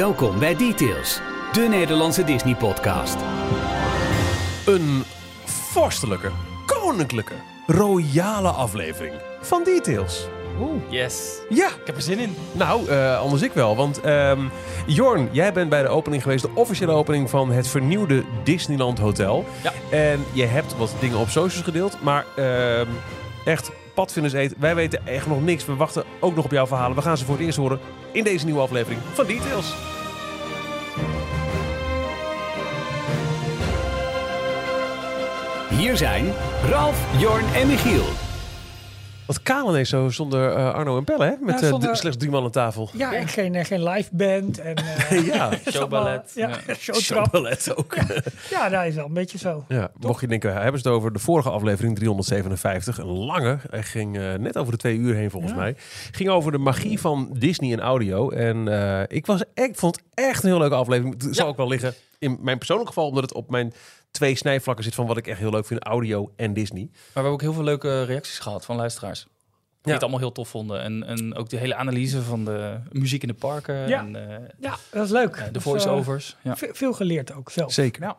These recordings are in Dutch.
Welkom bij Details, de Nederlandse Disney-podcast. Een vorstelijke, koninklijke, royale aflevering van Details. Yes. Ja, Ik heb er zin in. nou, eh, anders ik wel. Want ehm, Jorn, jij bent bij de opening geweest, de officiële opening van het vernieuwde Disneyland Hotel. Ja. En je hebt wat dingen op socials gedeeld, maar ehm, echt, padvinders eet, wij weten echt nog niks. We wachten ook nog op jouw verhalen. We gaan ze voor het eerst horen in deze nieuwe aflevering van Details. Hier zijn Ralf, Jorn en Michiel. Wat kaal ineens zo zonder eh, Arno en Pelle, hè? Met Ja, eh, zonder- slechts drie man aan tafel. Ja, en geen, eh, geen live band. En, eh, ja, Showballet. Ja, showballet ook. Ja, dat is wel een beetje zo. Ja, mocht je denken, hebben ze het over de vorige aflevering 357, een lange, hij ging net over de twee uur heen volgens Ja. mij, ging over de magie van Disney en audio. En eh, ik, was, ik vond het echt een heel leuke aflevering. Het zal ook wel liggen in mijn persoonlijke geval, omdat het op mijn twee snijvlakken zit van wat ik echt heel leuk vind, audio en Disney. Maar we hebben ook heel veel leuke reacties gehad van luisteraars. Die het allemaal heel tof vonden. En, en ook de hele analyse van de muziek in de parken. Ja. En eh, Ja, dat is leuk. de Dat is, voice-overs. eh, ja. ve- veel geleerd ook zelf. Zeker. Ja.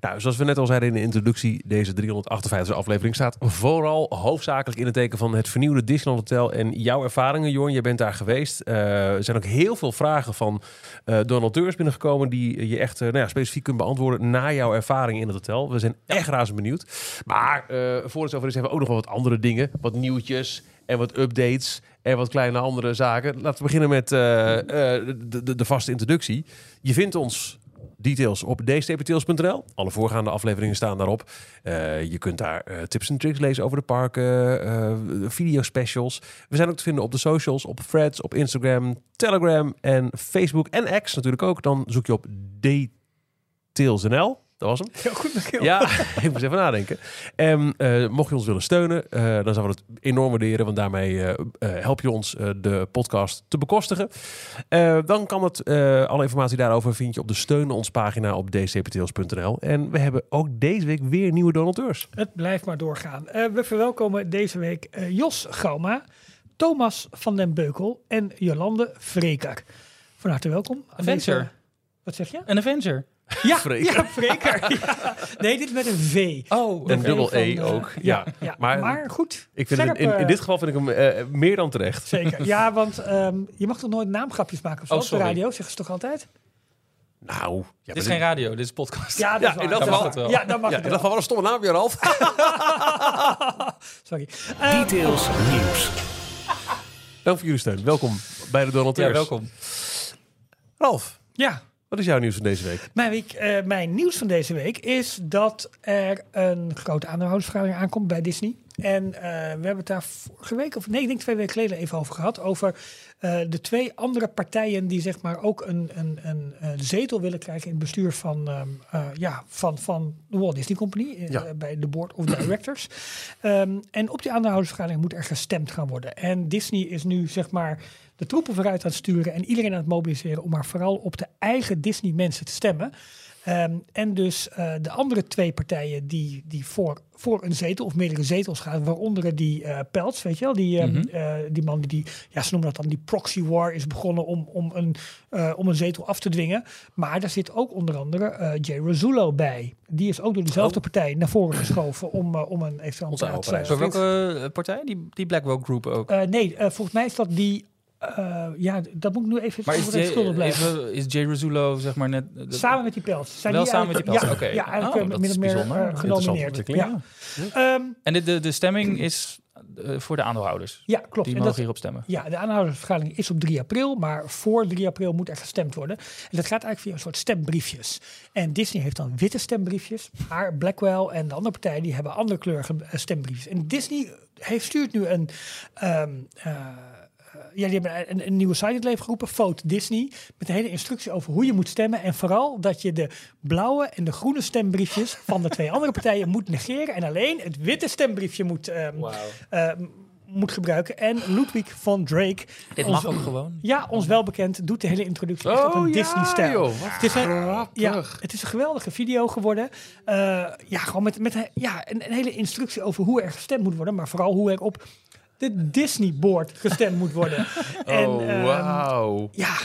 Nou, zoals we net al zeiden in de introductie, deze 358 aflevering staat vooral hoofdzakelijk in het teken van het vernieuwde Disneyland Hotel en jouw ervaringen, Jorn. Je bent daar geweest. Eh, er zijn ook heel veel vragen van eh donateurs binnengekomen die je echt eh, nou ja, specifiek kunt beantwoorden na jouw ervaring in het hotel. We zijn echt razend benieuwd. Maar eh voor het zover is, hebben we ook nog wel wat andere dingen, wat nieuwtjes en wat updates en wat kleine andere zaken. Laten we beginnen met eh, eh, de, de, vaste introductie. Je vindt ons details op dstptails.nl. Alle voorgaande afleveringen staan daarop. Eh, je kunt daar tips en tricks lezen over de parken, video specials. We zijn ook te vinden op de socials, op Threads, op Instagram, Telegram en Facebook en X natuurlijk ook. Dan zoek je op details.nl. Dat was hem. Heel goed, Michiel. Ja, ik moest even nadenken. En eh, mocht je ons willen steunen, eh, dan zouden we het enorm waarderen. Want daarmee eh, eh, help je ons eh, de podcast te bekostigen. Eh, dan kan het, eh, alle informatie daarover vind je op de steun ons pagina op dcptls.nl. En we hebben ook deze week weer nieuwe donateurs. Het blijft maar doorgaan. Eh, we verwelkomen deze week eh, Jos Gauma, Thomas van den Beukel en Jolande Vreker. Van harte welkom. Avenger. deze- Wat zeg je? Een Avenger. Ja, Vreker. ja Vreker. Ja. Nee, dit is met een V. Oh, En dubbel E eh, ook. Ja, Ja, Maar- maar, goed. Ik vind het, in, in eh, dit geval vind ik hem eh, meer dan terecht. Zeker. Ja, want ehm, je mag toch nooit naamgrapjes maken of zo Oh, op de radio, zeggen ze toch altijd? Nou, ja, dit is geen radio, dit is podcast. Ja, dat Ja, is waar. in dat waar. wel. Ja, dan mag Ja, het in wel. dat geval wel een stomme naam weer, Ralf. Sorry. Details nieuws. Dank voor jullie steun. Welkom bij de donateurs. Ja, welkom. Ralf, ja, wat is jouw nieuws van deze week? mijn, week, eh, mijn nieuws van deze week is dat er een grote aandeelhoudersvergadering aankomt bij Disney. En eh, we hebben het daar vorige week, of nee, ik denk twee weken geleden even over gehad. Over eh, de twee andere partijen die zeg maar ook een, een, een, een zetel willen krijgen in het bestuur van, ehm, eh, ja, van, van de Walt Disney Company. Ja. bij de Board of Directors. Ehm, en op die aandeelhoudersvergadering moet er gestemd gaan worden. En Disney is nu zeg maar de troepen vooruit aan het sturen en iedereen aan het mobiliseren om maar vooral op de eigen Disney mensen te stemmen. Ehm, en dus eh, de andere twee partijen die, die voor, voor een zetel of meerdere zetels gaan, waaronder die eh Peltz, weet je wel, die, ehm, Mhm. eh, die man die, die, ja, ze noemen dat dan die proxy war is begonnen om, om, een, om een zetel af te dwingen. Maar daar zit ook onder andere Jay Razullo bij. Die is ook door dezelfde partij naar voren geschoven om, om een eventueel Voor welke partij? Die, die Blackwell Group ook. nee, volgens mij is dat die. Eh, ja, dat moet ik nu even, maar is schuldig Jay, blijven. even, is Jay Razullo zeg maar net... de- Samen met die Pels. Zijn Wel die samen met die Pels, Ja, oké. ja eigenlijk Oh, eh, dat min of is meer eh, genomineerd. Ja. Ehm, En de, de, de stemming is eh, voor de aandeelhouders. ja, klopt. Die En mogen dat, hierop stemmen. ja, de aanhoudersvergadering is op 3 april, maar voor 3 april moet er gestemd worden. En dat gaat eigenlijk via een soort stembriefjes. En Disney heeft dan witte stembriefjes, maar Blackwell en de andere partijen die hebben andere kleurige eh, stembriefjes. En Disney heeft, stuurt nu een, ehm, ja, die hebben een, een nieuwe site in het leven geroepen, Vote Disney, met een hele instructie over hoe je moet stemmen. En vooral dat je de blauwe en de groene stembriefjes van de twee andere partijen moet negeren en alleen het witte stembriefje moet, ehm, eh, moet gebruiken. En Ludwig van Drake, Dit ons- mag ook gewoon. ja, ons wel bekend, doet de hele introductie op een Disney-stijl. Oh, joh, wat Het is, een, ja, het is een geweldige video geworden. Eh, ja, gewoon met, met een- ja, een, een hele instructie over hoe er gestemd moet worden. Maar vooral hoe er op de Disney Board gestemd moet worden. En, oh, ehm, wauw. Ja,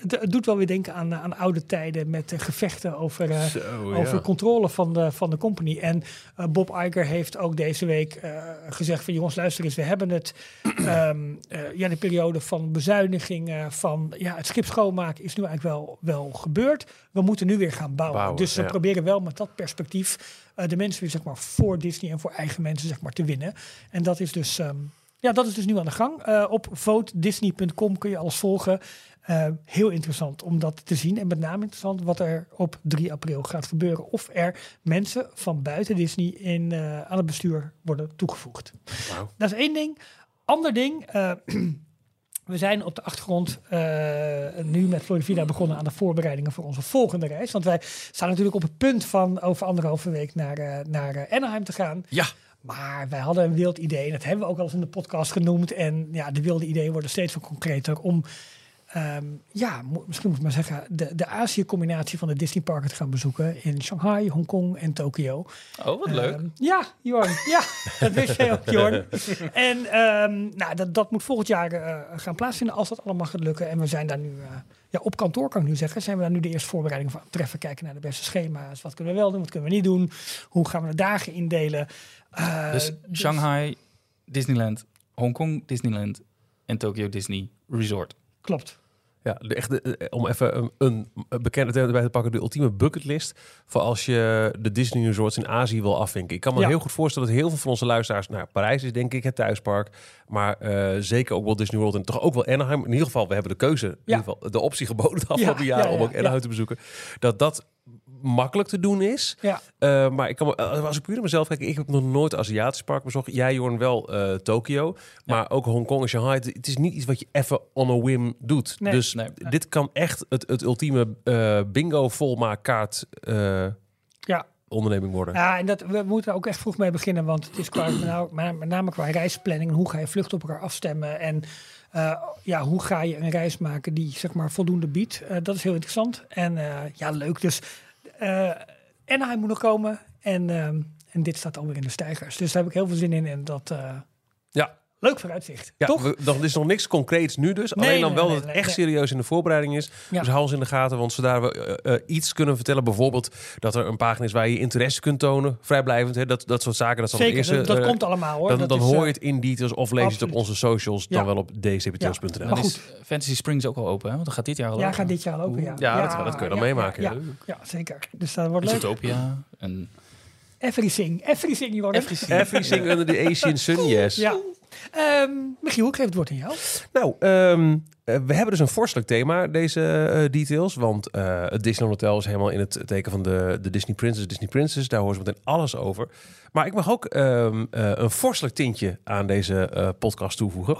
het, het doet wel weer denken aan, aan oude tijden met eh, gevechten over, eh, Zo, over ja. controle van de, van de company. En eh, Bob Iger heeft ook deze week eh, gezegd van jongens, luister eens, we hebben het, eh, ja, de periode van bezuiniging, eh, van ja, het schip schoonmaken is nu eigenlijk wel, wel gebeurd. We moeten nu weer gaan bouwen. Bouwen, dus ze ja. proberen wel met dat perspectief eh, de mensen weer zeg maar voor Disney en voor eigen mensen zeg maar te winnen. En dat is dus... ehm, ja, dat is dus nu aan de gang. Eh, op votedisney.com kun je alles volgen. Eh, heel interessant om dat te zien. En met name interessant wat er op 3 april gaat gebeuren. Of er mensen van buiten Disney in, eh, aan het bestuur worden toegevoegd. Wauw. Dat is één ding. Ander ding. we zijn op de achtergrond nu met Florivida begonnen aan de voorbereidingen voor onze volgende reis. Want wij staan natuurlijk op het punt van over anderhalve week naar, naar Anaheim te gaan. Ja, Maar wij hadden een wild idee, en dat hebben we ook al eens in de podcast genoemd. En ja, de wilde ideeën worden steeds wat concreter om, ehm, ja, misschien moet ik maar zeggen, de, de Azië-combinatie van de Disney-parken te gaan bezoeken in Shanghai, Hongkong en Tokio. Oh, wat leuk. Ehm, ja, Jorn. Ja, dat wist jij ook, Jorn. En ehm, nou, dat, dat moet volgend jaar eh, gaan plaatsvinden als dat allemaal gaat lukken. En we zijn daar nu, eh, ja, op kantoor kan ik nu zeggen, zijn we daar nu de eerste voorbereidingen van treffen. Kijken naar de beste schema's. Wat kunnen we wel doen, wat kunnen we niet doen? Hoe gaan we de dagen indelen? Eh, dus Shanghai, Disneyland, Hongkong, Disneyland en Tokyo Disney Resort. Klopt. Ja, de echte, eh, om even een, een bekende term erbij te pakken, de ultieme bucketlist voor als je de Disney resorts in Azië wil afvinken. Ik kan me Ja. heel goed voorstellen dat heel veel van onze luisteraars, nou Parijs is denk ik het thuispark, maar eh, zeker ook Walt Disney World en toch ook wel Anaheim. In ieder geval, we hebben de keuze, in ieder geval de optie geboden de afgelopen Ja, jaren ja, om ook Anaheim te bezoeken. Dat dat makkelijk te doen is. Ja. Eh, maar ik kan, eh, als ik puur naar mezelf kijk, ik heb nog nooit Aziatisch park bezocht. Jij, Jorn, wel eh Tokio. Maar ook Hongkong en Shanghai. Het, het is niet iets wat je even on a whim doet. Nee. dus Nee. dit kan echt het, het ultieme eh, bingo volmaakkaart Ja. onderneming worden. Ja, en dat, we moeten er ook echt vroeg mee beginnen, want het is qua, nou, maar met name qua reisplanning hoe ga je vluchten op elkaar afstemmen en eh, ja, hoe ga je een reis maken die zeg maar voldoende biedt. Eh, dat is heel interessant en eh, ja, leuk. Dus eh Anaheim moet nog komen en, ehm, en dit staat alweer in de stijgers. Dus daar heb ik heel veel zin in en dat Ja. Leuk vooruitzicht. Ja, Toch? we, er is nog niks concreets nu dus. Nee, Alleen dan wel nee, dat het nee, echt nee. serieus in de voorbereiding is. Ja. Dus hou ons in de gaten. Want zodra we eh, eh, iets kunnen vertellen, bijvoorbeeld dat er een pagina is waar je interesse kunt tonen, vrijblijvend, hè, dat, dat soort zaken. Dat is Zeker, eerste, dat, dat eh, komt allemaal hoor. Dan, Dat dan is, hoor je het in details of lees je het op onze socials, dan Ja. wel op dcptels.nl. Ja. Maar goed. Fantasy Springs ook al open, hè? Want dat gaat dit jaar al Ja, open. gaat dit jaar lopen, ja. Ja, dat- dat kun je dan ja, meemaken, Ja, ja. ja, ja, zeker. Dus dat wordt leuk. Zootopia. En Everything. Everything, Jordan. Everything under the Asian sun, yes. Ja. Ehm Michiel, ik geef het woord aan jou. Nou, ehm, eh, we hebben dus een vorstelijk thema, deze eh, details. Want eh, het Disneyland Hotel is helemaal in het teken van de, de Disney Princess. Disney Princess, daar horen ze meteen alles over. Maar ik mag ook ehm, eh, een vorstelijk tintje aan deze podcast toevoegen.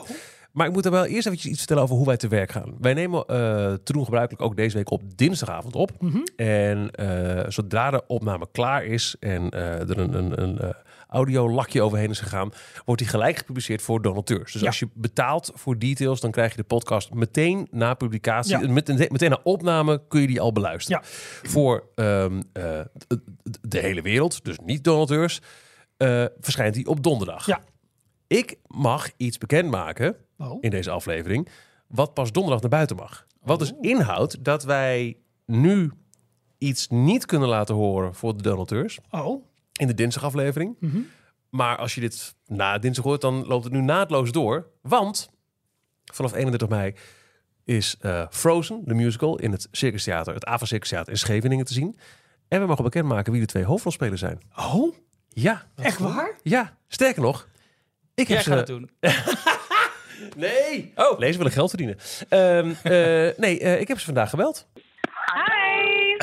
Maar ik moet er wel eerst eventjes iets vertellen over hoe wij te werk gaan. Wij nemen eh te doen gebruikelijk ook deze week op dinsdagavond op. En eh, zodra de opname klaar is en er een, een, een audiolakje overheen is gegaan, wordt die gelijk gepubliceerd voor donateurs. Dus Ja. als je betaalt voor details, dan krijg je de podcast meteen na publicatie, Ja. met, meteen na opname kun je die al beluisteren. Ja. Voor ehm, eh, de, de hele wereld, dus niet donateurs, eh, verschijnt die op donderdag. Ja. Ik mag iets bekendmaken Oh. in deze aflevering, wat pas donderdag naar buiten mag. Wat dus Oh. inhoudt dat wij nu iets niet kunnen laten horen voor de donateurs Oh. In de dinsdagaflevering. Mhm. Maar als je dit na dinsdag hoort, dan loopt het nu naadloos door. Want vanaf 31 mei is eh, Frozen, de musical, in het Circus Theater, het Ava Circus Theater in Scheveningen te zien. En we mogen bekendmaken wie de twee hoofdrolspelers zijn. Oh, Ja, echt waar? ja. Sterker nog, ik heb jij ze... gaat het doen. Nee. Oh. Ze willen geld verdienen. Ehm, eh, nee, eh, ik heb ze vandaag gebeld. Hi!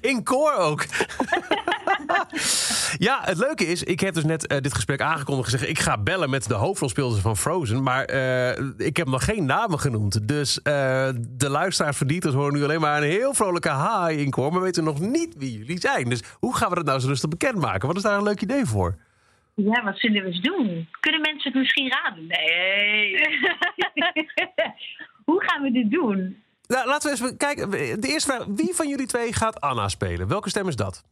In koor ook. ja, het leuke is, ik heb dus net eh, dit gesprek aangekondigd gezegd... ik ga bellen met de hoofdrolspelers van Frozen. Maar eh, ik heb nog geen namen genoemd. Dus eh, de luisteraars van Dieters horen nu alleen maar een heel vrolijke hi in koor... maar weten nog niet wie jullie zijn. Dus hoe gaan we dat nou zo rustig bekendmaken? Wat is daar een leuk idee voor? Ja, wat zullen we eens doen? Kunnen mensen het misschien raden? Nee. Hoe gaan we dit doen? Nou, laten we eens kijken. De eerste vraag, wie van jullie twee gaat Anna spelen? Welke stem is dat?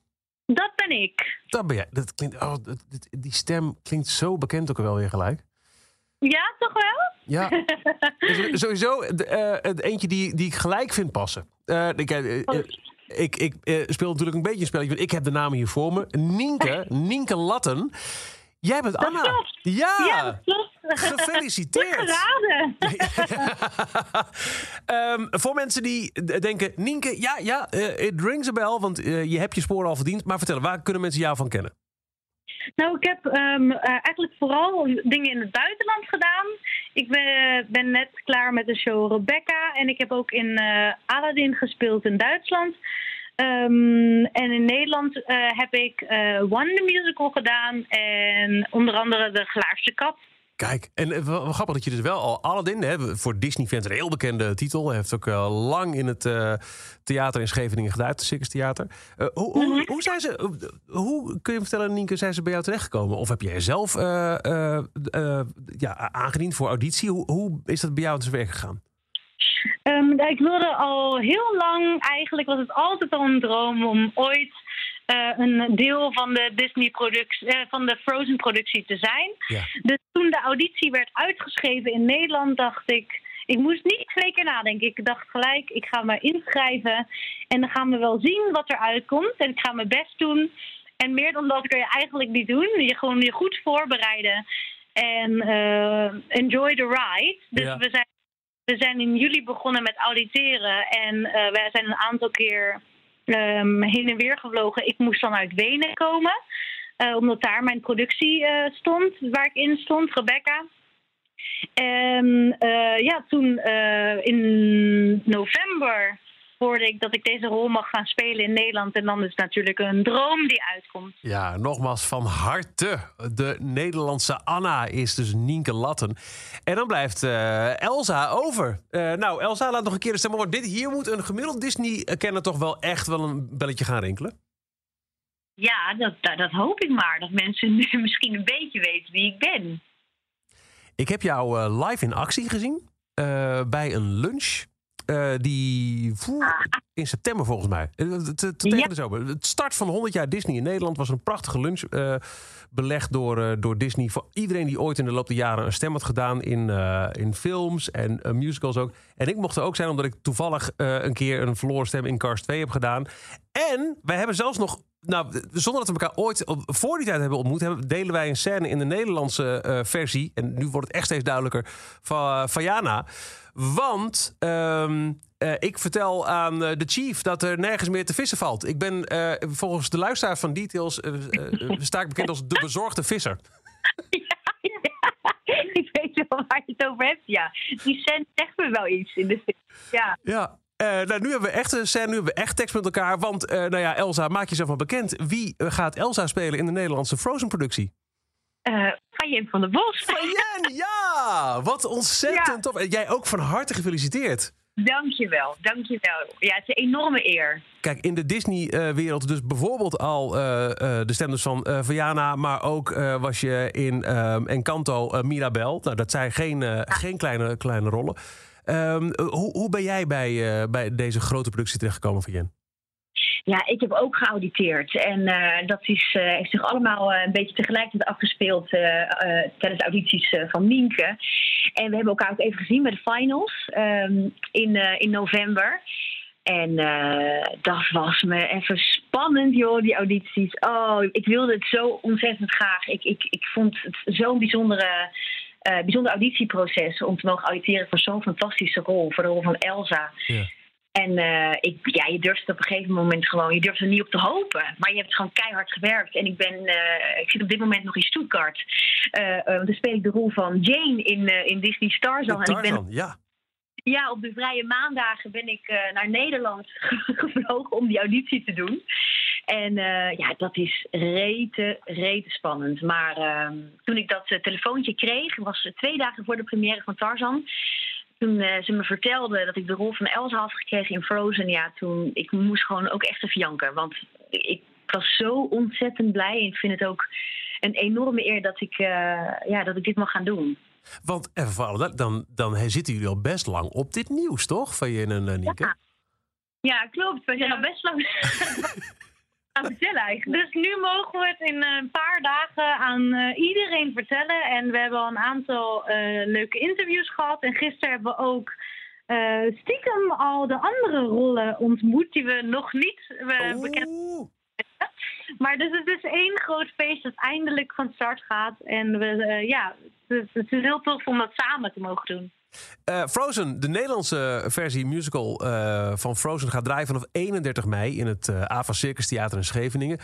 Dat ben ik. Dat ben jij. Dat klinkt, oh, dat- die stem klinkt zo bekend ook wel weer gelijk. Ja, toch wel? Ja, Dus sowieso de, eh, het eentje die, die ik gelijk vind passen. Eh, ik, ik, ik speel natuurlijk een beetje een spelletje, want ik heb de namen hier voor me. Nienke, Nienke Latten. Jij bent Anna. klopt. Ja, Ja, dat klopt. Gefeliciteerd. geraden. Ehm, voor mensen die denken, Nienke, ja, ja, eh, it rings a bell, want eh, je hebt je sporen al verdiend. Maar vertel, waar kunnen mensen jou van kennen? Nou, ik heb ehm, eh, eigenlijk vooral dingen in het buitenland gedaan. Ik ben, ben net klaar met de show Rebecca. En ik heb ook in Aladdin gespeeld in Duitsland. Ehm, en in Nederland eh, heb ik eh One the Musical gedaan. En onder andere De Glaarse Kat. Kijk, en eh, grappig dat je dus wel al Aladdin, hè, voor Disney-fans een heel bekende titel. Heeft ook lang in het theater in Scheveningen gedaan, het Circus Theater. Hoe, hoe, hoe, zijn ze, hoe kun je me vertellen, Nienke, zijn ze bij jou terechtgekomen? Of heb jij zelf ja, aangediend voor auditie? Hoe, hoe is dat bij jou te werk gegaan? Ehm, nou, ik wilde al heel lang, eigenlijk was het altijd al een droom om ooit eh, een deel van de Disney-productie, eh, van de Frozen-productie te zijn. Ja. Dus toen de auditie werd uitgeschreven in Nederland, dacht ik. Ik moest niet twee keer nadenken. Ik dacht gelijk, ik ga me inschrijven. En dan gaan we wel zien wat er uitkomt. En ik ga mijn best doen. En meer dan dat kun je eigenlijk niet doen. Je gewoon je goed voorbereiden. En eh, enjoy the ride. Dus Ja. we zijn we zijn in juli begonnen met auditeren en eh wij zijn een aantal keer ehm, heen en weer gevlogen. Ik moest dan uit Wenen komen, eh, omdat daar mijn productie eh, stond, waar ik in stond, Rebecca. En ja, toen in november hoorde ik dat ik deze rol mag gaan spelen in Nederland. En dan is het natuurlijk een droom die uitkomt. Ja, nogmaals van harte. De Nederlandse Anna is dus Nienke Latten. En dan blijft eh, Elsa over. Eh, nou, Elsa, laat nog een keer de stem horen. Dit hier moet een gemiddeld Disney-kenner toch wel echt wel een belletje gaan rinkelen. Ja, dat, dat, dat hoop ik maar. Dat mensen nu misschien een beetje weten wie ik ben. Ik heb jou eh, live in actie gezien bij een lunch. Eh, die voer, in september volgens mij. Eh, te- te- Tegen Ja. de zomer. Het start van 100 jaar Disney in Nederland was een prachtige lunch. eh, belegd door, door Disney. Voor iedereen die ooit in de loop der jaren een stem had gedaan in, in films en musicals ook. En ik mocht er ook zijn omdat ik toevallig een keer een verloren stem in Cars 2 heb gedaan. En wij hebben zelfs nog. Nou, zonder dat we elkaar ooit op- voor die tijd hebben ontmoet, hebben, delen wij een scène in de Nederlandse eh, versie. En nu wordt het echt steeds duidelijker. Van, van Jana. Want ehm, eh, ik vertel aan eh, de chief dat er nergens meer te vissen valt. Ik ben eh, volgens de luisteraars van Details. eh, eh, sta ik bekend als de bezorgde visser. ik weet wel waar je het over hebt, ja. Die cent zegt me wel iets in de film. Ja. Ja. Eh, nou, nu hebben we echt een scène, nu hebben we echt tekst met elkaar. Want, eh, nou ja, Elsa, maak jezelf maar bekend. Wie eh, gaat Elsa spelen in de Nederlandse Frozen-productie? Eh Van van der Bos. Jen, ja! Wat ontzettend Ja. tof. En jij ook van harte gefeliciteerd. Dankjewel, dankjewel. Ja, het is een enorme eer. Kijk, in de Disney-wereld dus bijvoorbeeld al de stem dus van eh Viana... maar ook was je in ehm, Encanto Mirabel. Nou, dat zijn geen, geen kleine, kleine rollen. Ehm, eh, hoe, hoe ben jij bij, eh, bij deze grote productie terechtgekomen van? Ja, ik heb ook geauditeerd. En eh, dat is, eh, heeft zich allemaal een beetje tegelijkertijd afgespeeld tijdens de audities van Nienke. En we hebben elkaar ook even gezien bij de finals ehm, in, in november. En dat was me even spannend, joh, die audities. Oh, ik wilde het zo ontzettend graag. Ik, ik, ik vond het zo'n bijzondere, eh, bijzonder auditieproces om te mogen auditeren voor zo'n fantastische rol, voor de rol van Elsa. Ja. En eh, ik, ja, je durft het op een gegeven moment gewoon, je durft er niet op te hopen. Maar je hebt gewoon keihard gewerkt. En ik ben, eh, ik zit op dit moment nog in Stuttgart. Eh, dan speel ik de rol van Jane in, in Disney Starzan. En ik ben Tarzan, ja. Ja, op de vrije maandagen ben ik eh, naar Nederland gevlogen om die auditie te doen. En eh, ja, dat is rete, rete spannend. Maar ehm, toen ik dat eh, telefoontje kreeg, was twee dagen voor de première van Tarzan. Toen ze me vertelde dat ik de rol van Elsa had gekregen in Frozen, ja, toen ik moest gewoon ook echt even janken. Want ik was zo ontzettend blij en ik vind het ook een enorme eer dat ik, ja, dat ik dit mag gaan doen. Want even voor alle duid- dan, dan zitten jullie al best lang op dit nieuws, toch? Van Jen en eh, Nienke? Ja. Ja, klopt. We zijn al best lang. gaan vertellen eigenlijk? Dus nu mogen we het in eh, een paar dagen aan eh, iedereen vertellen. En we hebben al een aantal eh, leuke interviews gehad. En gisteren hebben we ook eh, stiekem al de andere rollen ontmoet die we nog niet eh, bekend Oeh. Maar dus het is één groot feest dat eindelijk van start gaat. En we, eh, ja, het, het is heel tof om dat samen te mogen doen. Eh, Frozen, de Nederlandse versie musical eh, van Frozen gaat draaien vanaf 31 mei in het AVA Circus Theater in Scheveningen.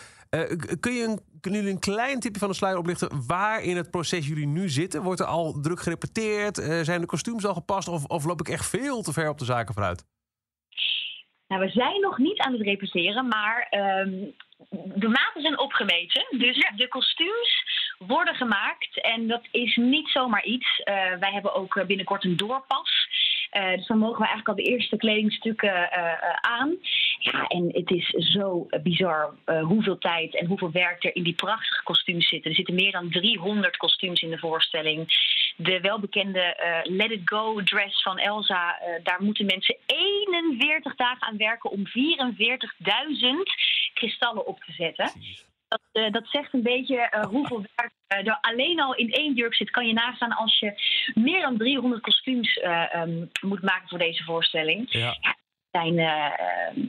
Kun je een, kunnen jullie een klein tipje van de sluier oplichten waar in het proces jullie nu zitten? Wordt er al druk gerepeteerd? Zijn de kostuums al gepast? Of, of loop ik echt veel te ver op de zaken vooruit? Nou, we zijn nog niet aan het repeteren, maar ehm, de maten zijn opgemeten. Dus de kostuums worden gemaakt en dat is niet zomaar iets. Eh, wij hebben ook eh, binnenkort een doorpas. Eh, dus dan mogen we eigenlijk al de eerste kledingstukken aan. Ja, en het is zo bizar hoeveel tijd en hoeveel werk er in die prachtige kostuums zitten. Er zitten meer dan 300 kostuums in de voorstelling. De welbekende Let It Go dress van Elsa, daar moeten mensen 41 dagen aan werken om 44.000 kristallen op te zetten. Dat, eh, dat zegt een beetje eh, hoeveel werk eh, er alleen al in één jurk zit. Kan je nagaan als je meer dan 300 kostuums eh, ehm, moet maken voor deze voorstelling. Ja. Zijn,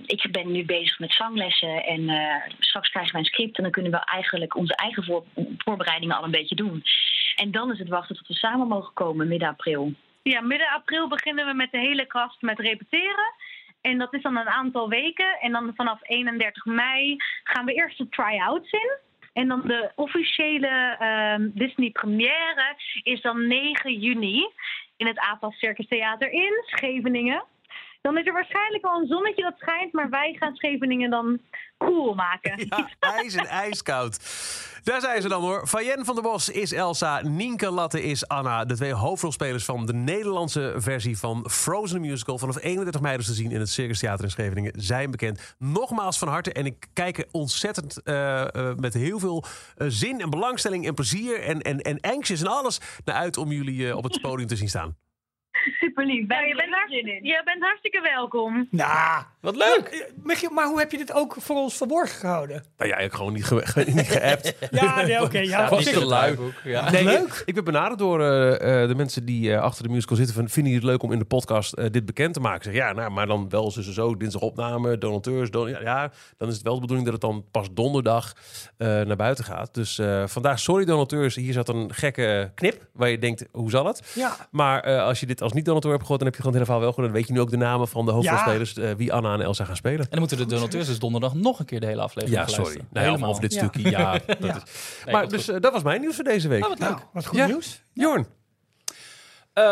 ik ben nu bezig met zanglessen en eh, straks krijgen wij een script en dan kunnen we eigenlijk onze eigen voor- voorbereidingen al een beetje doen. En dan is het wachten tot we samen mogen komen midden april. Ja, midden april beginnen we met de hele kast met repeteren. En dat is dan een aantal weken. En dan vanaf 31 mei gaan we eerst de try-outs in. En dan de officiële ehm, Disney première is dan 9 juni in het AFAS Circus Theater in Scheveningen. Dan is er waarschijnlijk al een zonnetje dat schijnt, maar wij gaan Scheveningen dan cool maken. Ja, ijs en ijskoud. Daar zijn ze dan hoor. Fayen van der Bos is Elsa. Nienke Latte is Anna. De twee hoofdrolspelers van de Nederlandse versie van Frozen Musical. Vanaf 31 mei dus te zien in het Circus Theater in Scheveningen. Zijn bekend. Nogmaals van harte. En ik kijk er ontzettend eh, eh, met heel veel eh, zin en belangstelling en plezier. En, en, en anxious en alles naar uit om jullie op het podium te zien staan. Super lief. Ja, je, bent hartstikke, je bent hartstikke welkom. Nou, Wat leuk! Michiel, maar hoe heb je dit ook voor ons verborgen gehouden? Nou ja, ik heb gewoon niet, ge ge- niet geappt. Ja, nee, oké. ja, was te lui. Ja. Nee, Leuk. Ik, ik ben benaderd door eh, eh, de mensen die eh, achter de musical zitten. Van, vinden jullie het leuk om in de podcast dit bekend te maken? Ik zeg, ja, nou, maar dan wel zo, zo dinsdag opname, donateurs. Don ja, ja, dan is het wel de bedoeling dat het dan pas donderdag eh, naar buiten gaat. Dus eh, vandaag, sorry donateurs, hier zat een gekke knip waar je denkt, hoe zal het? Ja, Maar eh, als je dit als niet-donateur hebt gegooid, dan heb je gewoon het hele verhaal wel gedaan. Dan weet je nu ook de namen van de hoofdrolspelers, eh, wie Anna en Elsa gaan spelen. En dan moeten de donateurs dus donderdag nog een keer de hele aflevering Ja, sorry. Nou ja, Helemaal. of dit stukje, ja. Dat Ja. Is. Nee, maar dus eh, dat was mijn nieuws voor deze week. Oh, wat leuk. nou, wat goed Ja. nieuws. Jorn. Eh,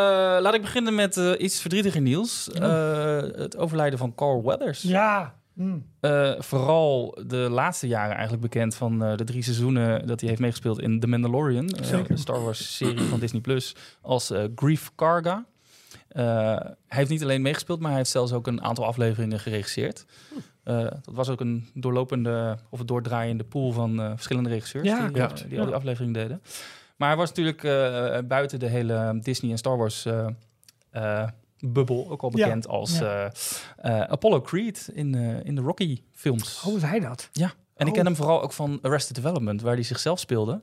laat ik beginnen met eh, iets verdrietiger nieuws. Eh, het overlijden van Carl Weathers. Ja, hm. Eh, vooral de laatste jaren eigenlijk bekend van eh, de drie seizoenen dat hij heeft meegespeeld in The Mandalorian. Zeker. de Star Wars serie van Disney Plus. Als eh, Grief Karga. Eh, hij heeft niet alleen meegespeeld, maar hij heeft zelfs ook een aantal afleveringen geregisseerd. Eh, dat was ook een doorlopende of doordraaiende pool van eh, verschillende regisseurs Ja, die, klopt. die al die afleveringen deden. Maar hij was natuurlijk buiten de hele Disney en Star Wars bubbel ook al Ja, bekend als Apollo Creed in, in de Rocky films. hoe was hij dat? Ja, en ik Oh. ken hem vooral ook van Arrested Development, waar hij zichzelf speelde.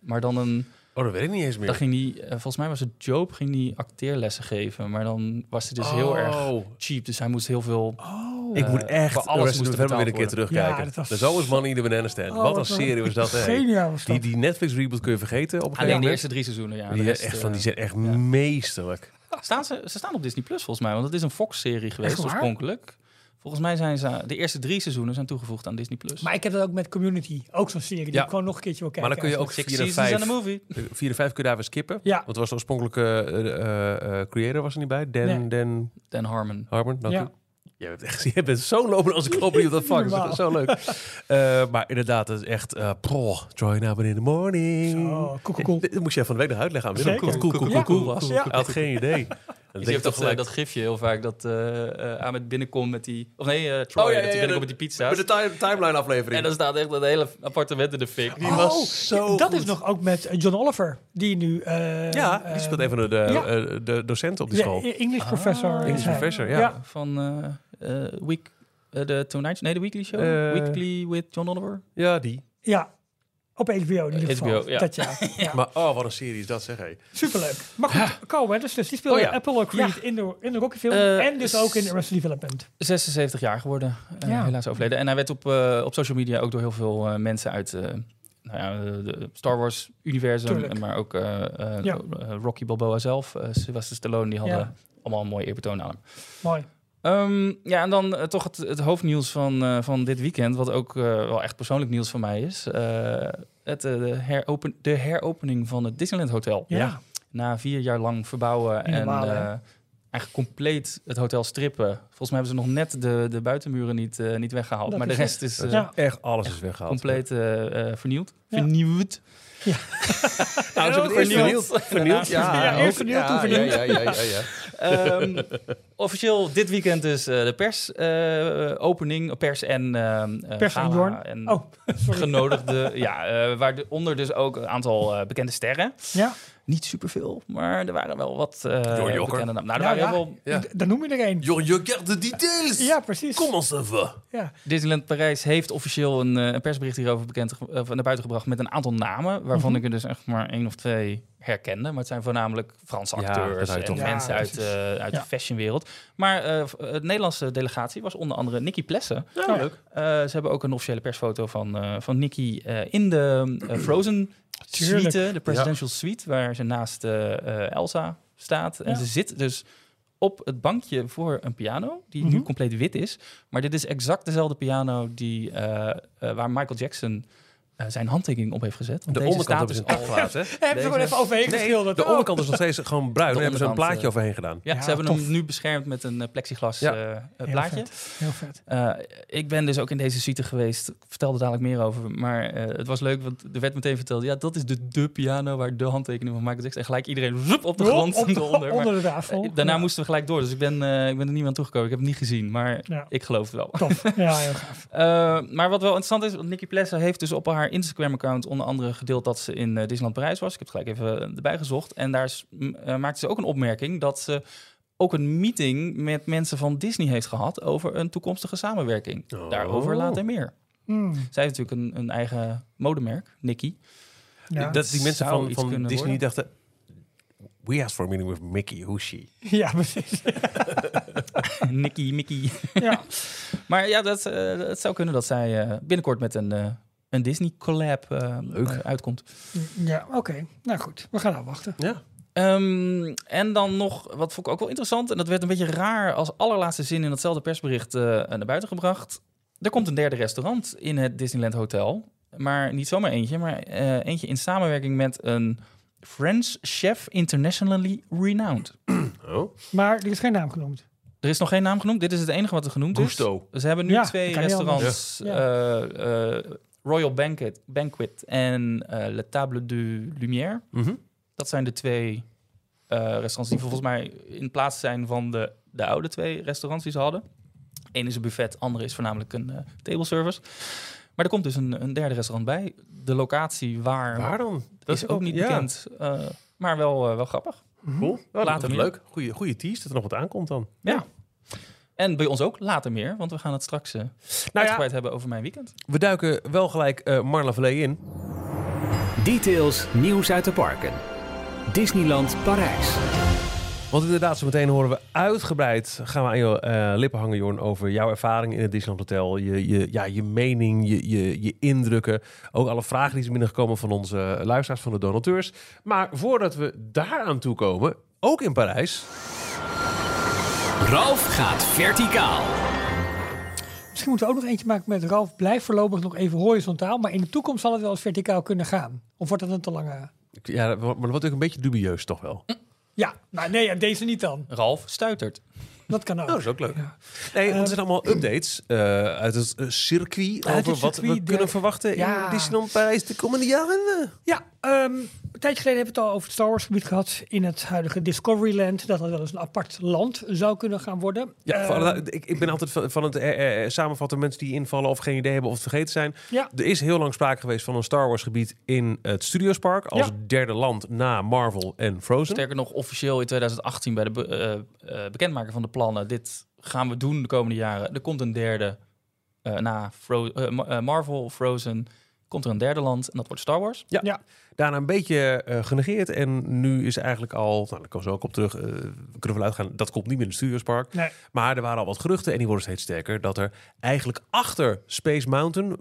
Maar dan een, Oh, dat weet ik niet eens meer. dan ging hij, eh, volgens mij was het Job, ging hij acteerlessen geven. Maar dan was hij dus heel erg Oh. cheap. Dus hij moest heel veel... Oh, Ik moet Eh, echt voor alles moest er weer een keer terugkijken. Ja, dat was- De Zo is Money in the Banana Stand. Oh, wat een serie was dat, hè? geniaal was Die, dat. die Netflix reboot kun je vergeten op een gegeven Alleen de eerste drie seizoenen, ja. Die, rest, echt eh, van, die zijn echt ja. meesterlijk. staan ze, ze staan op Disney Plus volgens mij, want het is een Fox-serie geweest oorspronkelijk. Volgens mij zijn ze de eerste drie seizoenen zijn toegevoegd aan Disney Plus. Maar ik heb dat ook met Community. Ook zo'n serie die Ja. ik gewoon nog een keertje wil kijken. Maar dan kun je ook Six 4 en seasons 5... and a movie. 4 en 5 kun je daar weer skippen. Ja. Want was de oorspronkelijke eh, eh, eh, creator was er niet bij. Dan, Nee. Dan Dan Harmon. Harmon. Dank Ja. u. Je bent, echt, je bent zo lopen als ik op op dat vak. Dat is zo leuk. Eh, maar inderdaad, het is echt... eh pro, join up in the morning. Zo, cool, cool, cool. Dit dit moest je even van de week nog uitleggen aan Willem. Cool, cool, cool, cool, was. Ja. Hij had geen idee. Dan Je denk hebt je dat, toch eh, gelijk... dat gifje heel vaak dat eh eh Ahmed binnenkomt met die... Of nee, eh Troy, Oh, ja, ja, dat hij binnenkomt de- met die pizza's. Met de time- timeline aflevering. En dan staat echt dat hele appartement in de fik. Die Oh, was zo dat goed. is nog ook met John Oliver, die nu... eh, ja, die eh, speelt een van de, de, ja. eh, de docenten op die ja, school. English professor. Ah, is English professor, ja. Van eh, eh, Week... Eh, de Tonight, nee, de Weekly Show. Eh, Weekly with John Oliver. Ja, die. Ja, op HBO in ieder HBO, geval. ja. Dat ja. ja. Maar oh, wat een serie is dat, zeg hé. Superleuk. Maar goed, Carl Weathers, dus die speelde Oh ja. Apollo Creed in, de, in de Rocky film Eh, en dus ook in Arrested Development. 76 jaar geworden, Ja. helaas overleden. En hij werd op, eh, op social media ook door heel veel mensen uit nou ja, de, Star Wars universum, maar ook eh, eh, Ja. eh, Rocky Balboa zelf, Sylvester Stallone, die hadden Ja. allemaal een mooi eerbetoon aan hem. Mooi. Ehm, ja, en dan eh, toch het, het hoofdnieuws van, eh, van dit weekend, wat ook eh, wel echt persoonlijk nieuws voor mij is. Het, de, heropen, de heropening van het Disneyland Hotel. Ja. Na vier jaar lang verbouwen en eigenlijk compleet het hotel strippen. Volgens mij hebben ze nog net de, de buitenmuren niet, niet weggehaald. Dat maar de rest is Ja. Echt alles is weggehaald. compleet eh, vernieuwd. Ja. Nou, ze hebben het. Vernieuwd, ja. Ja, eerst ook. vernieuwd, toen ja, vernieuwd. Ja, ja, ja, ja, ja. Ehm, officieel dit weekend dus eh, de persopening, pers en eh, Pers en gala Jorn. en Oh, sorry. genodigde. ja, waaronder dus ook een aantal eh, bekende sterren. Ja, Niet superveel, maar er waren wel wat uh, Jokker. bekende namen. Nou, Ja, ja. Ja. d- dan noem je er één. Joh, je krijgt de details. Ja, precies. Comment ça va? Ja. Disneyland Parijs heeft officieel een, eh, een persbericht hierover bekend, of naar buiten gebracht met een aantal namen, waarvan Mhm. ik er dus echt maar één of twee herkende. Maar het zijn voornamelijk Franse Ja, acteurs en toch mensen uit, eh, uit Ja. de fashionwereld. Maar eh, v- het Nederlandse delegatie was onder andere Nicky Plessen. Ja, leuk. Eh, ze hebben ook een officiële persfoto van, eh, van Nicky eh, in de eh, Frozen suite, de presidential suite, waar ze naast eh, eh, Elsa staat. En Ja. ze zit dus op het bankje voor een piano, die nu Mhm. compleet wit is. Maar dit is exact dezelfde piano die, eh, eh, waar Michael Jackson eh, zijn handtekening op heeft gezet. Want De deze onderkant staat hebben ze dus een al- hè? Hebben ze gewoon even overheen Nee, geschilderd. de onderkant is nog steeds gewoon bruin. Daar hebben ze een plaatje eh, overheen gedaan. Ja, Ja, ze hebben tof. hem nu beschermd met een eh, plexiglas Ja. eh, eh, Heel plaatje. vet. Heel vet. Eh, ik ben dus ook in deze suite geweest. Ik vertelde dadelijk meer over. Maar eh, het was leuk, want er werd meteen verteld... ja, dat is de, de piano waar de handtekening van Michael Jackson... en gelijk iedereen op de grond Op de- onder tafel. eh, daarna Ja. moesten we gelijk door. Dus ik ben, eh, ik ben er niet meer aan toegekomen. Ik heb het niet gezien, maar Ja. ik geloof het wel. Tof. Ja, heel gaaf. Eh, maar wat wel interessant is, want Nikki Plessen heeft dus op haar Instagram-account onder andere gedeeld dat ze in eh, Disneyland Parijs was. Ik heb het gelijk even eh, erbij gezocht. En daar is- eh, maakte ze ook een opmerking dat ze ook een meeting met mensen van Disney heeft gehad over een toekomstige samenwerking. Oh. Daarover later meer. Hmm. Zij heeft natuurlijk een, een eigen modemerk, Nikki. Ja. Dat die mensen zou van, van Disney worden. dachten... We asked for a meeting with Mickey. Who's she? ja, precies. Nikki, Mickey. ja. Maar ja, dat, het zou kunnen dat zij binnenkort met een, eh, een Disney collab eh, Leuk. eh, uitkomt. ja oké. Nou goed, we gaan afwachten. Ja. Ehm, en dan nog, wat vond ik ook wel interessant, en dat werd een beetje raar als allerlaatste zin in datzelfde persbericht eh, naar buiten gebracht. Er komt een derde restaurant in het Disneyland Hotel. Maar niet zomaar eentje, maar eh, eentje in samenwerking met een French chef internationally renowned. Oh. Maar er is geen naam genoemd. Er is nog geen naam genoemd. Dit is het enige wat er genoemd is. Gusto. Ze hebben nu Ja, twee restaurants. eh, eh, Royal Banquet, Banquet en eh Le Table de Lumière. Mhm. Dat zijn de twee eh, restaurants die volgens mij in plaats zijn van de, de oude twee restaurants die ze hadden. Eén is een buffet, andere is voornamelijk een eh table service. Maar er komt dus een, een derde restaurant bij. De locatie waar, Waar dan? dat is ook niet ja. bekend, maar wel, wel grappig. Cool. Later dat is meer. leuk. Goeie tease dat er nog wat aankomt dan. Ja. En bij ons ook later meer, want we gaan het straks eh Nou uitgebreid hebben over mijn weekend. We duiken wel gelijk eh Marla in. Details, nieuws uit de parken. Disneyland Parijs. Want inderdaad, zo meteen horen we uitgebreid, gaan we aan je eh, lippen hangen, Jorn, over jouw ervaring in het Disneyland Hotel. Je, je, ja, je mening, je, je, je indrukken. Ook alle vragen die zijn binnengekomen van onze luisteraars, van de donateurs. Maar voordat we daar aan toe komen, ook in Parijs. Ralf gaat verticaal. Misschien moeten we ook nog eentje maken met Ralf. Blijf voorlopig nog even horizontaal. Maar in de toekomst zal het wel eens verticaal kunnen gaan. Of wordt dat een te lange... Ja, maar dat wordt ook een beetje dubieus toch wel. Ja, nou nee, ja, deze niet dan. Ralf stuitert. Dat kan ook. Oh, dat is ook leuk. Ja. Nee, want er zijn allemaal updates eh, uit het circuit Uit over het wat we de- kunnen verwachten Ja. in Disneyland Parijs de komende jaren. Ja, ehm, een tijdje geleden hebben we het al over het Star Wars gebied gehad. In het huidige Discoveryland. Dat dat wel eens een apart land zou kunnen gaan worden. Ja, Ehm, alle- ik, ik ben altijd van, van het eh, eh, samenvatten mensen die invallen of geen idee hebben of het vergeten zijn. Ja. Er is heel lang sprake geweest van een Star Wars gebied in het Studios Park als Ja. derde land na Marvel en Frozen. Sterker nog, officieel in 2018 bij de be- eh, eh, bekendmaking van de plannen dit gaan we doen de komende jaren? Er komt een derde eh, na Fro eh, Ma- eh, Marvel, Frozen. Komt er een derde land en dat wordt Star Wars. Daarna een beetje eh, genegeerd. En nu is eigenlijk al, nou, daar komen we ook op terug, eh, we kunnen vanuit gaan, dat komt niet meer in het Studiospark. Nee. Maar er waren al wat geruchten en die worden steeds sterker. Dat er eigenlijk achter Space Mountain,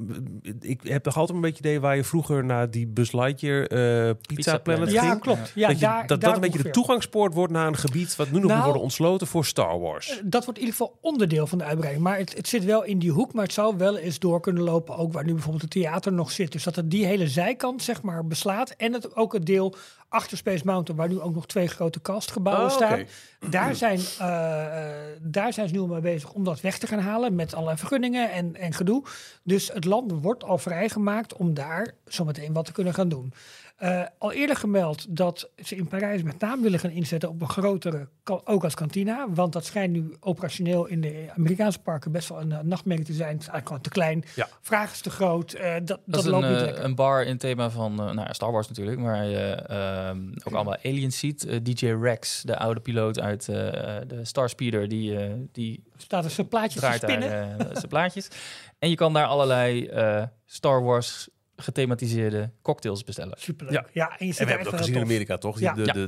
ik heb nog altijd een beetje idee waar je vroeger naar die Buzz Lightyear eh, Pizza, Pizza Planet Planet. Ja, ging. klopt. Ja, dat, je, daar, dat, dat een beetje de toegangspoort wordt naar een gebied wat nu nog moet Nou, worden ontsloten voor Star Wars. Eh, Dat wordt in ieder geval onderdeel van de uitbreiding. Maar het, het zit wel in die hoek, maar het zou wel eens door kunnen lopen. Ook waar nu bijvoorbeeld het theater nog zit. Dus dat het die hele zijkant zeg maar beslaat. En het, ook het deel achter Space Mountain, waar nu ook nog twee grote castgebouwen Oh, staan. Daar, zijn, eh, eh, daar zijn ze nu al mee bezig om dat weg te gaan halen. Met allerlei vergunningen en, en gedoe. Dus het land wordt al vrijgemaakt om daar zometeen wat te kunnen gaan doen. Eh, al eerder gemeld dat ze in Parijs met name willen gaan inzetten op een grotere, ook als kantina. Want dat schijnt nu operationeel in de Amerikaanse parken best wel een eh, nachtmerrie te zijn. Het is eigenlijk gewoon te klein. Ja. Vraag is te groot. eh, dat dat, Dat, is loopt een, niet lekker. een bar in het thema van nou Star Wars natuurlijk, waar je ehm, ook allemaal aliens ziet. DJ Rex, de oude piloot uit de Star Speeder, die, die Staat er zo'n plaatjes te daar spinnen. eh, zijn plaatjes. En je kan daar allerlei Star Wars gethematiseerde cocktails bestellen. Superleuk. Ja. Ja. en je ziet En we hebben wel gezien in. Amerika, toch? Ja. De, de, de,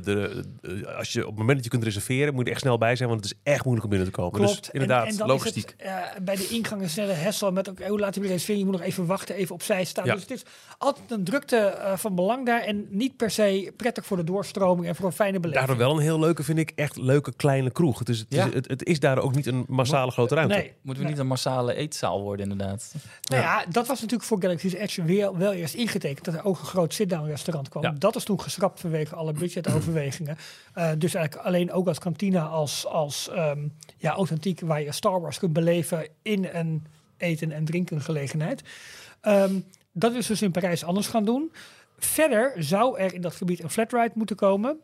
de- eh, als je op het moment dat je kunt reserveren, moet je er echt snel bij zijn, want het is echt moeilijk om binnen te komen. Klopt. Dus inderdaad, en, en dan logistiek. Is het, eh, bij de ingang een hassle met ook, hoe laat je weer reserveren? Je moet nog even wachten, even opzij staan. Ja. Dus het is altijd een drukte eh, van belang daar en niet per se prettig voor de doorstroming en voor een fijne beleving. Daardoor wel een heel leuke, vind ik, echt leuke kleine kroeg. Het is, het, Ja. is, het, het is daar ook niet een massale grote ruimte. Nee, Moeten we nee. niet een massale eetzaal worden inderdaad? Nou ja, dat was natuurlijk voor Galaxy's Edge weer, wel eerst ingetekend dat er ook een groot sit-down restaurant kwam. Ja. Dat is toen geschrapt vanwege alle budgetoverwegingen. Eh, dus eigenlijk alleen ook als kantina, als, als ehm, ja, authentiek, waar je Star Wars kunt beleven in een eten- en drinken gelegenheid. Ehm, dat is dus in Parijs anders gaan doen. Verder zou er in dat gebied een flatride moeten komen.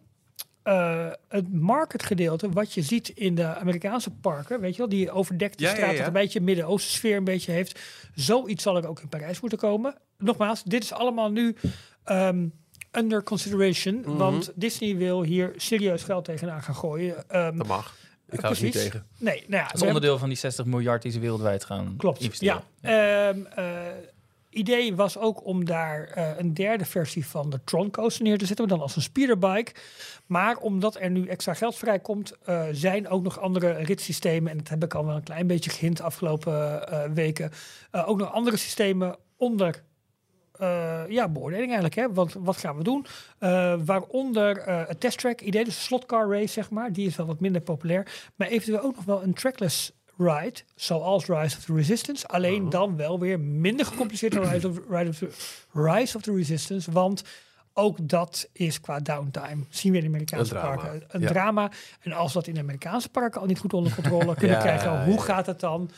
Eh, het marketgedeelte, wat je ziet in de Amerikaanse parken, weet je wel, die overdekte Ja, straat, ja. dat een beetje Midden-Oosten sfeer een beetje heeft. Zoiets zal er ook in Parijs moeten komen. Nogmaals, dit is allemaal nu ehm, under consideration, Mhm. want Disney wil hier serieus geld tegenaan gaan gooien. Ehm, Dat mag. Ik hou het niet tegen. Nee, nou ja, Dat is hebben- onderdeel van die 60 miljard die ze wereldwijd gaan Klopt. investeren. Ja. Ehm, eh, idee was ook om daar eh, een derde versie van de Tron neer te zetten, dan als een speederbike. Maar omdat er nu extra geld vrijkomt, eh, zijn ook nog andere ritssystemen, en dat heb ik al wel een klein beetje gehint de afgelopen eh, weken, ook nog andere systemen onder ja, beoordeling eigenlijk. Hè? Want wat gaan we doen? Waaronder eh een testtrack idee, dus een slotcar race, zeg maar. Die is wel wat minder populair. Maar eventueel ook nog wel een trackless ride, zoals Rise of the Resistance. Alleen dan wel weer minder gecompliceerd dan Rise of, Rise, of the, Rise of the Resistance. Want ook dat is qua downtime, zien we in de Amerikaanse Een drama, parken, een ja. drama. En als we dat in de Amerikaanse parken al niet goed onder controle kunnen Ja, krijgen, hoe gaat het dan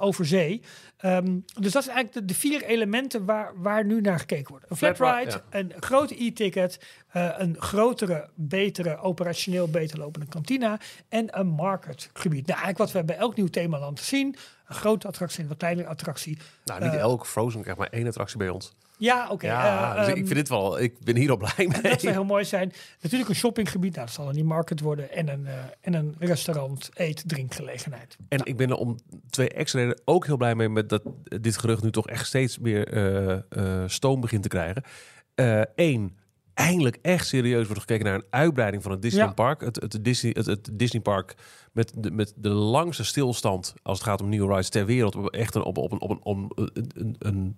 over zee? Ehm, dus dat zijn eigenlijk de, de vier elementen waar, waar nu naar gekeken wordt. Een flat Flat ri- ride, een grote e-ticket, eh, een grotere, betere, operationeel beter lopende kantina en een marketgebied. Nou, eigenlijk wat we bij elk nieuw themaland zien. Een grote attractie en een wat kleinere attractie. Nou, niet Eh, elk Frozen krijgt maar één attractie bij ons. Ja, oké. ja, eh, dus ehm, ik vind dit wel, ik ben hier al blij mee. dat zou heel mooi zijn. Natuurlijk een shoppinggebied, nou, dat zal een e-market worden. En een, eh, en een restaurant, eet, drinkgelegenheid. En ik ben er om twee extra redenen ook heel blij mee met dat dit gerucht nu toch echt steeds meer eh, stoom begint te krijgen. Eén, eindelijk echt serieus wordt gekeken naar een uitbreiding van het Disneyland Park. Het, het, Disney, het, het Disney Park met de, met de langste stilstand als het gaat om nieuwe rides ter wereld. Echt een, op, op, een, op een, om, een, een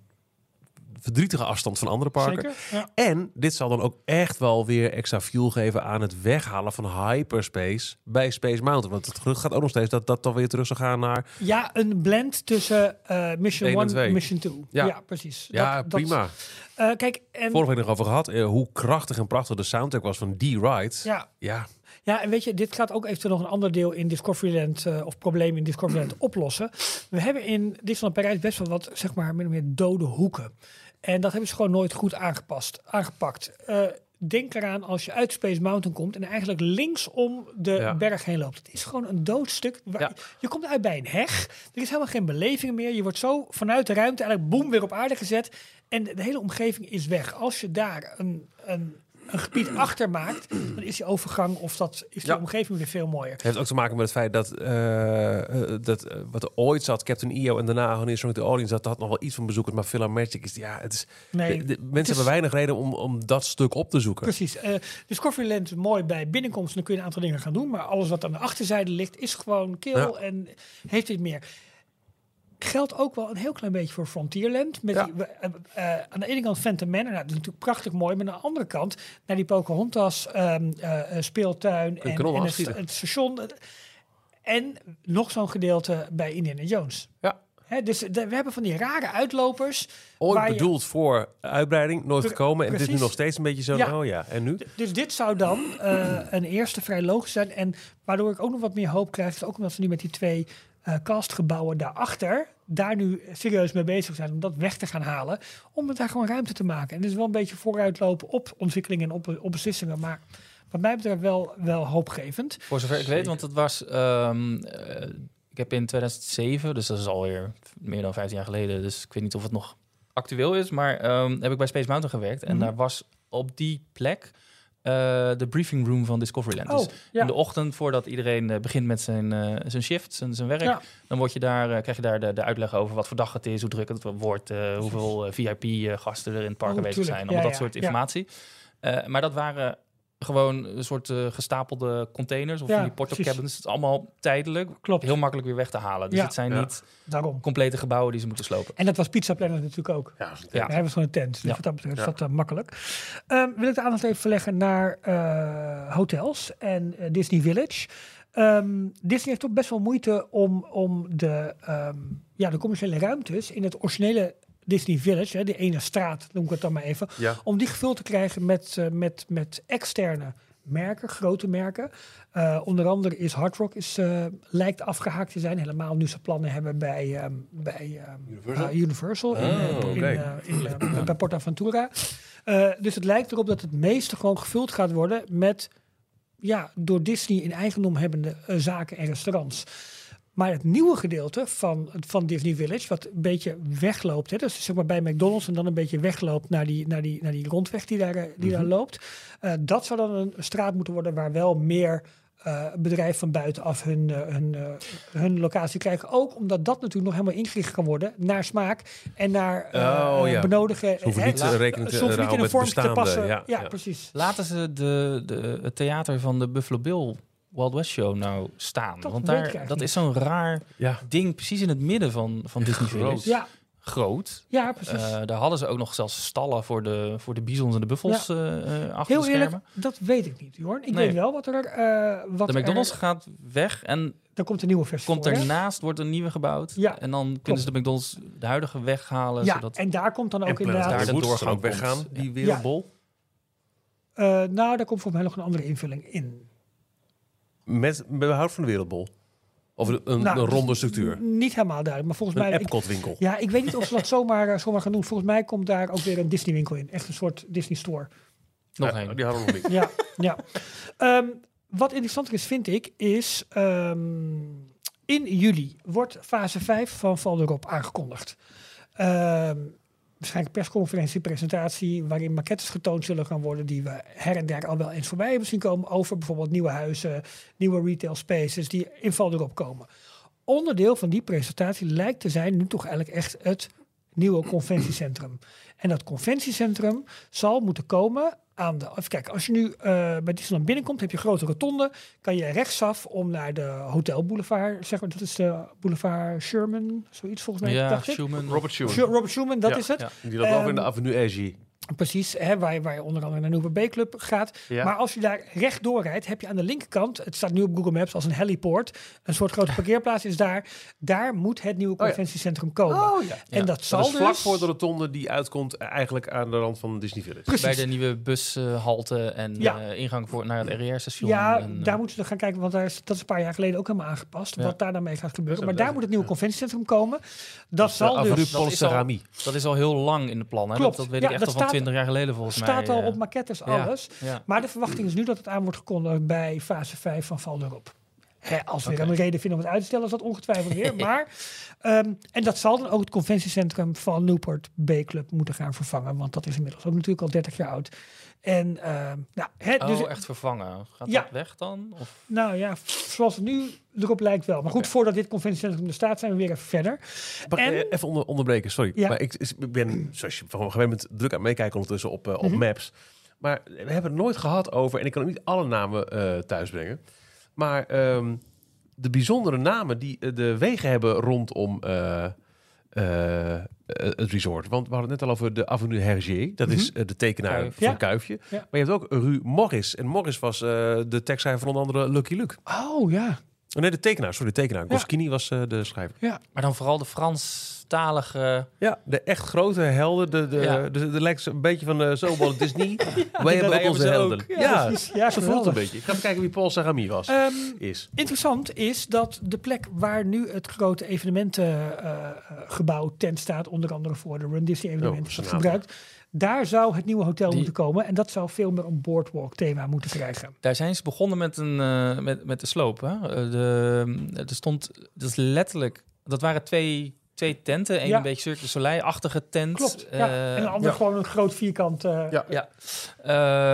verdrietige afstand van andere parken. Ja. En dit zal dan ook echt wel weer extra fuel geven aan het weghalen van hyperspace bij Space Mountain. Want het gerucht gaat ook nog steeds dat dat dan weer terug zou gaan naar... ja, een blend tussen eh, Mission Eén en 1 twee. en Mission 2. Ja. Ja, precies. Ja, Dat- dat- prima. eh, kijk, en, Vorige week nog over gehad, eh, hoe krachtig en prachtig de soundtrack was van die ride. ja, Ja, Ja, en weet je, dit gaat ook eventueel nog een ander deel in Discoveryland eh, of probleem in Discoveryland oplossen. We hebben in Disneyland Parijs best wel wat, zeg maar, min of meer dode hoeken. En dat hebben ze gewoon nooit goed aangepast, aangepakt. Eh, denk eraan als je uit Space Mountain komt en eigenlijk linksom de Ja. berg heen loopt. Het is gewoon een doodstuk. Waar- Ja. Je komt uit bij een heg. Er is helemaal geen beleving meer. Je wordt zo vanuit de ruimte eigenlijk boem weer op aarde gezet. En de hele omgeving is weg. Als je daar een, een een gebied achter maakt, dan is die overgang of dat is Ja. omgeving weer veel mooier. Het heeft ook te maken met het feit dat, eh, eh, dat eh, wat er ooit zat, Captain EO en daarna Honey Song the Audience, dat had nog wel iets van bezoekers. Maar Film Magic is, ja, het is, Nee, de, de- mensen is- hebben weinig reden om, om dat stuk op te zoeken. Precies. Eh Discoveryland is mooi bij binnenkomst. Dan kun je een aantal dingen gaan doen. Maar alles wat aan de achterzijde ligt is gewoon kil Ja. en heeft dit meer. Geldt ook wel een heel klein beetje voor Frontierland. Met Ja. die, eh, eh, aan de ene kant Phantom Manor. Nou, dat is natuurlijk prachtig mooi. Maar aan de andere kant naar die Pocahontas eh, eh, speeltuin. En, en het, station. En nog zo'n gedeelte bij Indiana Jones. Ja. Hè, dus de- we hebben van die rare uitlopers. Ooit je- bedoeld voor uitbreiding, nooit gekomen. En dit is nu nog steeds een beetje zo, Ja. oh ja, en nu? Dus dit zou dan een eerste vrij logisch zijn. En waardoor ik ook nog wat meer hoop krijg, is ook omdat ze nu met die twee castgebouwen daarachter, daar nu serieus mee bezig zijn om dat weg te gaan halen, om het daar gewoon ruimte te maken. En is wel een beetje vooruitlopen op ontwikkelingen en op, op beslissingen, maar wat mij betreft wel, wel hoopgevend. Voor zover ik weet, want het was... ehm, eh, ik heb in 2007, dus dat is alweer meer dan 15 jaar geleden... dus ik weet niet of het nog actueel is... maar ehm, heb ik bij Space Mountain gewerkt. En Mhm. daar was op die plek eh, de briefing room van Discoveryland. Oh, Dus ja. in de ochtend, voordat iedereen eh, begint met zijn, eh, zijn shift, zijn, zijn werk... Ja. dan word je daar, eh, krijg je daar de, de uitleg over wat voor dag het is... hoe druk het wordt, eh, hoeveel VIP-gasten er in het park Oh, aanwezig tuurlijk. zijn. Allemaal Ja, dat soort informatie. Eh, maar dat waren gewoon een soort eh, gestapelde containers of Ja, die porto precies. cabins. Het is allemaal tijdelijk, Klopt, heel makkelijk weer weg te halen. Dus Ja. het zijn Ja. niet daarom. complete gebouwen die ze moeten slopen. En dat was Pizza Planet natuurlijk ook. Ja, Ja. Daar hebben we gewoon een tent. Dus dat betreft is dat eh, makkelijk. Ehm, wil ik de aandacht even verleggen naar eh, hotels en Disney Village. Ehm, Disney heeft toch best wel moeite om, om de, ehm, ja, de commerciële ruimtes in het originele Disney Village, hè, die ene straat, noem ik het dan maar even, Ja. om die gevuld te krijgen met, eh, met, met externe merken, grote merken. Eh, onder andere is Hard Rock is, eh, lijkt afgehaakt te zijn, helemaal nu ze plannen hebben bij, ehm, bij ehm, Universal? Universal in, Oh, in, oké. in, bij Portaventura. Eh, dus het lijkt erop dat het meeste gewoon gevuld gaat worden met ja, door Disney in eigendom hebbende zaken en restaurants. Maar het nieuwe gedeelte van, van Disney Village, wat een beetje wegloopt, hè, dus zeg maar bij McDonald's en dan een beetje wegloopt naar die, naar die, naar die rondweg die daar, eh, die daar loopt, eh, dat zou dan een straat moeten worden waar wel meer eh bedrijven van buitenaf hun, hun, hun locatie krijgen. Ook omdat dat natuurlijk nog helemaal ingericht kan worden naar smaak en naar eh, Oh, ja. benodigen. Ze hoeven niet eh, rekening te ze hoeven niet in houden een met vorm te bestaande. passen. Ja, Ja, ja. precies. Laten ze de, de, het theater van de Buffalo Bill Wild West Show nou staan? Dat Want daar, dat niet. is zo'n raar Ja. ding precies in het midden van, van Disney groot. Ja, Groot. ja precies. Eh, daar hadden ze ook nog zelfs stallen voor de, voor de bizons en de buffels eh, eh, achter Heel de eerlijk, schermen. dat weet ik niet, hoor. Ik Nee. weet wel wat er... eh wat De McDonald's Er, gaat weg en er komt een nieuwe versie komt voor, hè? ernaast, wordt een nieuwe gebouwd. Ja, en dan kunnen ze de McDonald's de huidige weghalen. Ja, zodat en daar komt dan ook inderdaad... daar de doorgang ook weggaan, die wereldbol. eh, nou, daar komt voor mij nog een andere invulling in. Met, behoud van de wereldbol. Of een, een, Nou, een ronde structuur. Niet helemaal duidelijk, maar volgens Een mij... ik- Epcot winkel. ja, ik weet niet of ze dat zomaar, eh, zomaar gaan doen. Volgens mij komt daar ook weer een Disney winkel in. Echt een soort Disney store. nog Ja, één. Die hadden we nog niet. Ja, ja. Ehm, wat interessanter is, vind ik, is ehm, in juli wordt fase 5 van Valderop aangekondigd. Ehm, waarschijnlijk persconferentie, presentatie, waarin maquettes getoond zullen gaan worden die we her en der al wel eens voorbij hebben zien komen over bijvoorbeeld nieuwe huizen, nieuwe retail spaces die in Valderop komen. Onderdeel van die presentatie lijkt te zijn nu toch eigenlijk echt het nieuwe conventiecentrum. En dat conventiecentrum zal moeten komen aan de. Even kijken, als je nu eh, bij Disneyland binnenkomt, heb je een grote rotonde. Kan je rechtsaf om naar de Hotel Boulevard. Zeg maar, dat is de Boulevard Sherman, zoiets volgens mij. Ja, dacht ik. Robert Schumann. Schu- Robert Schumann, dat Ja, is het. ja. Die loopt over in de Ehm, Avenue Asie. Precies, hè, waar, je, waar je onder andere naar Nieuwe B-Club gaat. Ja. Maar als je daar rechtdoor rijdt, heb je aan de linkerkant, het staat nu op Google Maps als een heliport, een soort grote parkeerplaats is daar. Daar moet het nieuwe ja. conventiecentrum komen. Oh ja. En Ja. dat zal Dat is vlak dus... voor de rotonde die uitkomt eh, eigenlijk aan de rand van Disney Village. Precies. Bij de nieuwe bushalte en Ja. eh, ingang voor, naar het RER-station. Ja, en, eh, daar moeten we gaan kijken, want daar is, dat is een paar jaar geleden ook helemaal aangepast. Ja. Wat daar dan mee gaat gebeuren. Zo, Maar daar moet het nieuwe conventiecentrum komen. Dat zal dus... dat is al-. Dat is al heel lang in de plannen. Dat, dat weet Ja, ik echt dat al van staat- 20 jaar geleden volgens mij. staat al eh, op maquettes, alles. Maar de verwachting is nu dat het aan wordt gekondigd bij fase 5 van Val erop. Hè, als we een reden vinden om het uit te stellen, is dat ongetwijfeld weer. Maar, ehm, en dat zal dan ook het conventiecentrum van Newport B Club moeten gaan vervangen. Want dat is inmiddels ook natuurlijk al 30 jaar oud. En ehm, nou, hè, dus, oh, echt vervangen. Gaat Ja. dat weg dan? Of? nou ja, zoals het nu erop lijkt wel. Maar goed, voordat dit conventiecentrum er staat, zijn we weer even verder. Mag ik En- eh, even onder, onderbreken, sorry. Ja. Maar ik, ik ben, zoals je van gewend bent, druk aan het meekijken ondertussen op, eh, op Mhm. Maps. Maar we hebben het nooit gehad over, en ik kan ook niet alle namen eh thuisbrengen. Maar ehm, de bijzondere namen die de wegen hebben rondom eh, eh, eh, het resort. Want we hadden het net al over de Avenue Hergé. Dat is eh, de tekenaar Kuif. van Ja. Kuifje. Ja. Maar je hebt ook Rue Morris. En Morris was eh, de tekstschrijver van onder andere Lucky Luke. Oh ja. Oh, nee, de tekenaar. Sorry, de tekenaar. Ja. Goscinny was eh, de schrijver. Maar dan vooral de Franstalige... Ja, de echt grote helden. De, de, Ja. de, de, lijkt een beetje van uh, Sobol Disney. Wij hebben ook onze ze helden. ook. Ja, Ja, precies. Ja, zo voelt een beetje. Ik ga even kijken wie Paul Sagami was. Ehm, is. Interessant is dat de plek waar nu het grote evenementengebouw tent staat, onder andere voor de Run Disney evenementen, Oh, Senado. gebruikt. Daar zou het nieuwe hotel Die- moeten komen en dat zou veel meer een boardwalk thema moeten krijgen. Daar zijn ze begonnen met, een, eh, met, met de sloop. Hè? Eh, De, er stond, dat is letterlijk, dat waren twee, twee tenten. Eén Ja. een beetje Cirque du Soleil-achtige tent. Klopt. ja. Eh, en een ander ja. gewoon een groot vierkant. eh, Ja. Ja,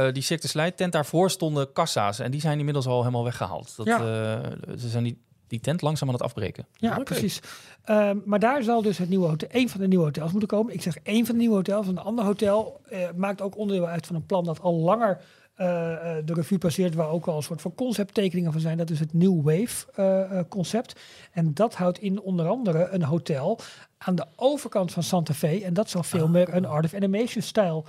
Eh, die Cirque du Soleil tent, daarvoor stonden kassa's. En die zijn inmiddels al helemaal weggehaald. Dat, Ja. eh, ze zijn die, die tent langzaam aan het afbreken. Ja, precies. Ehm, maar daar zal dus het nieuwe hotel, één van de nieuwe hotels moeten komen. Ik zeg één van de nieuwe hotels. Een ander hotel eh, maakt ook onderdeel uit van een plan dat al langer eh, eh, de revue passeert, waar ook al een soort van concepttekeningen van zijn. Dat is het New Wave eh, eh, concept. En dat houdt in onder andere een hotel aan de overkant van Santa Fe. En dat zal veel meer een Art of Animation stijl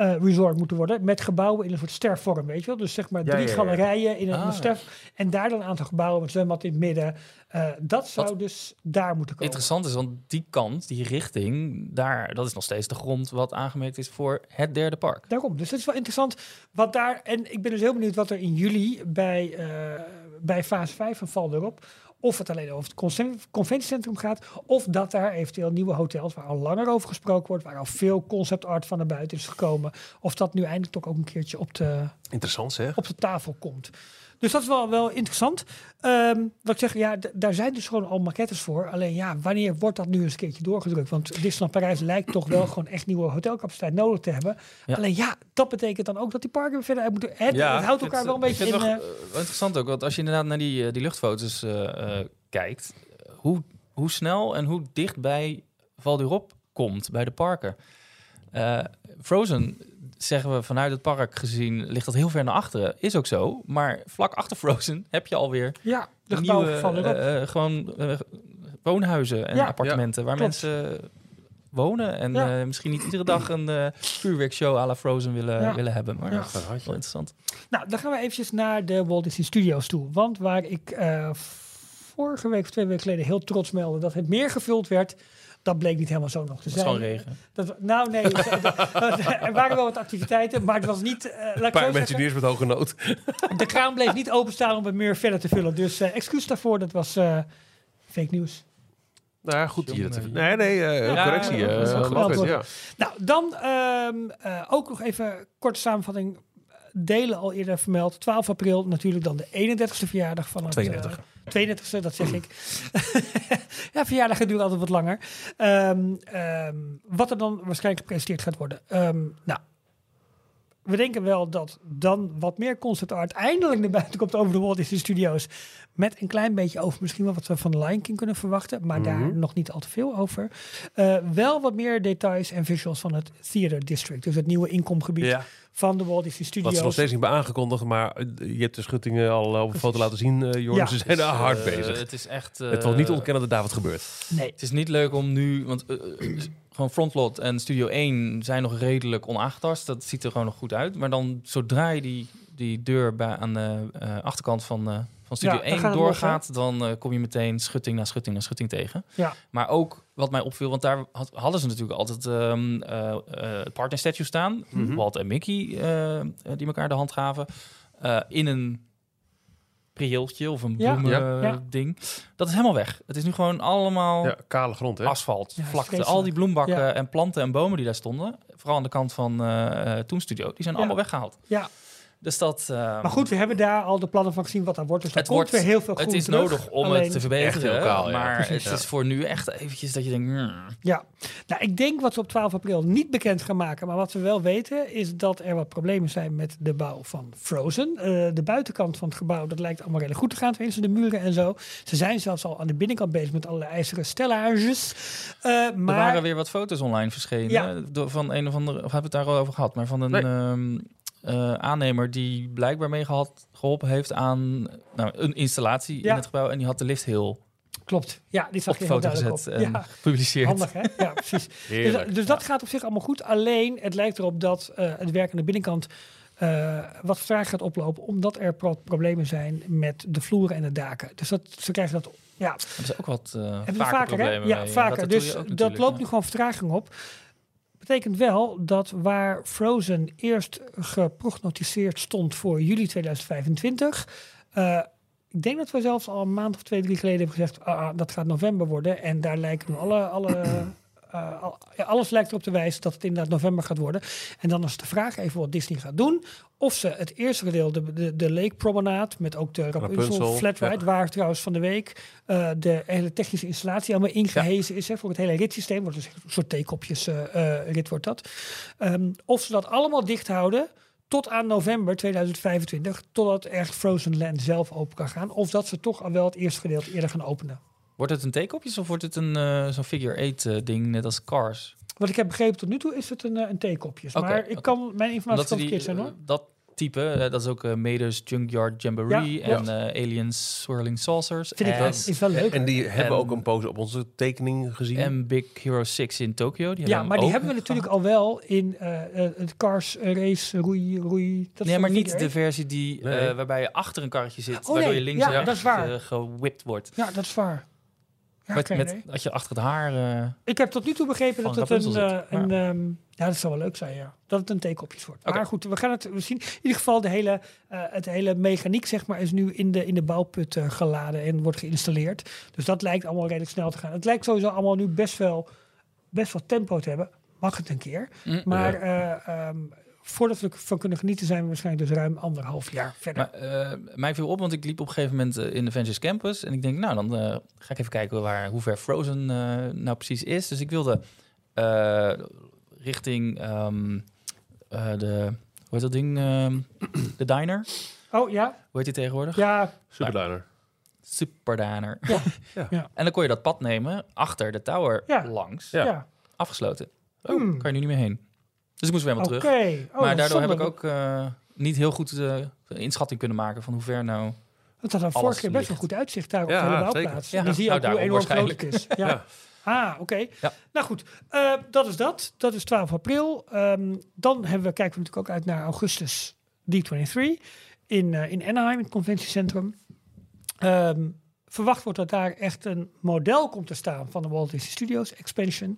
eh, resort moeten worden. Met gebouwen in een soort stervorm, weet je wel. Dus zeg maar Ja, drie ja, galerijen in een, Ah. een ster. En daar dan een aantal gebouwen met zwembad in het midden. Eh, dat zou Wat dus daar moeten komen. Interessant is, want die kant, die richting, daar, dat is nog steeds de grond wat aangemerkt is voor het derde park. Daarom. Dus dat is wel interessant. Wat daar, en ik ben dus heel benieuwd wat er in juli bij, eh, bij fase 5 van Val erop. Of het alleen over het conven- conventiecentrum gaat. Of dat daar eventueel nieuwe hotels, waar al langer over gesproken wordt. Waar al veel concept art van naar buiten is gekomen. Of dat nu eindelijk toch ook een keertje op de, Interessant zeg. op de tafel komt. Dus dat is wel, wel interessant. Ehm, wat ik zeg, ja, daar zijn dus gewoon al maquettes voor. Alleen ja, wanneer wordt dat nu eens een keertje doorgedrukt? Want Disneyland Parijs lijkt toch wel gewoon echt nieuwe hotelcapaciteit nodig te hebben. Ja. Alleen ja, dat betekent dan ook dat die parken verder uit moeten. Het, Ja, het houdt elkaar wel een beetje in. eh, wel, interessant ook, want als je inderdaad naar die, eh, die luchtfoto's eh, kijkt, hoe, hoe snel en hoe dicht bij Val d'Europe komt bij de parken. Frozen, zeggen we vanuit het park gezien, ligt dat heel ver naar achteren. Is ook zo, maar vlak achter Frozen heb je alweer ja, de nieuwe van eh, eh, gewoon eh, woonhuizen en Ja. appartementen waar Klopt. mensen wonen en Ja. eh, misschien niet iedere dag een eh vuurwerkshow à la Frozen willen, Ja. willen hebben. Maar Ja. dat is wel interessant. Nou, dan gaan we eventjes naar de Walt Disney Studios toe. Want waar ik eh, vorige week of twee weken geleden heel trots meldde dat het meer gevuld werd. Dat bleek niet helemaal zo nog te zijn. gewoon regen. Dat, nou, nee. er waren wel wat activiteiten, maar het was niet. eh, Een paar Imagineers met hoge nood. De kraan bleef niet openstaan om het meer verder te vullen. Dus eh excuus daarvoor, dat was eh, fake nieuws. Nou ja, goed. Hier, nee, nee, eh, Ja, correctie. ja. Nou, dan ehm, eh, ook nog even korte samenvatting. Delen al eerder vermeld. 12 april natuurlijk dan de 31ste verjaardag van het... 32. eh, 32e, dat zeg ik. ja, verjaardagen duren altijd wat langer. Ehm, ehm, wat er dan waarschijnlijk gepresenteerd gaat worden. Ehm, nou, we denken wel dat dan wat meer concept art eindelijk naar buiten komt over de Walt Disney Studios. Met een klein beetje over misschien wel wat we van Lion King kunnen verwachten. Maar daar Mhm. nog niet al te veel over. Eh, wel wat meer details en visuals van het Theater District. Dus het nieuwe inkomgebied Ja, van de Walt Disney wat Studios. ze nog steeds niet hebben aangekondigd, maar eh, je hebt de schuttingen al op een foto laten zien, eh Joris. Ja. Ze zijn er hard Eh, bezig. Het is echt. eh, het valt niet ontkennen dat daar wat gebeurt. Nee. Het is niet leuk om nu, want eh, eh, gewoon Frontlot en Studio 1 zijn nog redelijk onaangetast. Dat ziet er gewoon nog goed uit. Maar dan zodra je die, die deur bij, aan de eh, achterkant van, eh, van Studio Ja, dan 1 gaat het los, doorgaat, dan eh, kom je meteen schutting na schutting na schutting tegen. Ja. Maar ook wat mij opviel, want daar had- hadden ze natuurlijk altijd ehm eh eh, partner statue staan, Mhm. Walt en Mickey, eh, die elkaar de hand gaven, eh, in een prieeltje of een bloemen Ja. Ja. ding. Dat is helemaal weg. Het is nu gewoon allemaal Ja, kale grond, hè? asfalt, Ja, vlakte. vreselijk. Al die bloembakken Ja. en planten en bomen die daar stonden, vooral aan de kant van eh eh Toon Studio, die zijn Ja. allemaal weggehaald. Ja. Dus dat... eh, Maar goed, we hebben daar al de plannen van gezien wat dat wordt. Dus er het komt wordt, weer heel veel groen het is terug. nodig om Alleen- het te verbeteren. Ja. maar Precies, het ja. is voor nu echt eventjes dat je denkt... hmm. Ja, nou, ik denk wat ze op 12 april niet bekend gaan maken. Maar wat we wel weten is dat er wat problemen zijn met de bouw van Frozen. Eh, de buitenkant van het gebouw, dat lijkt allemaal redelijk goed te gaan. Tenminste, de muren en zo. Ze zijn zelfs al aan de binnenkant bezig met allerlei ijzeren stellages. Eh, Er maar waren weer wat foto's online verschenen. Ja. Door, van een of andere... Of hebben we het daar al over gehad? Maar van een Nee. ehm, eh, aannemer die blijkbaar mee gehad, geholpen heeft aan nou, een installatie Ja. in het gebouw. En die had de lift heel klopt, ja, die op zag je heel foto duidelijk gezet op. en Ja, gepubliceerd. handig hè? Ja, precies. Heerlijk. Dus, dus dat gaat op zich allemaal goed. Alleen, het lijkt erop dat eh, het werk aan de binnenkant eh, wat vertraagd gaat oplopen. Omdat er pro- problemen zijn met de vloeren en de daken. Dus dat, ze krijgen dat... Ja, Hebben ze ook wat vaker, vaker, hè? problemen Ja, mee. vaker. Ratatouille Dus dat loopt ja. nu gewoon vertraging op. Betekent wel dat waar Frozen eerst geprognosticeerd stond voor juli 2025... eh, ik denk dat we zelfs al een maand of twee, drie geleden hebben gezegd... ah, ah, dat gaat november worden. En daar lijken alle... alle ja, alles lijkt erop te wijzen dat het inderdaad november gaat worden. En dan is de vraag even wat Disney gaat doen. Of ze het eerste gedeelte, de, de, de Lake Promenade... met ook de Rapunzel, Rapunzel, Flat Ride... ja. waar trouwens van de week eh, de hele technische installatie allemaal ingehezen is. Hè, voor het hele ritssysteem. Wordt dus een soort theekopjes eh, rit wordt dat. Ehm, of ze dat allemaal dicht houden tot aan november 2025. Totdat echt Frozen Land zelf open kan gaan. Of dat ze toch al wel het eerste gedeelte eerder gaan openen. Wordt het een theekopjes of wordt het een eh, zo'n figure 8 ding, net als Cars? Wat ik heb begrepen tot nu toe is het een, eh, een theekopjes. Maar ik kan, mijn informatie Omdat kan verkeerd zijn hoor. eh, dat type, eh, dat is ook eh Mader's Junkyard Jamboree Ja, en eh, Aliens Swirling Saucers. Vind ik en, wel, is wel leuk. En die hebben En- ook een pose op onze tekening gezien. en Big Hero 6 in Tokyo. Die ja, maar die hebben we natuurlijk al wel in eh, eh, het Cars eh, Race Roei Roei. Dat Nee, maar niet de versie die, Nee. eh, waarbij je achter een karretje zit, Oh, waardoor nee. je links Ja, en dat rechts is waar. eh, gewipt wordt. Ja, dat is waar. Ja, met, dat je achter het haar... eh, Ik heb tot nu toe begrepen dat het een, eh, een ehm, ja, dat zou wel leuk zijn, ja. Dat het een theekopjes wordt. Maar goed, we gaan het we zien. In ieder geval de hele, eh, het hele mechaniek zeg maar is nu in de, in de bouwput geladen en wordt geïnstalleerd. Dus dat lijkt allemaal redelijk snel te gaan. Het lijkt sowieso allemaal nu best wel, best wel tempo te hebben. Mag het een keer. Mm. Maar eh, ehm, voordat we ervan kunnen genieten zijn we waarschijnlijk dus ruim anderhalf jaar verder. Maar, eh, mij viel op, want ik liep op een gegeven moment eh, in de Avengers Campus. En ik denk, nou, dan eh, ga ik even kijken waar, hoe ver Frozen eh, nou precies is. Dus ik wilde eh, richting ehm, eh, de, hoe heet dat ding? Ehm, de diner. oh ja, Hoe heet die tegenwoordig? ja, Superdiner. Super diner. Ja. Ja. Ja. En dan kon je dat pad nemen, achter de tower Ja. langs. Ja. ja. Afgesloten. Hmm. Kan je nu niet meer heen. Dus ik moest weer helemaal terug. Oh, maar daardoor heb ik ook eh, niet heel goed de inschatting kunnen maken van hoe ver nou... Het had een vorige keer best wel goed uitzicht daar op Ja, de hele bouwplaats. Ja, Dan zie je nou, ook hoe enorm groot het waarschijnlijk. is. Ja. Ja. Ah, oké. Ja. Nou goed, eh, dat is dat. Dat is 12 april. Ehm, dan hebben we, kijken we natuurlijk ook uit naar augustus D23 in, eh, in Anaheim, in het conventiecentrum. Ehm, verwacht wordt dat daar echt een model komt te staan van de Walt Disney Studios Expansion.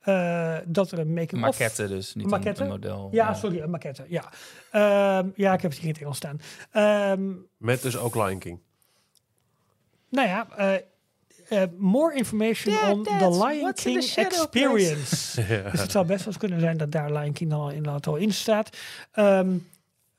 Eh, dat er een making-of... maquette dus, niet Maquette? Een, een model. Ja, sorry, een maquette. Ja, Ehm, ja ik heb het hier in het Engels staan. Ehm, Met dus ook Lion King. Nou ja, eh, eh, more information Dad, on Dad, the Lion in King the experience. Dus het zou best wel eens kunnen zijn dat daar Lion King dan al inderdaad al in staat. Ehm,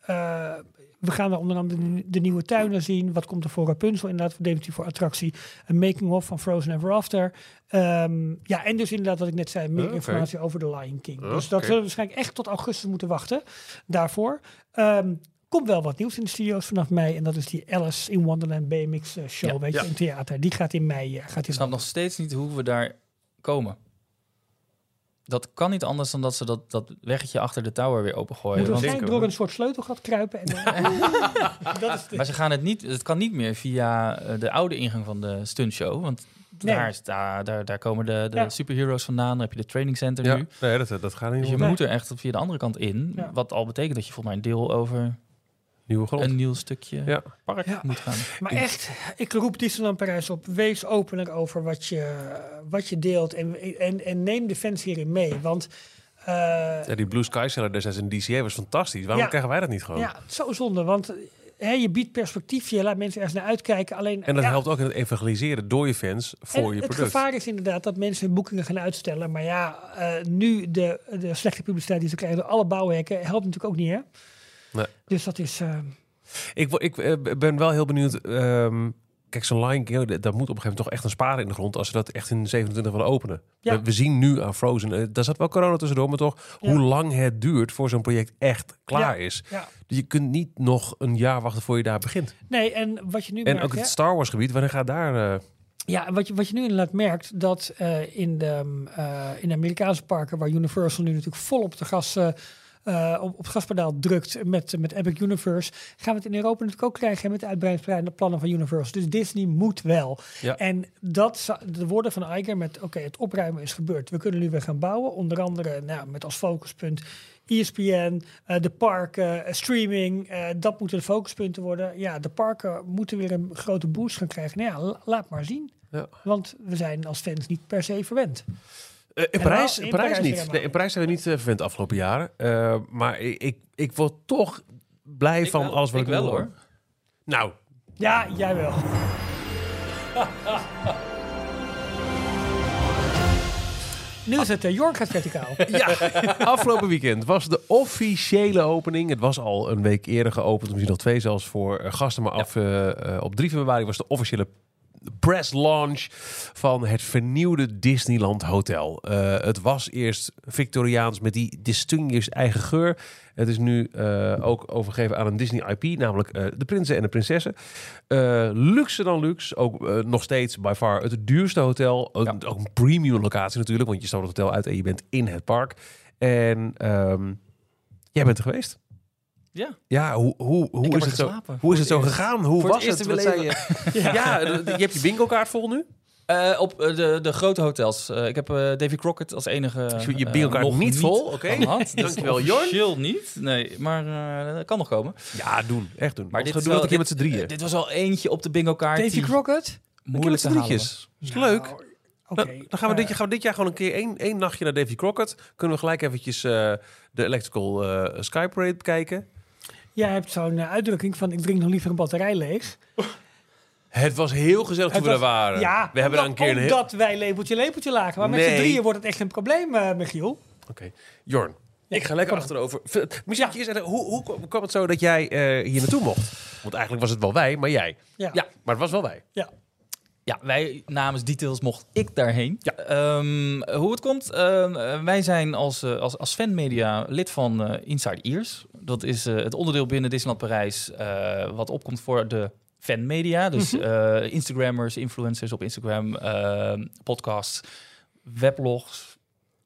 eh, we gaan daar onder andere de, de nieuwe tuinen zien. Wat komt er voor Rapunzel inderdaad, voor definitief voor attractie. Een making-of van Frozen Ever After. Ehm, ja, en dus inderdaad wat ik net zei, meer informatie over de Lion King. Oké. Dus dat zullen we waarschijnlijk echt tot augustus moeten wachten daarvoor. Ehm, komt wel wat nieuws in de studio's vanaf mei. En dat is die Alice in Wonderland BMX eh, show, Ja. weet je, Ja. in theater. Die gaat in mei. eh, gaat Ik in snap nog steeds niet hoe we daar komen. Dat kan niet anders dan dat ze dat, dat weggetje achter de tower weer opengooien. Moet Want- door een soort sleutelgat kruipen. En dan, dat is de- maar ze gaan het niet, het kan niet meer via eh, de oude ingang van de stuntshow. Want Nee. daar, is, daar, daar, daar komen de, de Ja. superheroes vandaan. Dan heb je de training center Ja, nu. nee, dat, dat gaat niet Dus je moet er echt via de andere kant in. Ja. Wat al betekent dat je volgens mij een deel over Nieuwe grond. een nieuw stukje Ja. park Ja. moet gaan. maar echt, ik roep Disneyland Parijs op. Wees openlijk over wat je, wat je deelt. En, en, en neem de fans hierin mee. Want eh, Ja, die Blue Sky Cellar destijds in DCA was fantastisch. Waarom Ja. krijgen wij dat niet gewoon? ja, zo zonde. Want hè, je biedt perspectief. Je laat mensen ergens naar uitkijken. Alleen, En dat ja, helpt ook in het evangeliseren door je fans voor en je het product. gevaar is inderdaad dat mensen hun boekingen gaan uitstellen. Maar ja, eh, nu de, de slechte publiciteit die ze krijgen door alle bouwhekken... helpt natuurlijk ook niet, hè? Nee. Dus dat is... eh, Ik, ik eh, ben wel heel benieuwd. ehm, kijk, zo'n Lion King, dat moet op een gegeven moment toch echt een sparen in de grond als ze dat echt in 27 willen openen. Ja. We, we zien nu aan Frozen, eh, daar zat wel corona tussendoor, maar toch Ja. hoe lang het duurt voor zo'n project echt klaar Ja. is. Je kunt niet nog een jaar wachten voor je daar begint. Nee, en wat je nu En merkt... ook hè, het Star Wars gebied, wanneer gaat daar... eh, Ja, wat je, wat je nu inderdaad merkt, dat in, de, eh, in de Amerikaanse parken, waar Universal nu natuurlijk vol op, de gas, eh, op, op het gaspedaal drukt met, met Epic Universe, gaan we het in Europa natuurlijk ook krijgen met de uitbreidingspleinen en de plannen van Universal. Dus Disney moet wel. Ja. En dat, de woorden van Iger met, oké, het opruimen is gebeurd. We kunnen nu weer gaan bouwen, onder andere nou, met als focuspunt ESPN, eh, de parken, eh, streaming, dat moeten de focuspunten worden. Ja, de parken moeten weer een grote boost gaan krijgen. Nou ja, la- laat maar zien. Ja. Want we zijn als fans niet per se verwend. Eh, in Parijs, in in Parijs Parijs niet. Nee, in Parijs zijn we niet eh, verwend de afgelopen jaren. Eh, maar ik, ik, ik word toch blij van wel, alles wat ik, ik wel nu hoor. hoor. Nou, Ja, jij wel. Niels, het uh, Jorn gaat verticaal. ja, afgelopen weekend was de officiële opening. Het was al een week eerder geopend, misschien nog twee zelfs voor gasten. Maar af, op 3 februari was de officiële press launch van het vernieuwde Disneyland Hotel. Eh, het was eerst Victoriaans met die distinguished eigen geur. Het is nu eh, ook overgegeven aan een Disney IP, namelijk eh, de prinsen en de prinsessen. Luxe dan luxe, ook nog steeds by far het duurste hotel. Ja. ook een premium locatie natuurlijk, want je stapt het hotel uit en je bent in het park. En ehm, jij bent er geweest. Ja. Ja, hoe, hoe, hoe, is het, zo, geslapen. hoe is het zo gegaan? Hoe Voor was het Wat zei je? Ja, je hebt je bingo kaart vol nu? Eh, op eh, de, de grote hotels. Eh, ik heb eh, Davy Crockett als enige. Je- je bingo-kaart nog niet vol? Oké. Dankjewel, Jorn. Officieel niet. Nee, maar eh, dat kan nog komen. Ja, doen. Echt doen. Maar dit dit, doen we een keer met z'n drieën. dit was al eentje op de bingo kaart. Davy Crockett? Moeilijk te halen. Is leuk. Nou, Oké. Dan, dan gaan we, dit, jaar- gaan we dit jaar gewoon een keer één, één nachtje naar Davy Crockett. Kunnen we gelijk eventjes eh, de Electrical Sky Parade bekijken. Jij hebt zo'n eh, uitdrukking van ik drink nog liever een batterij leeg. Het was heel gezellig toen we daar waren. Ja, we hebben daar een omdat, keer een heel... omdat wij lepeltje lepeltje lagen. Maar met z'n drieën wordt het echt een probleem, eh, Michiel. Oké. Jorn, Ja, ik ga lekker kom. achterover. Misschien zeggen, hoe, hoe kwam- kwam het zo dat jij eh, hier naartoe mocht? Want eigenlijk was het wel wij, maar jij. Ja. Ja. Maar het was wel wij. Ja, wij namens Details mocht ik daarheen. Ja. Ehm, hoe het komt, ehm, eh, wij zijn als, eh, als, als fanmedia lid van eh, Inside Ears. Dat is eh, het onderdeel binnen Disneyland Parijs wat opkomt voor de fanmedia. Dus eh, Instagrammers, influencers op Instagram, eh, podcasts, weblogs.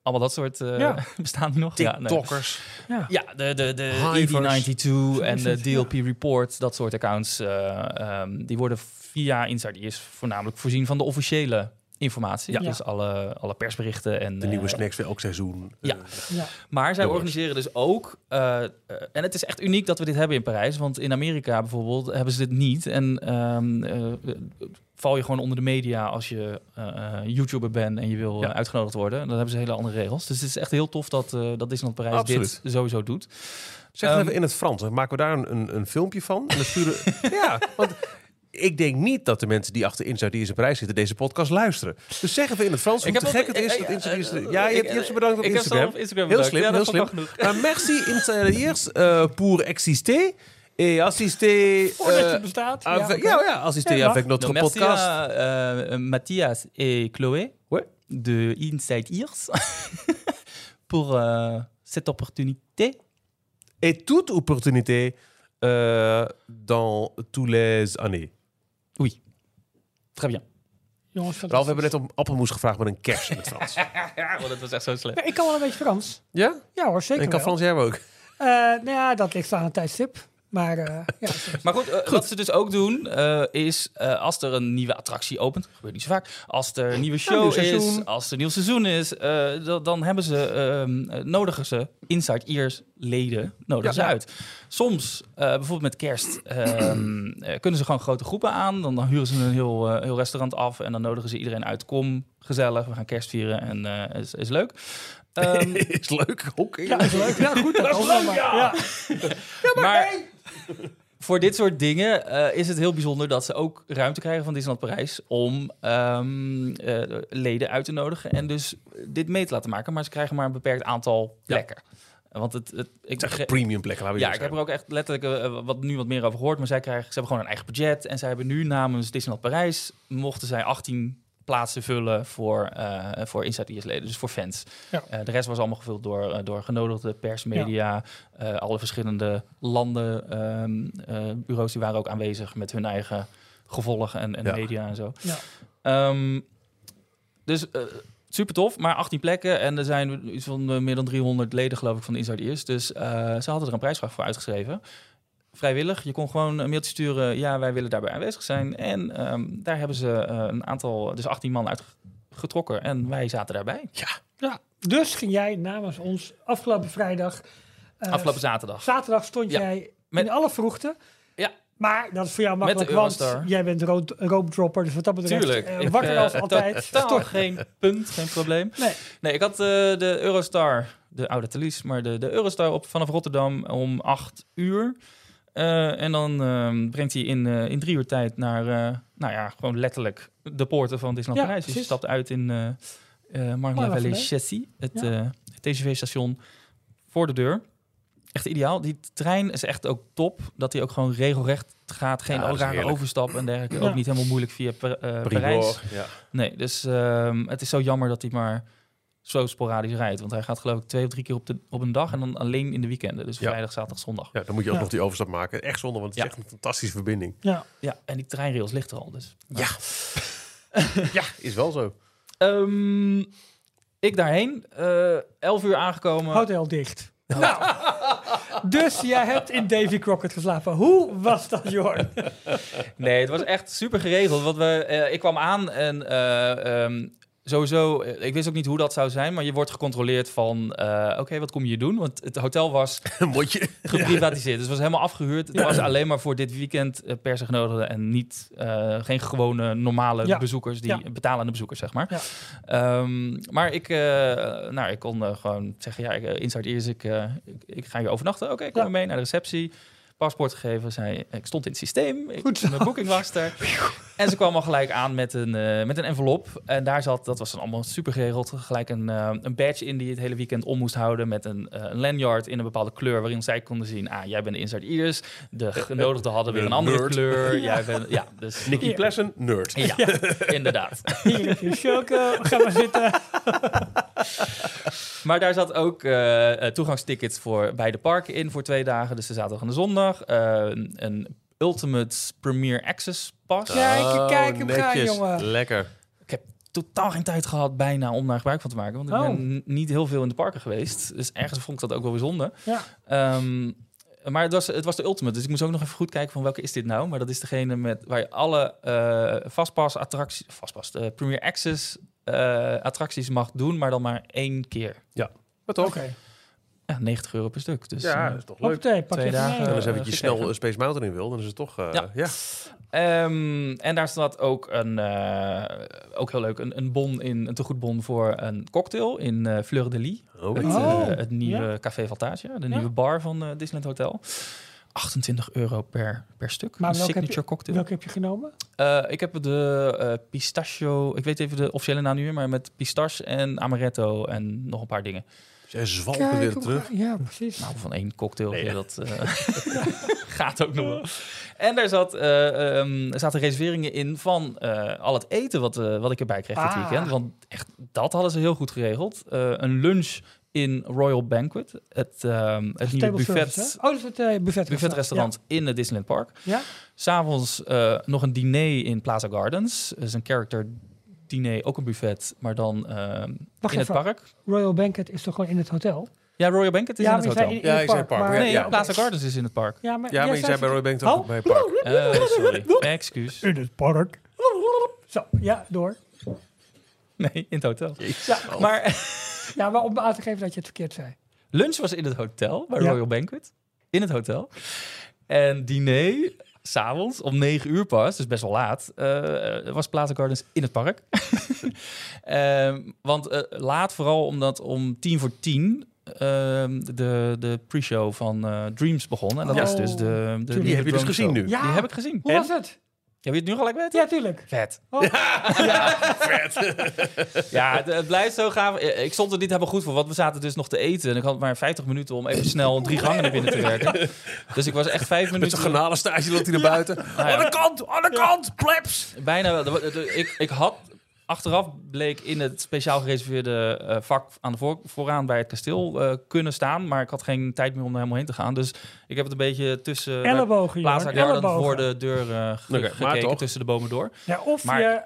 Allemaal dat soort eh, Ja. bestaan die nog? Ja, nee. TikTokkers. Ja. Ja, de, de, de Hivers. ED92 en de is. DLP Report, dat soort accounts, eh, ehm, die worden via Inside Ears voornamelijk voorzien van de officiële informatie. Ja. Dus alle, alle persberichten en De nieuwe eh, snacks voor elk seizoen. ja. Ja. Maar zij Doors. organiseren dus ook, en het is echt uniek dat we dit hebben in Parijs, want in Amerika bijvoorbeeld hebben ze dit niet. En ehm, eh, val je gewoon onder de media als je eh, eh, YouTuber bent en je wil Ja. eh, uitgenodigd worden. Dan hebben ze hele andere regels. Dus het is echt heel tof dat, eh dat Disneyland Parijs Absoluut. dit sowieso doet. Zeg het Ehm, even in het Frans. Dan maken we daar een, een, filmpje van. En dan sturen... ja, want ik denk niet dat de mensen die achter Inside Ears in Parijs zitten deze podcast luisteren. Dus zeg even in het Frans hoe te gek het is dat Inside Ja, je hebt, ze bedankt op Instagram. Heel slim, heel slim. Maar merci Inside Ears pour exister. Et assister... Voordat eh, het bestaat. avec- ja, ja, assister Ja, avec notre Donc, merci podcast. à euh, Mathias et Chloé Ouais. de Inside Ears pour euh, cette opportunité. Et toute opportunité euh, dans tous les années. Oui, très bien. Jongens, Ralf, we hebben net om appelmoes gevraagd met een kers in het Frans. Ja, dat was echt zo slecht. Ik kan wel een beetje Frans. ja? Ja hoor, zeker En kan wel. Frans jij ook? Eh, nou ja, dat ligt aan het tijdstip. Maar eh, ja, Maar goed, eh, wat ze dus ook doen, eh, is eh, als er een nieuwe attractie opent, gebeurt niet zo vaak, als er een nieuwe show is, seizoen. als er een nieuw seizoen is, eh, da- dan hebben ze, ehm, eh, nodigen ze Inside Ears leden, nodigen Ja. ze uit. Soms, eh, bijvoorbeeld met kerst, ehm, eh, kunnen ze gewoon grote groepen aan. Dan, dan huren ze een heel, eh, heel restaurant af en dan nodigen ze iedereen uit. Kom, gezellig, we gaan kerst vieren en eh is, is leuk. Ehm, is leuk. Oké. ja, is leuk. Ja, goed. Dat is leuk, ja. maar voor dit soort dingen eh, is het heel bijzonder dat ze ook ruimte krijgen van Disneyland Parijs om ehm, eh, leden uit te nodigen en dus dit mee te laten maken. Maar ze krijgen maar een beperkt aantal plekken. Want het, het, ik Het premium plekken, laten we ja, ik heb er ook echt letterlijk eh, wat, nu wat meer over gehoord. Maar zij krijgen, ze hebben gewoon een eigen budget. En zij hebben nu namens Disneyland Parijs... mochten zij 18 plaatsen vullen voor, eh voor Inside Ears-leden. Dus voor fans. Ja. Eh, de rest was allemaal gevuld door, eh, door genodigde pers, media... eh, alle verschillende landen, ehm, eh, bureaus... die waren ook aanwezig met hun eigen gevolgen en, en Ja. media en zo. Ja. Ehm, dus super tof, maar 18 plekken. En er zijn iets van meer dan 300 leden, geloof ik, van de Inside Ears. Dus eh, ze hadden er een prijsvraag voor uitgeschreven. Vrijwillig. Je kon gewoon een mailtje sturen. Ja, wij willen daarbij aanwezig zijn. En ehm, daar hebben ze eh, een aantal, dus 18 man uitgetrokken. En wij zaten daarbij. Ja, dus ging jij namens ons afgelopen vrijdag. eh, Afgelopen zaterdag. Zaterdag stond Ja, jij met- in alle vroegte. Ja. Maar dat is voor jou makkelijk, want jij bent rood, roopdropper. Dus wat dat betreft Tuurlijk. eh, Ik, wakker eh, als altijd. Totaal Toch? geen punt, geen probleem. Nee. Nee, ik had eh, de Eurostar, de oude Thalys, maar de, de Eurostar op vanaf Rotterdam om 8 uur. Eh, en dan ehm, brengt hij in, eh, in drie uur tijd naar, eh, nou ja, gewoon letterlijk de poorten van Disneyland Ja, Parijs. Dus je stapt uit in eh eh Marne la la Vallée Vallée. Chessy, het, Ja. TGV-station voor de deur. Echt ideaal. Die trein is echt ook top. Dat hij ook gewoon regelrecht gaat. Geen Ja, rare heerlijk. overstap en dergelijke. Ja. Ook niet helemaal moeilijk via Per- eh, Parijs. Nee, dus ehm, het is zo jammer dat hij maar zo sporadisch rijdt. Want hij gaat geloof ik twee of drie keer op, de, op een dag en dan alleen in de weekenden. Dus Ja. vrijdag, zaterdag, zondag. ja, dan moet je ook Ja. nog die overstap maken. Echt zonde, want het is echt een fantastische verbinding. Ja. Ja, en die treinrails ligt er al. Dus. Ja. ja, is wel zo. Ehm, ik daarheen, eh 11 uur aangekomen. Hotel dicht. Nou, dus jij hebt in Davy Crockett geslapen. Hoe was dat, Jorn? Nee, het was echt super geregeld. Want we, eh, ik kwam aan en eh, ehm, sowieso, eh, ik wist ook niet hoe dat zou zijn, maar je wordt gecontroleerd van, eh, oké, wat kom je hier doen? Want het hotel was geprivatiseerd. Dus het was helemaal afgehuurd. Het was alleen maar voor dit weekend eh, persen genodigden en niet eh, geen gewone normale Ja. bezoekers, die Ja. betalende bezoekers, zeg maar. Ja. Ehm, maar ik, eh, nou, ik kon gewoon zeggen, ja, ik, Inside Ears, ik, eh, ik, ik ga hier overnachten. Oké, kom Ja. maar mee naar de receptie. Paspoort gegeven, zei, ik stond in het systeem. Ik, Goed zo. Mijn boeking was er. En ze kwam al gelijk aan met een, eh, met een envelop. En daar zat, dat was dan allemaal super geregeld, gelijk een, eh, een badge in die je het hele weekend om moest houden. Met een, eh, een lanyard in een bepaalde kleur, waarin zij konden zien, ah, jij bent de Inside Ears. De genodigden hadden weer een andere nerd. kleur. Jij bent, ja, dus... Nicky Plessen, nerd. Ja, inderdaad. Hier heb je een choco. Ga maar zitten. Maar daar zat ook eh, eh, toegangstickets voor beide parken in voor twee dagen. Dus de zaterdag en de zondag. Eh, een- een Ultimate Premier Access Pass. Kijk, kijk hem gaan, jongen. Lekker. Ik heb totaal geen tijd gehad bijna om daar gebruik van te maken. Want ik Oh. ben niet heel veel in de parken geweest. Dus ergens vond ik dat ook wel bijzonder. Ja. Ehm, maar het was, het was de Ultimate. Dus ik moest ook nog even goed kijken van welke is dit nou. Maar dat is degene met, waar je alle eh vastpas attracties... Vastpas, de Premier Access eh, attracties mag doen. Maar dan maar één keer. Maar toch? Oké. Ja, 90 euro per stuk. Dus, ja, eh, dat is toch leuk. Hoppatee, pak Twee je dagen. mee. En als Eh, eventjes snel Space Mountain in wil, dan is het toch... eh, Ja. ja. Ehm, en daar staat ook een, eh, ook heel leuk, een, een bon in, een tegoedbon voor een cocktail in eh Fleur de Lis. Oh, Het, ja. Oh, het nieuwe ja. Café Fantasia, de Ja. nieuwe bar van eh, Disneyland Hotel. 28 euro per, per stuk. Maar een welke heb je- cocktail. Welke heb je genomen? Eh, ik heb de eh, pistachio, ik weet even de officiële naam meer, maar met pistache en amaretto en nog een paar dingen. Zij zwalken weer terug. Ja, precies. Nou, van één cocktail, Nee, ja. dat eh, gaat ook nog wel. En daar zat, eh, ehm, er zaten reserveringen in van eh, al het eten wat, eh, wat ik erbij kreeg dit Ah. weekend. Want echt, dat hadden ze heel goed geregeld. Eh, een lunch in Royal Banquet, het, ehm, het nieuwe buffet, service? Oh, het eh, buffet. buffetrestaurant in het Disneyland Park. Ja. S'avonds eh nog een diner in Plaza Gardens. Dat is een character diner, ook een buffet, maar dan ehm, Wacht in het park. Royal Banquet is toch gewoon in het hotel? Ja, Royal Banquet is ja, in het hotel. zei in, Ja, in ik het zei park. park, maar- nee, ja. Plaza Gardens is in het park. Ja, maar, Ja, maar je zei bij van- Roy Bank toch Oh. bij het park. Eh, sorry, excuus. In het park. Zo, ja, door. Nee, in het hotel. Ja, Maar ja, maar om aan te geven dat je het verkeerd zei. lunch was in het hotel, bij Ja. Royal Banquet. In het hotel. En diner, s'avonds, om negen uur pas, dus best wel laat, eh, was Plaza Gardens in het park. Ehm, want eh, laat vooral omdat om tien voor tien ehm, de, de pre-show van eh, Dreams begon. En dat Oh, is dus de, de Die heb je dus gezien show. nu. Ja. Die heb ik gezien. Hoe En? was het? Heb je het nu gelijk weten? Ja, tuurlijk. Vet. Oh. Ja, het, het blijft zo gaaf. Eh, Ik stond er niet helemaal goed voor, want we zaten dus nog te eten. En ik had maar 50 minuten om even snel drie gangen naar binnen te werken. Dus ik was echt vijf Met minuten... zo'n garnalenstage loopt hij naar buiten. ja. Aan de kant, aan de kant, plebs! Bijna. de- Ik, ik had achteraf bleek in het speciaal gereserveerde eh, vak aan de voor, vooraan bij het kasteel eh, kunnen staan, maar ik had geen tijd meer om er helemaal heen te gaan. Dus ik heb het een beetje tussen bij Ellebogen, Plaza. Garden Ellebogen. voor de deur eh, ge- gekeken tussen de bomen door. Ja, of Maar- je...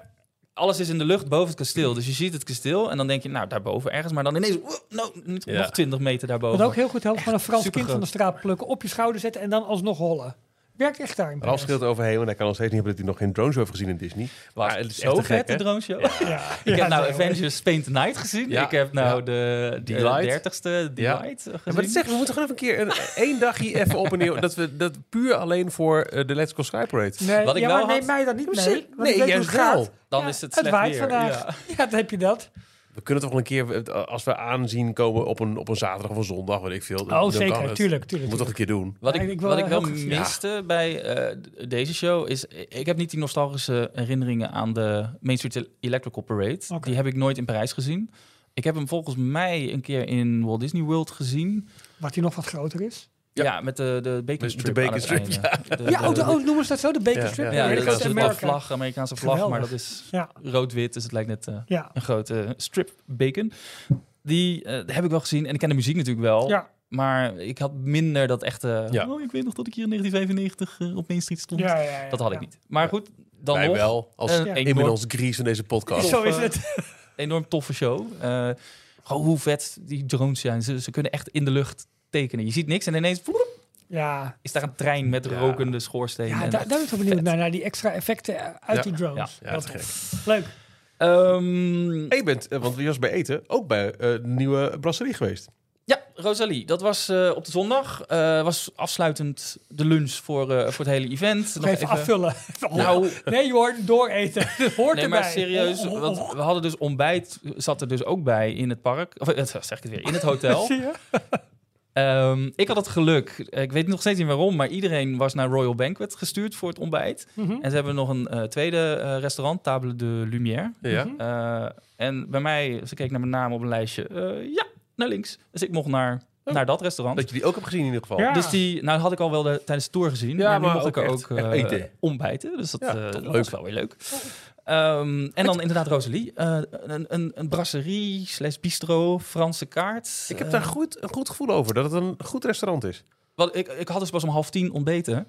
Alles is in de lucht boven het kasteel, dus je ziet het kasteel en dan denk je, nou daarboven ergens, maar dan ineens, no, niet- Ja. nog 20 meter daarboven. Wat ook heel goed helpt, gewoon een Frans kind van de straat plukken, op je schouder zetten en dan alsnog hollen. Werkt echt daar in Ralf scheelt overheen, want hij kan nog steeds niet hebben dat hij nog geen drone show heeft gezien in Disney. was Maar het is zo echt vet, gek, de hè? drone show. Ja. Ik Ja, heb nou. Avengers Paint the Night gezien. Ja. Ik heb nou Ja. de, de Delight. dertigste Delight gezien. Ja, maar het zegt, we moeten gewoon even een keer een, één dagje even op en neer. Dat we dat puur alleen voor eh, de Let's Go Sky Parade. Nee, Wat ik ja, wel maar neem mij dan niet mee. Nee, want ik nee, weet hoe juist het wel. Dan Ja, is het het slecht waait weer. vandaag. Ja. Ja, dan heb je dat. We kunnen toch wel een keer, eh, als we aanzien komen op een, op een zaterdag of een zondag, weet ik veel. Oh, dan kan zeker. het. Tuurlijk, We tuurlijk. moeten toch een keer doen. Wat Ja, ik, ik wil wat ik wel miste bij eh, deze show is... Ik heb niet die nostalgische herinneringen aan de Main Street Electrical Parade. Die heb ik nooit in Parijs gezien. Ik heb hem volgens mij een keer in Walt Disney World gezien. Wat die nog wat groter is. Ja. Ja, met de, de bacon Met de strip bacon aan het strip. De- Ja, oh, de- oh, noemen ze dat zo? De bacon Ja, strip? ja. ja, Ja, dat is een vlag, Amerikaanse vlag, Geweldig. maar dat is Ja, rood-wit, dus het lijkt net eh, ja, een grote strip bacon. Die eh, heb ik wel gezien en ik ken de muziek natuurlijk wel. ja. Maar ik had minder dat echte... Ja. Oh, ik weet nog dat ik hier in 1995 eh, op Main Street stond. ja, ja, ja, Dat had ik ja. niet. Maar goed, dan Wij nog wel, als Ja. enorm, inmiddels Gries van deze podcast. Zo is het. enorm toffe show. Eh, gewoon hoe vet die drones zijn. Ze, ze kunnen echt in de lucht tekenen. Je ziet niks en ineens vloep, Ja, is daar een trein met Ja. rokende schoorstenen. ja en daar, dat- daar ben ik wel benieuwd naar, naar die extra effecten uit Ja. die drones. Ja, tof. Leuk. Ehm, En je bent, eh, want wie was bij eten, ook bij eh, de nieuwe brasserie geweest. ja, Rosalie. Dat was eh, op de zondag. Eh, was afsluitend de lunch voor, eh, voor het hele event. Nog even, afvullen. Oh. Nou, Nee, joh, dooreten. Dat hoort Nee, erbij. maar serieus, Oh, oh, want oh. we hadden dus ontbijt, zat er dus ook bij in het park. Of zeg ik het weer, in het hotel. Zie je? Ehm, ik had het geluk, ik weet nog steeds niet waarom, maar iedereen was naar Royal Banquet gestuurd voor het ontbijt. Mhm. En ze hebben nog een eh, tweede eh, restaurant, Table de Lumière. Ja. Mhm. Eh, en bij mij, ze keek naar mijn naam op een lijstje, eh, ja, naar links. Dus ik mocht naar, Oh. naar dat restaurant. Dat je die ook hebt gezien in ieder geval. Ja. Dus die, nou had ik al wel de, tijdens de tour gezien, Ja, maar nu maar mocht ook ik er ook eh, eten. ontbijten. Dus dat, Ja, eh, toch dat leuk. was wel weer leuk. Ehm, en dan inderdaad Rosalie, eh, een, een, een brasserie slash bistro, Franse kaart. Ik heb Eh, daar goed, een goed gevoel over, dat het een goed restaurant is. wat, ik, ik had dus pas om half tien ontbeten.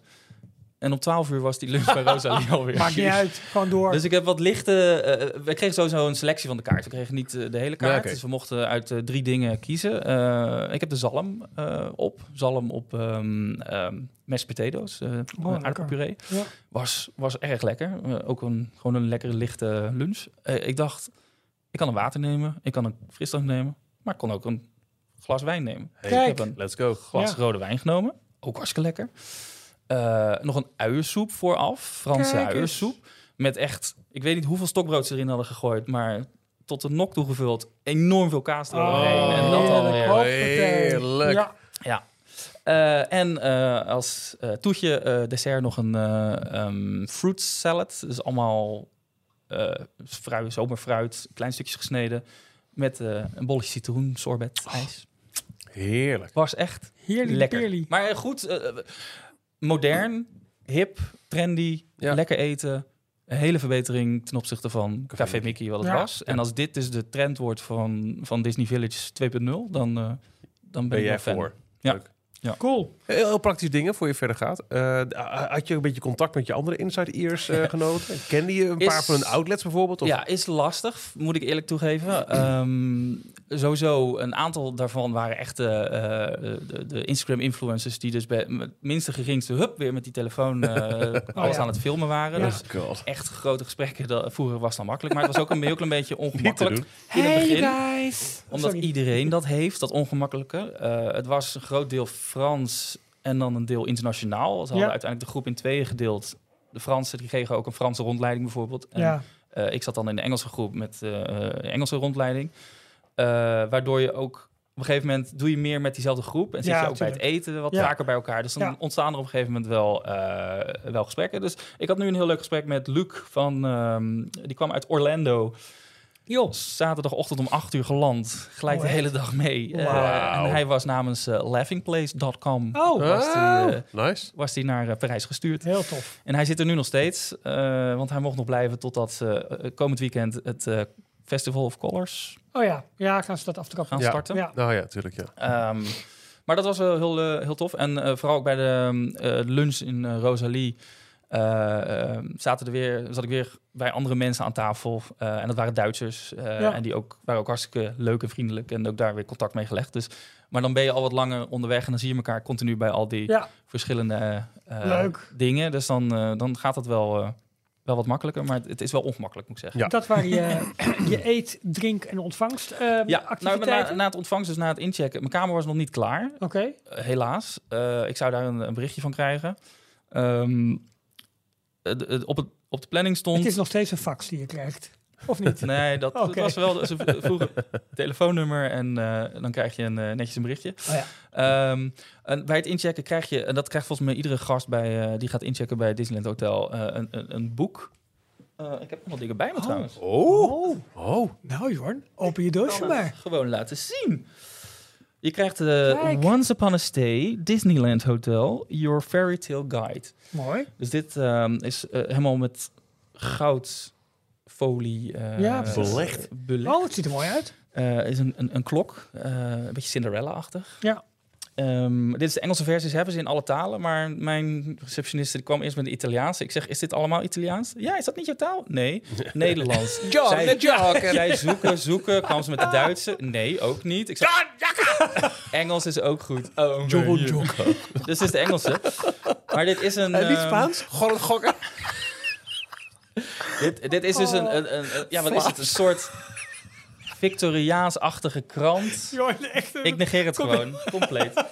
En om twaalf uur was die lunch bij Rosalie alweer. Maakt niet uit. Gewoon door. Dus ik heb wat lichte... eh, we kregen sowieso een selectie van de kaart. We kregen niet eh, de hele kaart. Ja. Dus we mochten uit eh, drie dingen kiezen. Eh, ik heb de zalm eh, op. Zalm op ehm ehm mashed potatoes. eh lekker. aardappelpuree. Ja. Was, was erg lekker. Ook een, gewoon een lekkere lichte lunch. Eh, ik dacht, ik kan een water nemen. Ik kan een frisdrank nemen. Maar ik kon ook een glas wijn nemen. Hey, Kijk. Ik heb een Let's go. glas Ja. rode wijn genomen. Ook hartstikke lekker. Eh, nog een uiensoep vooraf. Franse uiensoep. Met echt, ik weet niet hoeveel stokbrood ze erin hadden gegooid, maar tot de nok toegevuld. Enorm veel kaas eroverheen. Oh, en dat heerlijk. Hoppatee. Heerlijk. Ja. Ja. Eh, en eh, als eh, toetje eh, dessert nog een ehm, fruit salad. Dus allemaal eh fruit, zomerfruit, klein stukjes gesneden. Met eh, een bolletje citroen, sorbet, ijs. Heerlijk. Was echt Heerlijk. lekker. peerly. Maar goed, modern, hip, trendy, Ja. lekker eten. Een hele verbetering ten opzichte van Café Café Mickey wat het Ja. was. En als dit dus de trend wordt van, van Disney Village 2.0, dan, eh, dan ben, Ben ik jij fan. voor? Ja. Leuk. Cool. Heel, heel praktisch dingen voor je verder gaat. Eh, had je een beetje contact met je andere Inside Ears eh, genoten? Kende je een Is- paar van hun outlets bijvoorbeeld? Of? Ja, is lastig, moet ik eerlijk toegeven. Ehm, sowieso, een aantal daarvan waren echt eh, eh, de, de Instagram-influencers... die dus bij het minste geringste hup weer met die telefoon alles ja. aan het filmen waren. Ja. Dus God. echt grote gesprekken dat voeren was dan makkelijk. Maar het was ook een heel klein beetje ongemakkelijk doen. in het Hey begin. guys. Omdat Sorry. iedereen dat heeft, dat ongemakkelijke. Eh, het was een groot deel Frans en dan een deel internationaal. Ze hadden Ja. uiteindelijk de groep in tweeën gedeeld. De Fransen die kregen ook een Franse rondleiding bijvoorbeeld. En, Ja. eh, ik zat dan in de Engelse groep met eh, eh, Engelse rondleiding. Waardoor je ook een gegeven moment doe je meer met diezelfde groep. En zit Ja, je ook bij het eten wat Ja. vaker bij elkaar. Dus dan Ja. ontstaan er op een gegeven moment wel, wel gesprekken. Dus ik had nu een heel leuk gesprek met Luc van... ehm, die kwam uit Orlando. Joh. Zaterdagochtend om 8 uur geland. Gelijk Oh, de hele dag mee. Eh, en hij was namens eh, laughingplace.com... Oh, was die, Ah, eh, nice. was die naar Parijs gestuurd. heel tof. En hij zit er nu nog steeds, eh, want hij mocht nog blijven totdat ze eh, komend weekend het eh, Festival of Colors Oh ja, ja, gaan ze dat aftrappen. gaan Ja. starten. Ja. Nou ja, tuurlijk, ja. Ehm, maar dat was wel heel, heel tof. En eh, vooral ook bij de eh, lunch in eh, Rosalie ehm, zaten er weer, zat ik weer bij andere mensen aan tafel. Eh, en dat waren Duitsers. eh, Ja. En die ook, waren ook hartstikke leuk en vriendelijk. En ook daar weer contact mee gelegd. Dus, maar dan ben je al wat langer onderweg. En dan zie je elkaar continu bij al die Ja, verschillende eh, Leuk. dingen. Dus dan, eh, dan gaat het wel, eh, wel wat makkelijker. Maar het, het is wel ongemakkelijk, moet ik zeggen. Ja. dat waren je, je eet, drink en ontvangst eh, Ja, nou, activiteiten. na, na het ontvangst, dus na het inchecken. Mijn kamer was nog niet klaar. Oké, Eh, helaas. Eh, ik zou daar een, een berichtje van krijgen. Ehm, op, het, op de planning stond... het is nog steeds een fax die je krijgt. Of niet? Nee, dat, dat was wel... Ze vroegen telefoonnummer en eh, dan krijg je een, eh, netjes een berichtje. Oh ja. Ehm, en bij het inchecken krijg je... En dat krijgt volgens mij iedere gast bij, eh, die gaat inchecken bij het Disneyland Hotel... eh, een, een, een boek. Eh, ik heb nog wat dingen bij me Oh. trouwens. Oh. Oh. Nou Jorn, open je doosje maar. gewoon laten zien. Je krijgt de Kijk. Once Upon a Stay Disneyland Hotel Your Fairy Tale Guide. Mooi. Dus dit ehm, is eh, helemaal met goudfolie eh, Ja, eh, belegd. belegd. Oh, het ziet er mooi uit. Eh, is een, een, een klok, eh, een beetje Cinderella-achtig. Ja. Ehm, dit is de Engelse versies, hebben ze in alle talen. Maar mijn receptioniste kwam eerst met de Italiaanse. Ik zeg, is dit allemaal Italiaans? Ja, is dat niet jouw taal? Nee, Nederlands. John, zij, Joker. zij zoeken, zoeken. Kwam ze met de Duitse? Nee, ook niet. Ik zeg, Engels is ook goed. Oh, John. John. Dus dit is de Engelse. Maar dit is een... En niet ehm, Spaans? Gewoon gokken. Dit, dit is dus een, een, een, een- Ja, wat is het? Een soort Victoriaans-achtige krant. Jorn, echt een... Ik negeer het gewoon, compleet.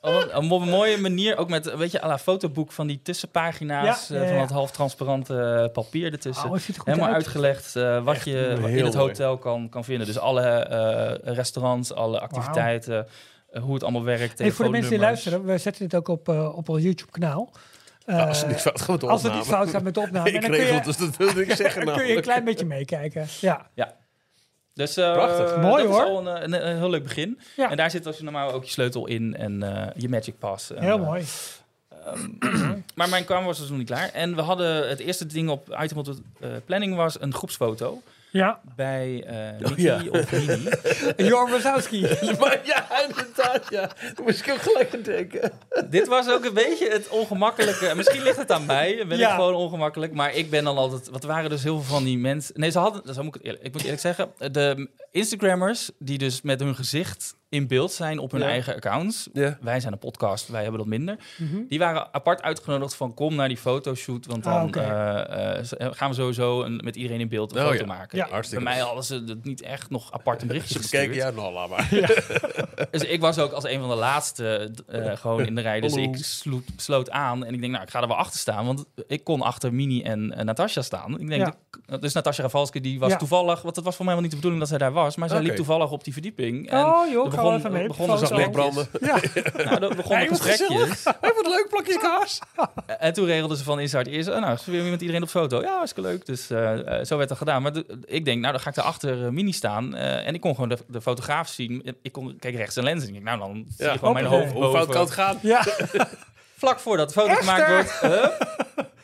Op een, op een mooie manier, ook met, weet je, à la fotoboek van die tussenpagina's, Ja, eh, van ja. dat half transparante eh, papier ertussen. Oh, het ziet er goed Helemaal uit. uitgelegd eh, wat Echt je heel in het mooi. hotel kan, kan vinden. Dus alle eh, restaurants, alle activiteiten, eh, hoe het allemaal werkt. Hey, voor de mensen die telefoonnummers. luisteren, we zetten dit ook op, eh, op ons YouTube-kanaal. Als er niks fout gaat met de als het opname. niet fout gaat met de opname. Ik En dan kun regel je, het, dus dat wilde ik zeggen dan kun je een klein beetje meekijken. Ja, Dus eh, Prachtig. Mooi, dat hoor. is al een, een, een heel leuk begin. Ja. En daar zit als je normaal ook je sleutel in en eh, je Magic Pass. En, heel eh, mooi. Maar mijn kamer was dus nog niet klaar. En we hadden het eerste ding op item op de eh, planning was een groepsfoto Ja, bij eh Mickey ja. of Minnie. Jorn Wazowski. Maar ja, inderdaad, ja. Daar moest ik ook gelijk aan denken. Dit was ook een beetje het ongemakkelijke. Misschien ligt het aan mij, ben Ja. ik gewoon ongemakkelijk. Maar ik ben dan altijd. Wat waren dus heel veel van die mensen. Nee, ze hadden. Zo moet ik, eerlijk, ik moet eerlijk zeggen. De Instagrammers die dus met hun gezicht in beeld zijn op hun Ja. eigen accounts. Ja. Wij zijn een podcast, wij hebben dat minder. Mhm. Die waren apart uitgenodigd van kom naar die fotoshoot. Want dan Ah, oké. eh, eh, gaan we sowieso een, met iedereen in beeld een Oh, foto ja. maken. Ja. Bij Hartstikke mij hadden ze het niet echt nog apart een berichtje Ze gestuurd. bekeken, ja, nou, laat maar. Dus ik was ook als een van de laatste eh, gewoon in de rij. Dus Hallo. ik sloot, sloot aan en ik denk, nou, ik ga er wel achter staan. Want ik kon achter Mini en Natasja staan. Ik denk, Ja. dat- dus Natasja Ravalski, die was Ja. toevallig... Want het was voor mij wel niet de bedoeling dat zij daar was. Maar zij liep toevallig op die verdieping. En oh joh, wel even mee. begon er Zag zo- licht branden. Ja, nou, er begon een Hey, wat gesprekje. Hey, wat leuk, plakjes kaas. En toen regelden ze van Inside eerst, oh, nou, wil je met iedereen op foto? Ja, hartstikke leuk. Dus eh, eh, zo werd dat gedaan. Maar de- ik denk, nou, dan ga ik daar achter eh, Mini staan. eh, en ik kon gewoon de, de fotograaf zien. Ik kon, kijk rechts en lens. En ik denk, nou, dan zie Ja. je gewoon mijn hoofd Hoe fout kan het gaan? ja. Vlak voordat de foto gemaakt wordt, hup,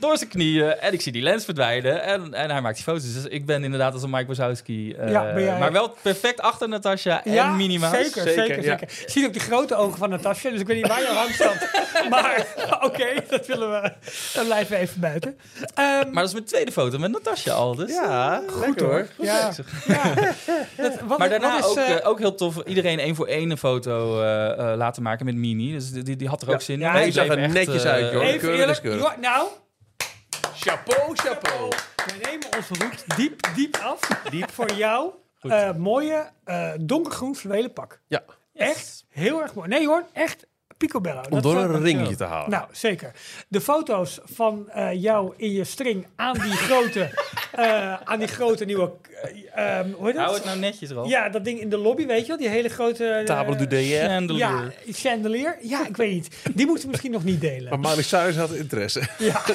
door zijn knieën. En ik zie die lens verdwijnen. En, en hij maakt die foto's. Dus ik ben inderdaad als een Mike Wazowski. eh, Ja, ben jij- Maar wel perfect achter Natasja en ja, Mouse. zeker, zeker, Zeker, zeker. ja. Je ziet ook die grote ogen van Natasja, dus ik weet niet waar je rang staat. maar oké, dat willen we. Dan blijven we even buiten. Ehm, Maar dat is mijn tweede foto met Natasja al. Dus, Ja, eh, lekker hoor. ja, bezig. ja. Dat- wat, Maar daarna wat is, ook, eh, ook heel tof. Iedereen één voor één een foto laten maken met Mini. Dus die, die had er ook zin in. Ja, zag er netjes uit, joh. even keurig eerlijk, nou, Chapeau, chapeau. we nemen onze hoed diep, diep af. Diep voor jou. eh, mooie eh, donkergroen fluwelen pak. Ja. Echt heel erg mooi. Nee hoor, echt Picobello. Om door een ringetje te halen. Nou, zeker. De foto's van eh, jou in je string aan die grote, eh, aan die grote nieuwe, eh, ehm, hoe heet dat? Hou het nou netjes erop. Ja, dat ding in de lobby, weet je wel? Die hele grote... eh, Table du DR. Chandelier. Ja, chandelier. Ja, ik weet niet. Die moeten we misschien nog niet delen. Maar Maris Suis had interesse. Ja,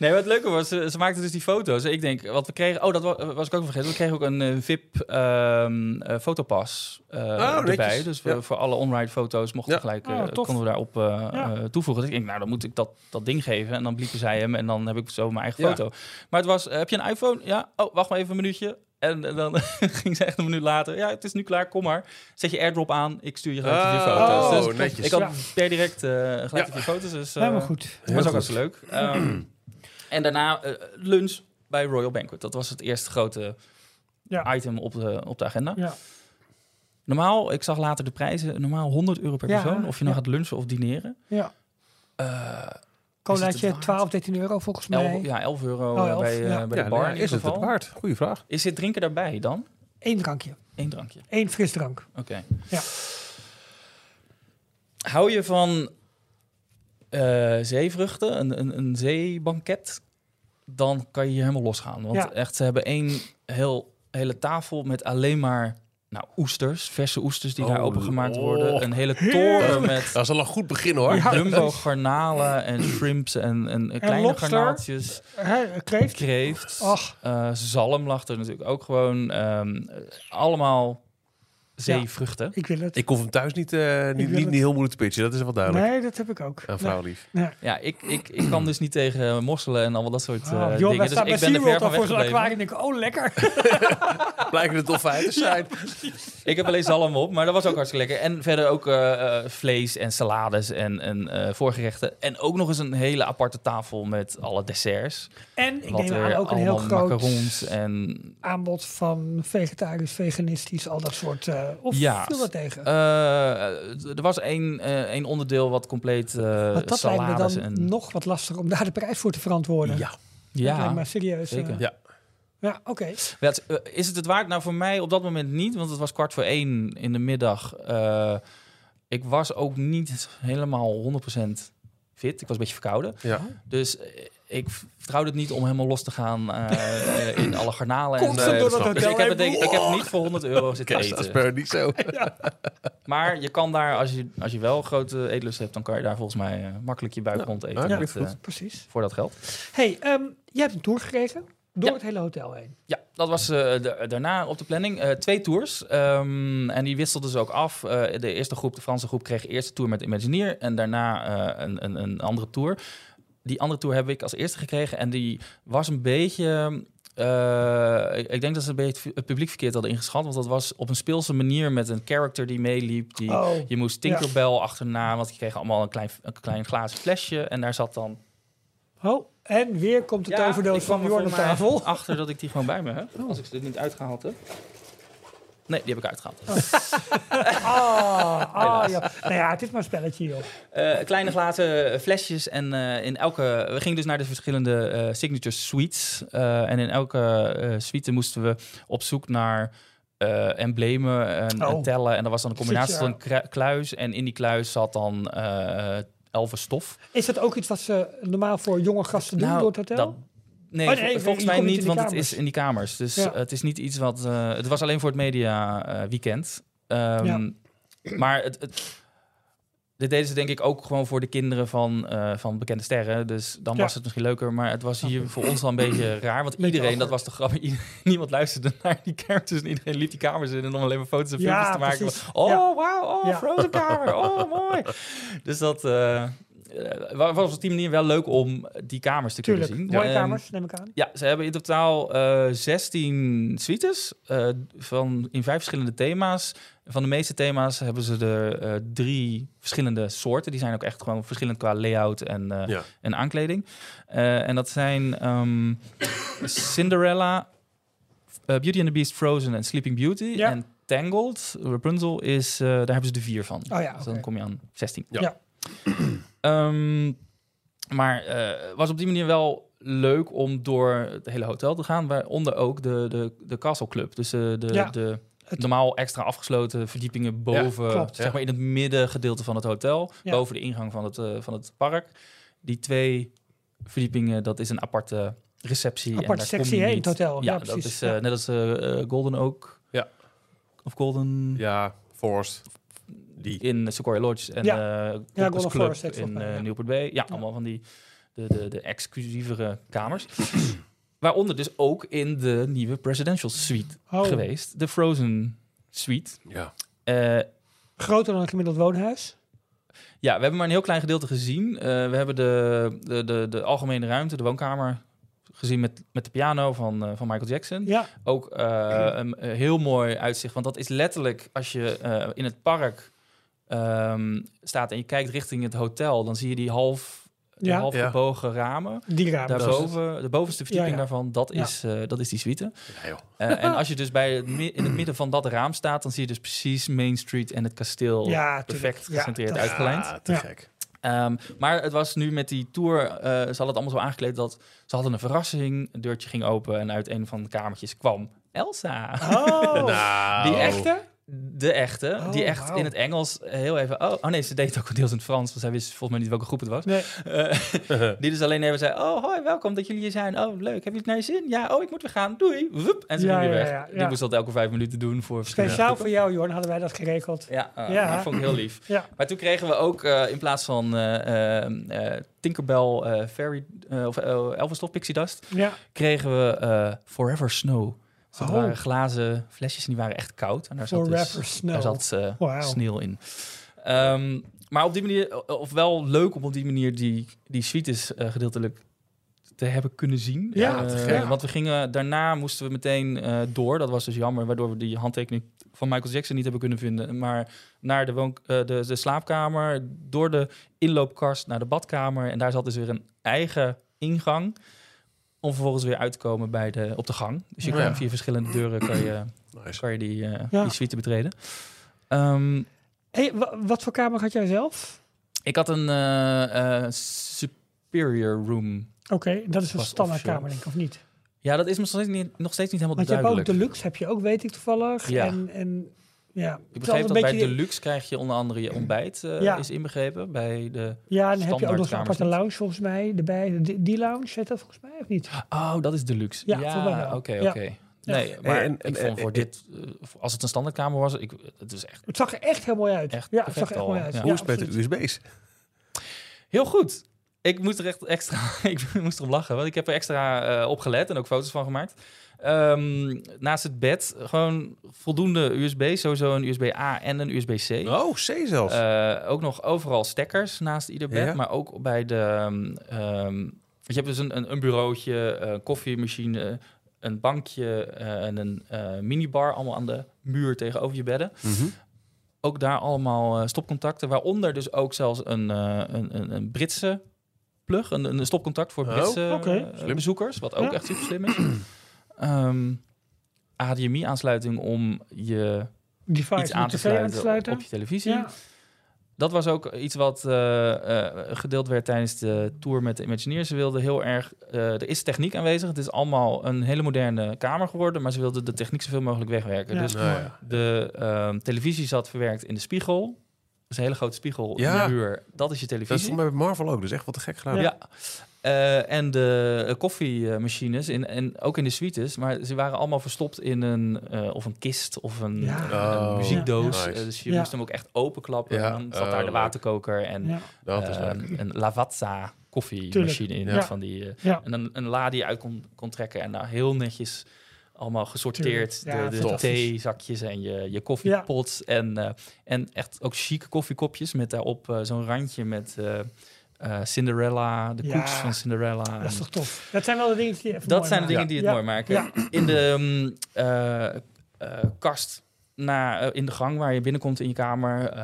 Nee, wat leuker was, ze, ze maakten dus die foto's. Ik denk, wat we kregen... Oh, dat wa- was ik ook vergeten. We kregen ook een eh, VIP ehm, eh, fotopas eh, netjes. erbij. Dus we- Ja. voor alle on-ride foto's mochten Ja. we gelijk, Oh, tof. konden we daarop Ja. toevoegen. Dus ik denk, nou, dan moet ik dat, dat ding geven. En dan bliepen zij hem en dan heb ik zo mijn eigen Ja. foto. Maar het was, heb je een iPhone? Ja. Oh, wacht maar even een minuutje. En, en dan ging ze echt een minuut later. Ja, het is nu klaar, kom maar. Zet je airdrop aan, ik stuur je gelijk die foto's. Oh, Dus netjes. ik had per direct eh, gelijk Ja. vier foto's. Dus, eh, helemaal goed. dat was ook goed. hartstikke leuk. Ehm, en daarna eh, lunch bij Royal Banquet. Dat was het eerste grote Ja. item op de, op de agenda. Ja. Normaal, ik zag later de prijzen, normaal 100 euro per Ja, persoon. Of je nou ja. gaat lunchen of dineren. Ja. Eh, Colaatje het waard? 12, 13 euro volgens mij. 11, ja, 11 euro Oh, 11, bij, eh, ja. bij Ja, de bar is het het waard? Goeie vraag. Is dit drinken daarbij dan? Eén drankje. Eén drankje. Eén frisdrank. Oké. Ja. Hou je van eh, zeevruchten, een, een, een zeebanket, dan kan je hier helemaal losgaan. Want Ja. echt, ze hebben één heel, hele tafel met alleen maar nou, oesters, verse oesters die daar Oh, opengemaakt oh. worden. Een hele toren met Dat is al een goed begin hoor. Ja. jumbo garnalen en shrimps en, en, kleine lobster. garnaaltjes. Kreeft. Kreeft, eh, zalm lag er natuurlijk ook gewoon. ehm, eh, allemaal zeevruchten. Ik wil het. Ik hoef hem thuis niet, eh, niet, niet, heel moeilijk te pitchen. Dat is wel duidelijk. nee, dat heb ik ook. Aan vrouw lief. Ja, ik, ik, ik kan dus niet tegen mosselen en allemaal dat soort eh Oh, joh, dingen. Dus ik ben er ver van al voor zo'n aquarium en denk ik, oh lekker. Blijken de dolfijnen te zijn. Ik heb alleen zalm op, maar dat was ook hartstikke lekker. En verder ook eh, eh, vlees en salades en, en eh, voorgerechten. En ook nog eens een hele aparte tafel met alle desserts. En ik neem aan ook een heel groot en... aanbod van vegetarisch, veganistisch, al dat soort. Eh of Ja. viel dat tegen? eh, er was één, eh, één onderdeel wat compleet eh Want dat lijkt me dan en... nog wat lastiger om daar de prijs voor te verantwoorden. Ja. Dat lijkt Ja, me serieus. zeker. eh, Ja. ja, oké. Eh, is het het waard? Nou, voor mij op dat moment niet, want het was kwart voor één in de middag. Eh, ik was ook niet helemaal 100% fit. Ik was een beetje verkouden. Ja. Dus eh, ik vertrouwde het niet om helemaal los te gaan eh, eh, in alle garnalen. En, eh, door dat dus ik heb, het, denk- ik heb niet voor 100 euro zitten Kast als eten. per niet zo. Maar je kan daar, als je, als je wel grote eetlust hebt, dan kan je daar volgens mij eh, makkelijk je buik Ja. rond Ja, eten. klinkt met, goed. eh, Precies. voor dat geld. hey, ehm, jij hebt een tour gekregen door Ja. het hele hotel heen. Ja, dat was eh, da- daarna op de planning. Eh, twee tours. Ehm, en die wisselden ze ook af. Eh, de eerste groep, de Franse groep, kreeg eerst de tour met Imagineer. En daarna eh, een, een, een andere tour. Die andere tour heb ik als eerste gekregen. En die was een beetje... eh, ik, ik denk dat ze een beetje het publiek verkeerd hadden ingeschat. Want dat was op een speelse manier met een character die meeliep. Die, Oh, Je moest Tinkerbell achterna, want je kreeg allemaal een klein, een klein glazen flesje. En daar zat dan... oh, en weer komt de toverdoos ik kwam van Jorn op tafel. achter dat ik die gewoon bij me heb. Als ik ze er niet uitgehaald heb. Nee, die heb ik uitgehaald. Ah, ah ja. Nou ja, het is maar een spelletje, joh. Eh, kleine glazen flesjes. En eh, in elke. We gingen dus naar de verschillende eh, signature suites. En in elke suite moesten we op zoek naar. emblemen en, Oh. en tellen. En dat was dan een combinatie van een kluis. En in die kluis zat dan eh elfen stof. Is dat ook iets wat ze normaal voor jonge gasten doen door het hotel? Nou, dat- nee, Oh, nee, volgens mij niet want het is in die kamers. Dus Ja. eh, het is niet iets wat... eh, het was alleen voor het media eh, weekend. Ehm, Ja. Maar het, het, dit deden ze denk ik ook gewoon voor de kinderen van, van bekende sterren. Dus dan Ja. was het misschien leuker. Maar het was hier voor ons wel een beetje raar. Want iedereen, dat was de grap, niemand luisterde naar die characters. En iedereen liep die kamers in en om alleen maar foto's en filmpjes te maken. precies. Oh, wauw, oh. Frozen kamer, oh, mooi. Dus dat... eh, was op die manier wel leuk om die kamers te Tuurlijk. kunnen zien. Mooie Ehm, kamers, neem ik aan. ja, ze hebben in totaal eh 16 suites eh, van, in vijf verschillende thema's. Van de meeste thema's hebben ze er eh, drie verschillende soorten. Die zijn ook echt gewoon verschillend qua layout en, eh, Ja. en aankleding. Eh, en dat zijn ehm, Cinderella, Beauty and the Beast, Frozen en Sleeping Beauty. Ja. En Tangled, Rapunzel, is, eh, daar hebben ze er vier van. Oh ja, Dus dan kom je aan 16. Ja. Ja. Ehm, maar eh was op die manier wel leuk om door het hele hotel te gaan. Waaronder ook de, de, de Castle Club. Dus eh, de, Ja. de normaal extra afgesloten verdiepingen boven, klopt, zeg ja. maar in het middengedeelte van het hotel, Ja. boven de ingang van het, eh, van het park. Die twee verdiepingen, dat is een aparte receptie. en Aparte sectie, in het hotel. Ja, Ja, dat precies. is eh, Ja. net als Golden Oak. Ja. Of Golden Ja, Forest. Die. in Sequoia Lodge en Ja. ja. Golden Club Forest in eh, ja. Newport Bay. Ja, allemaal van die de, de, de exclusievere kamers. Waaronder dus ook in de nieuwe presidential suite Oh. geweest. De Frozen suite. Ja. Eh, Groter dan een gemiddeld woonhuis. ja, we hebben maar een heel klein gedeelte gezien. Eh, we hebben de, de, de, de algemene ruimte, de woonkamer, gezien met, met de piano van, eh, van Michael Jackson. Ja, Ook eh, een, een heel mooi uitzicht. Want dat is letterlijk, als je eh, in het park ehm, staat en je kijkt richting het hotel, dan zie je die half, Ja. half Ja. gebogen ramen. die ramen. Daarboven, de bovenste verdieping Ja, ja. daarvan, dat Ja. is, eh, dat is die suite. Ja, joh. Eh, en als je dus bij het, in het midden van dat raam staat, dan zie je dus precies Main Street en het kasteel Ja, perfect gecentreerd uitgelijnd. Ja, te Ja. gek. Ehm, maar het was nu met die tour, eh, ze hadden het allemaal zo aangekleed dat ze hadden een verrassing. Een deurtje ging open en uit een van de kamertjes kwam Elsa. Oh, Nou. die echte? De echte, Oh, die echt wauw. in het Engels heel even... Oh, oh nee, ze deed ook een deels in het Frans, want zij wist volgens mij niet welke groep het was. Nee. Eh, die dus alleen even zei, oh hoi, welkom dat jullie hier zijn. Oh, leuk, hebben jullie het naar je zin? Ja, oh, ik moet weer gaan, doei. Woep, en ze Ja, ging weer ja, weg. ja, Die ja. moest dat elke vijf minuten doen voor verschillende Speciaal groepen. voor jou, Jorn, hadden wij dat geregeld. Ja, Ja. dat vond ik heel lief. Ja. Maar toen kregen we ook eh, in plaats van eh, Tinkerbell eh, Fairy of uh, Elvis Pixie Dust, Ja. kregen we eh, Forever Snow. Dus dat Oh. waren glazen flesjes en die waren echt koud. En daar zat, dus, daar zat eh, sneeuw in. Ehm, maar op die manier, of wel leuk om op die manier die, die suites eh, gedeeltelijk te hebben kunnen zien. Ja, te gek. Want we gingen, daarna moesten we meteen door. Dat was dus jammer, waardoor we die handtekening van Michael Jackson niet hebben kunnen vinden. Maar naar de, woon, de, de slaapkamer, door de inloopkast naar de badkamer. En daar zat dus weer een eigen ingang. Om vervolgens weer uit te komen bij de, op de gang. Dus je Ja. kan via verschillende deuren kan je, Nice. kan je die, eh, Ja. die suite betreden. Ehm, Hey, wa- wat voor kamer had jij zelf? ik had een eh, eh, superior room. Oké, dat is een standaardkamer, denk ik, of niet? Ja, dat is nog steeds niet, nog steeds niet helemaal Want je hebt ook duidelijk. deluxe, heb je ook, weet ik toevallig. Ja. En, en ja, ik altijd dat een bij Deluxe krijg je onder andere je ontbijt eh, Ja. is inbegrepen. Bij de... Ja, dan heb je ook nog zo'n standaardkamers aparte niet. lounge volgens mij erbij. Die, die lounge, heet dat volgens mij of niet? Oh, dat is Deluxe. Ja, oké, Ja. oké. Nee, maar En- en- ik vond en- voor dit, eh, als het een standaardkamer was, ik, het is echt Het zag er echt heel mooi uit. Echt ja, het zag er echt al. mooi uit. Ja. Hoe is het met de. USB's? heel goed. Ik moest er echt extra, ik moest erop lachen, want ik heb er extra eh, op gelet en ook foto's van gemaakt. Ehm, naast het bed gewoon voldoende USB, sowieso een USB-A en een USB-C. Oh, C zelfs. Eh, ook nog overal stekkers naast ieder bed, Ja. maar ook bij de. ehm, je hebt dus een, een, een bureautje, een koffiemachine, een bankje eh, en een minibar, allemaal aan de muur tegenover je bedden. Mhm. Ook daar allemaal stopcontacten, waaronder dus ook zelfs een, een, een, een Britse plug, een, een stopcontact voor Oh, Britse eh, bezoekers, wat ook Ja. echt super slim is. Ehm, HDMI-aansluiting om je Device iets aan te sluiten, aan te sluiten. op je televisie. Ja. Dat was ook iets wat eh, eh, gedeeld werd tijdens de tour met de Imagineers. Ze wilden heel erg... eh, er is techniek aanwezig. Het is allemaal een hele moderne kamer geworden. Maar ze wilden de techniek zoveel mogelijk wegwerken. Ja. Dus Nou ja. de ehm, televisie zat verwerkt in de spiegel. Een hele grote spiegel Ja. in de muur. Dat is je Dat is televisie. bij Marvel ook, dus echt wat te gek gedaan. Ja. Eh, en de eh, koffiemachines, in, en ook in de suites, maar ze waren allemaal verstopt in een, eh, of een kist of een, Ja. een- een Oh, muziekdoos. nice. Dus je Ja. moest hem ook echt openklappen. Ja. En dan zat Oh, daar de leuk. waterkoker en. Dat eh, leuk. een Lavazza koffiemachine in. Ja. Van die, Ja. En een, een la die je uit kon, kon trekken en nou heel netjes allemaal gesorteerd. Ja, de de theezakjes en je, je koffiepots. En, eh, en echt ook chique koffiekopjes met daarop eh, zo'n randje met eh, Cinderella, de Ja. koets van Cinderella. Dat is toch tof. Dat zijn wel de dingen die dat zijn de dingen die het mooi maken. In de mm, kast na, in de gang waar je binnenkomt in je kamer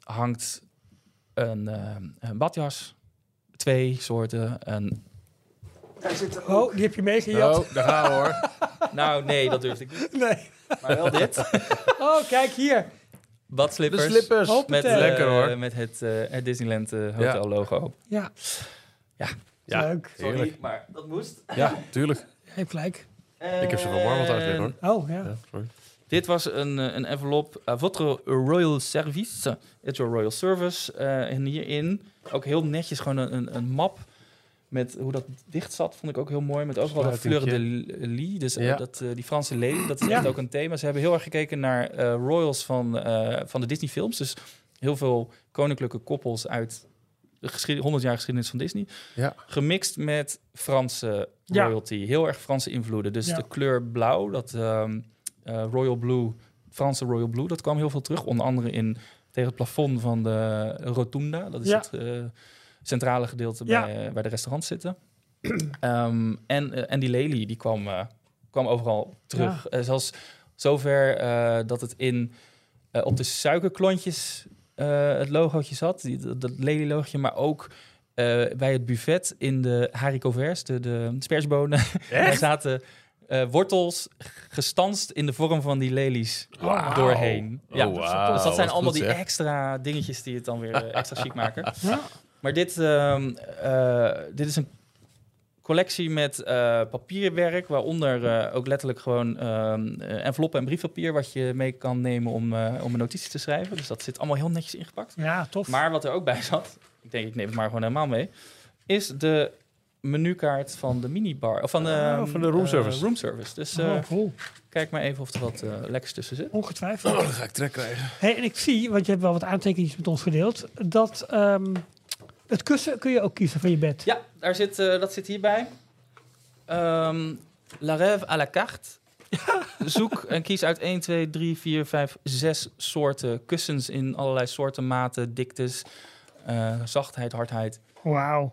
hangt een, een badjas. Twee soorten. Een, Oh, die heb je meegejat. Oh, daar gaan we hoor. nou, nee, dat durfde ik niet. Nee. Maar wel dit. Oh, kijk hier. Badslippers. De slippers. Hoppatee. Met, eh, Lekker, hoor. Met het, eh, het Disneyland eh, Hotel logo. Ja. Ja. Ja. Leuk. Heerlijk. maar dat moest. Ja, tuurlijk. Je hebt gelijk. Ik heb ze Marvel thuis liggen hoor. Oh, ja. Ja, sorry. Dit was een, eh, een envelop. Uh, votre Royal Service. It's your Royal Service. Eh, en hierin ook heel netjes gewoon een, een, een map met hoe dat dicht zat, vond ik ook heel mooi. Met overal de fleur de lis, dus eh, Ja. dat, eh, die Franse leden, dat is Ja. echt ook een thema. Ze hebben heel erg gekeken naar eh, royals van, eh, van de Disney-films. Dus heel veel koninklijke koppels uit de geschied- 100 jaar geschiedenis van Disney. Ja. Gemixt met Franse Ja. royalty. Heel erg Franse invloeden. Dus Ja. de kleur blauw, dat ehm, eh, Royal Blue, Franse Royal Blue, dat kwam heel veel terug. Onder andere in tegen het plafond van de Rotunda. Dat is Ja. het eh, centrale gedeelte Ja. bij, eh, waar de restaurants zitten. Ehm, en, eh, en die lelie, die kwam, eh, kwam overal terug. Eh, zelfs zover eh, dat het in, op de suikerklontjes eh, het logootje zat. Die, dat, dat lelie-logootje, maar ook... eh, bij het buffet in de haricots verts, de, de daar zaten eh, wortels gestanst in de vorm van die lelies doorheen. Ja, Oh, wauw. dus dat zijn Wat allemaal goed, die zeg. extra dingetjes die het dan weer extra chic maken. Ja. Maar dit, ehm, eh, dit is een collectie met eh, papierwerk, waaronder eh, ook letterlijk gewoon ehm, eh, enveloppen en briefpapier, wat je mee kan nemen om, eh, om een notitie te schrijven. Dus dat zit allemaal heel netjes ingepakt. Ja, tof. Maar wat er ook bij zat, ik denk ik neem het maar gewoon helemaal mee, is de menukaart van de minibar, of van de, Oh, van de roomservice. roomservice. Dus eh, oh, cool. kijk maar even of er wat lekkers tussen zit. Ongetwijfeld. Oh, dan ga ik trek krijgen. Hey, en ik zie, want je hebt wel wat aantekeningen met ons gedeeld, dat ehm, het kussen kun je ook kiezen van je bed. Ja, daar zit, eh, dat zit hierbij. Ehm, La Rêve à la carte. Zoek en kies uit 1, 2, 3, 4, 5, 6 soorten kussens in allerlei soorten, maten, diktes, eh, zachtheid, hardheid. Wauw.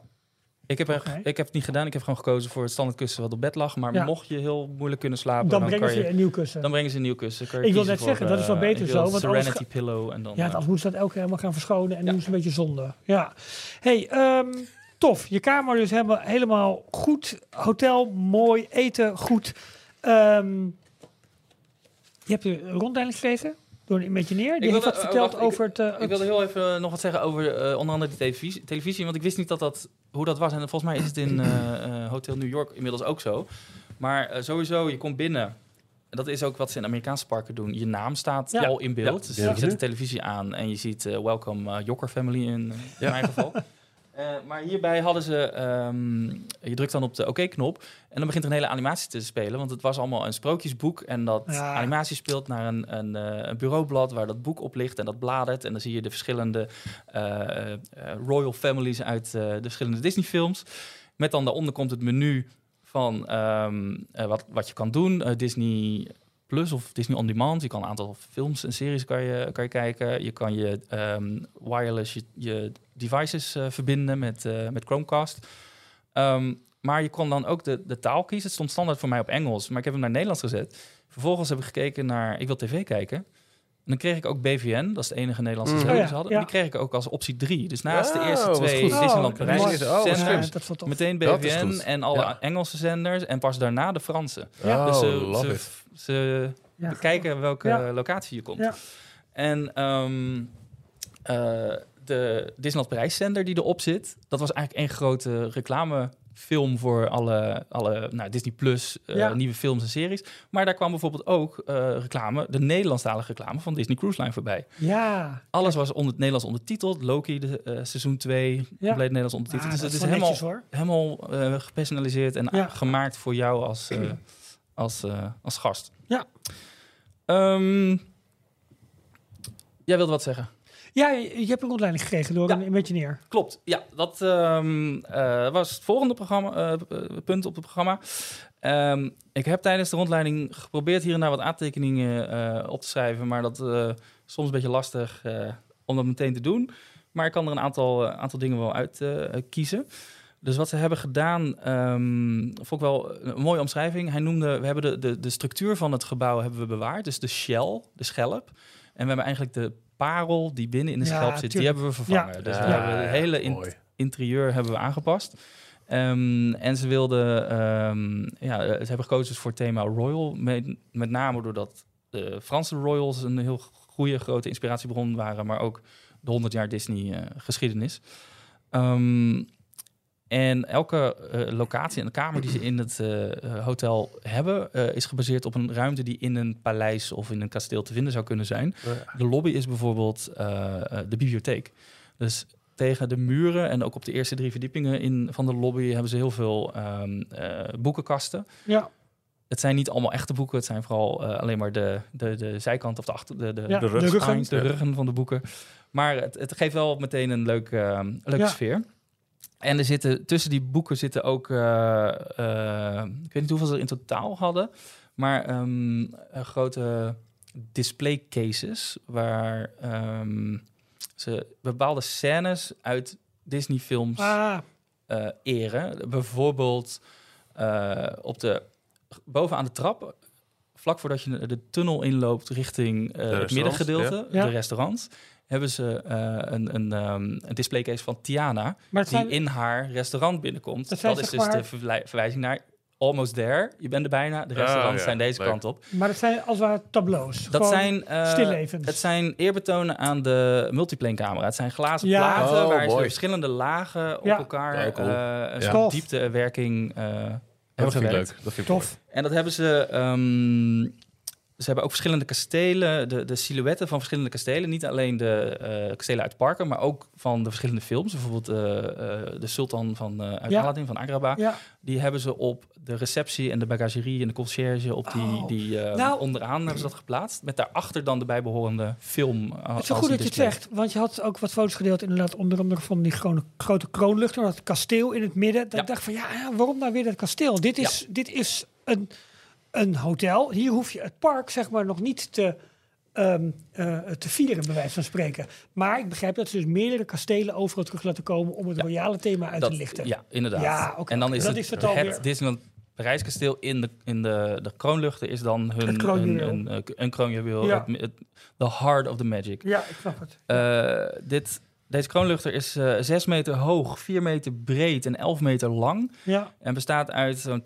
Ik heb, ik heb het niet gedaan. Ik heb gewoon gekozen voor het standaard kussen wat op bed lag. Maar Ja. mocht je heel moeilijk kunnen slapen, Dan dan, brengen kan ze je, een nieuw kussen. dan brengen ze een nieuw kussen. Kan Ik wil net zeggen, voor, dat is wel eh, beter zo, want anders Serenity Pillow en dan... Ja, dan moeten ze dat elke keer helemaal gaan verschonen en Ja. doen ze een beetje zonde. Ja. Hey, ehm, tof. Je kamer dus helemaal, helemaal goed. Hotel, mooi. Eten, goed. Ehm, je hebt een rondleiding gekregen door een beetje neer. Die Ik heeft wilde- wat oh, verteld wacht, ik- over het... eh, Ik wilde heel even nog wat zeggen over eh, onder andere die televisie, televisie. Want ik wist niet dat dat, hoe dat was. En volgens mij is het in eh, eh, Hotel New York inmiddels ook zo. Maar sowieso, je komt binnen. En dat is ook wat ze in Amerikaanse parken doen. Je naam staat Ja. al in beeld. Ja, dus ja. je zet de televisie aan en je ziet Welcome Jokker Family in, in Ja. mijn geval. Eh, maar hierbij hadden ze, ehm, je drukt dan op de oké-knop en dan begint er een hele animatie te spelen. Want het was allemaal een sprookjesboek en dat Ja. animatie speelt naar een, een, eh, een bureaublad waar dat boek op ligt en dat bladert. En dan zie je de verschillende eh, royal families uit de verschillende Disney-films. Met dan daaronder komt het menu van ehm, eh, wat, wat je kan doen. Disney Plus of Disney On Demand. Je kan een aantal films en series kan je, kan je kijken. Je kan je ehm, wireless je, devices eh, verbinden met, eh, met Chromecast. Ehm, maar je kon dan ook de, de taal kiezen. Het stond standaard voor mij op Engels, maar ik heb hem naar Nederlands gezet. Vervolgens heb ik gekeken naar ik wil tv kijken. En dan kreeg ik ook BVN, dat is de enige Nederlandse Mm. zender Oh die ja, ze hadden. ja. Die kreeg ik ook als optie 3. Dus naast de Oh, eerste twee. Disneyland Oh, Parijs. Oh, zenders. Ja, tof. meteen BVN en alle Ja. Engelse zenders en pas daarna de Franse. Oh, dus ze, ze, ze Ja, bekijken welke Ja. locatie je komt. Ja. En ehm, eh, de Disneyland Parijs zender die erop zit, dat was eigenlijk één grote reclamefilm voor alle, alle nou, Disney Plus eh, Ja. nieuwe films en series. Maar daar kwam bijvoorbeeld ook eh, reclame, de Nederlandstalige reclame van Disney Cruise Line voorbij. Ja. Alles was onder het Nederlands ondertiteld. Loki, de, eh, seizoen 2, compleet Nederlands ondertiteld. Ah, dus het is helemaal, netjes, hoor. helemaal gepersonaliseerd en Ja. gemaakt voor jou als, als, als gast. Ja. Ehm, jij wilde wat zeggen? Ja, je, hebt een rondleiding gekregen door Ja. een beetje neer. Klopt, ja. Dat ehm, eh, was het volgende programma, eh, eh, punt op het programma. Ehm, ik heb tijdens de rondleiding geprobeerd hier en daar wat aantekeningen op te schrijven, maar dat is soms een beetje lastig om dat meteen te doen. Maar ik kan er een aantal, aantal dingen wel uit kiezen. Dus wat ze hebben gedaan, ehm, vond ik wel een mooie omschrijving. Hij noemde, we hebben de, de, de structuur van het gebouw hebben we bewaard. Dus de shell, de schelp. En we hebben eigenlijk de parel die binnen in de Ja, schelp zit, die hebben we vervangen. Ja. Dus Ja, we hebben het hele in- mooi. interieur hebben we aangepast. Ehm, en ze wilden, ehm, ja, ze hebben gekozen voor het thema Royal. Met, met name doordat de Franse Royals een heel goede, grote inspiratiebron waren, maar ook de 100 jaar Disney eh, geschiedenis. Ehm, En elke eh, locatie en kamer die ze in het eh, eh, hotel hebben, is gebaseerd op een ruimte die in een paleis of in een kasteel te vinden zou kunnen zijn. De lobby is bijvoorbeeld de bibliotheek. Dus tegen de muren en ook op de eerste drie verdiepingen in, van de lobby hebben ze heel veel ehm, eh, boekenkasten. Ja, Het zijn niet allemaal echte boeken, het zijn vooral alleen maar de, de, de zijkant of de, achter, de, de, ja, de de, rug- ruggen. de ruggen van de boeken. Maar het, het geeft wel meteen een leuke, ehm, leuke Ja. sfeer. En er zitten tussen die boeken zitten ook, eh, eh, ik weet niet hoeveel ze er in totaal hadden, maar ehm, eh, grote display cases waar ehm, ze bepaalde scènes uit Disney films Ah, eh, eren. Bijvoorbeeld eh, op de, bovenaan de trap, vlak voordat je de tunnel inloopt richting eh, het middengedeelte, ja. de restaurants, hebben ze eh, een, een, ehm, een displaycase van Tiana, die zijn, in haar restaurant binnenkomt. Dat is dus maar- de verwij- verwijzing naar Almost There. Je bent er bijna. De restaurants ja, zijn deze leuk. kant op. maar het zijn als het ware tableaus. Dat zijn, eh, stillevens. het zijn eerbetonen aan de multiplane camera. Het zijn glazen Ja. platen Oh, waar ze verschillende lagen op Ja. elkaar Ja, cool. eh, dieptewerking eh Dat hebben vind ik leuk. Dat vind ik Tof. En dat hebben ze. ehm, ze hebben ook verschillende kastelen, de, de silhouetten van verschillende kastelen. Niet alleen de eh, kastelen uit parken, maar ook van de verschillende films. Bijvoorbeeld eh, eh, de Sultan van, uit Ja. Aladdin van Agrabah. Ja, Die hebben ze op de receptie en de bagagerie en de concierge op die, Oh. die Nou- onderaan hebben ze dat geplaatst. Met daarachter dan de bijbehorende film. het is zo als goed dat je het zegt. Want je had ook wat foto's gedeeld, inderdaad, onder andere van die grote, grote kroonluchter. Dat kasteel in het midden. Dat Ja. ik dacht van, ja, ja, waarom nou weer dat kasteel? Dit is, dit is een, een hotel. Hier hoef je het park, zeg maar, nog niet te, ehm, eh, te vieren, bij wijze van spreken. Maar ik begrijp dat ze dus meerdere kastelen overal terug laten komen om het royale thema uit te lichten. Ja, inderdaad. Ja, oké, en dan is Dat het, is het het. Disneyland Parijskasteel in de, in de, de kroonluchten is dan hun kroonjuweel. een, een, een kroonjuweel. Ja. Het, het- the heart of the magic. Ja, ik snap het. Eh, dit, deze kroonluchter is eh 6 meter hoog, 4 meter breed en 11 meter lang. Ja, En bestaat uit zo'n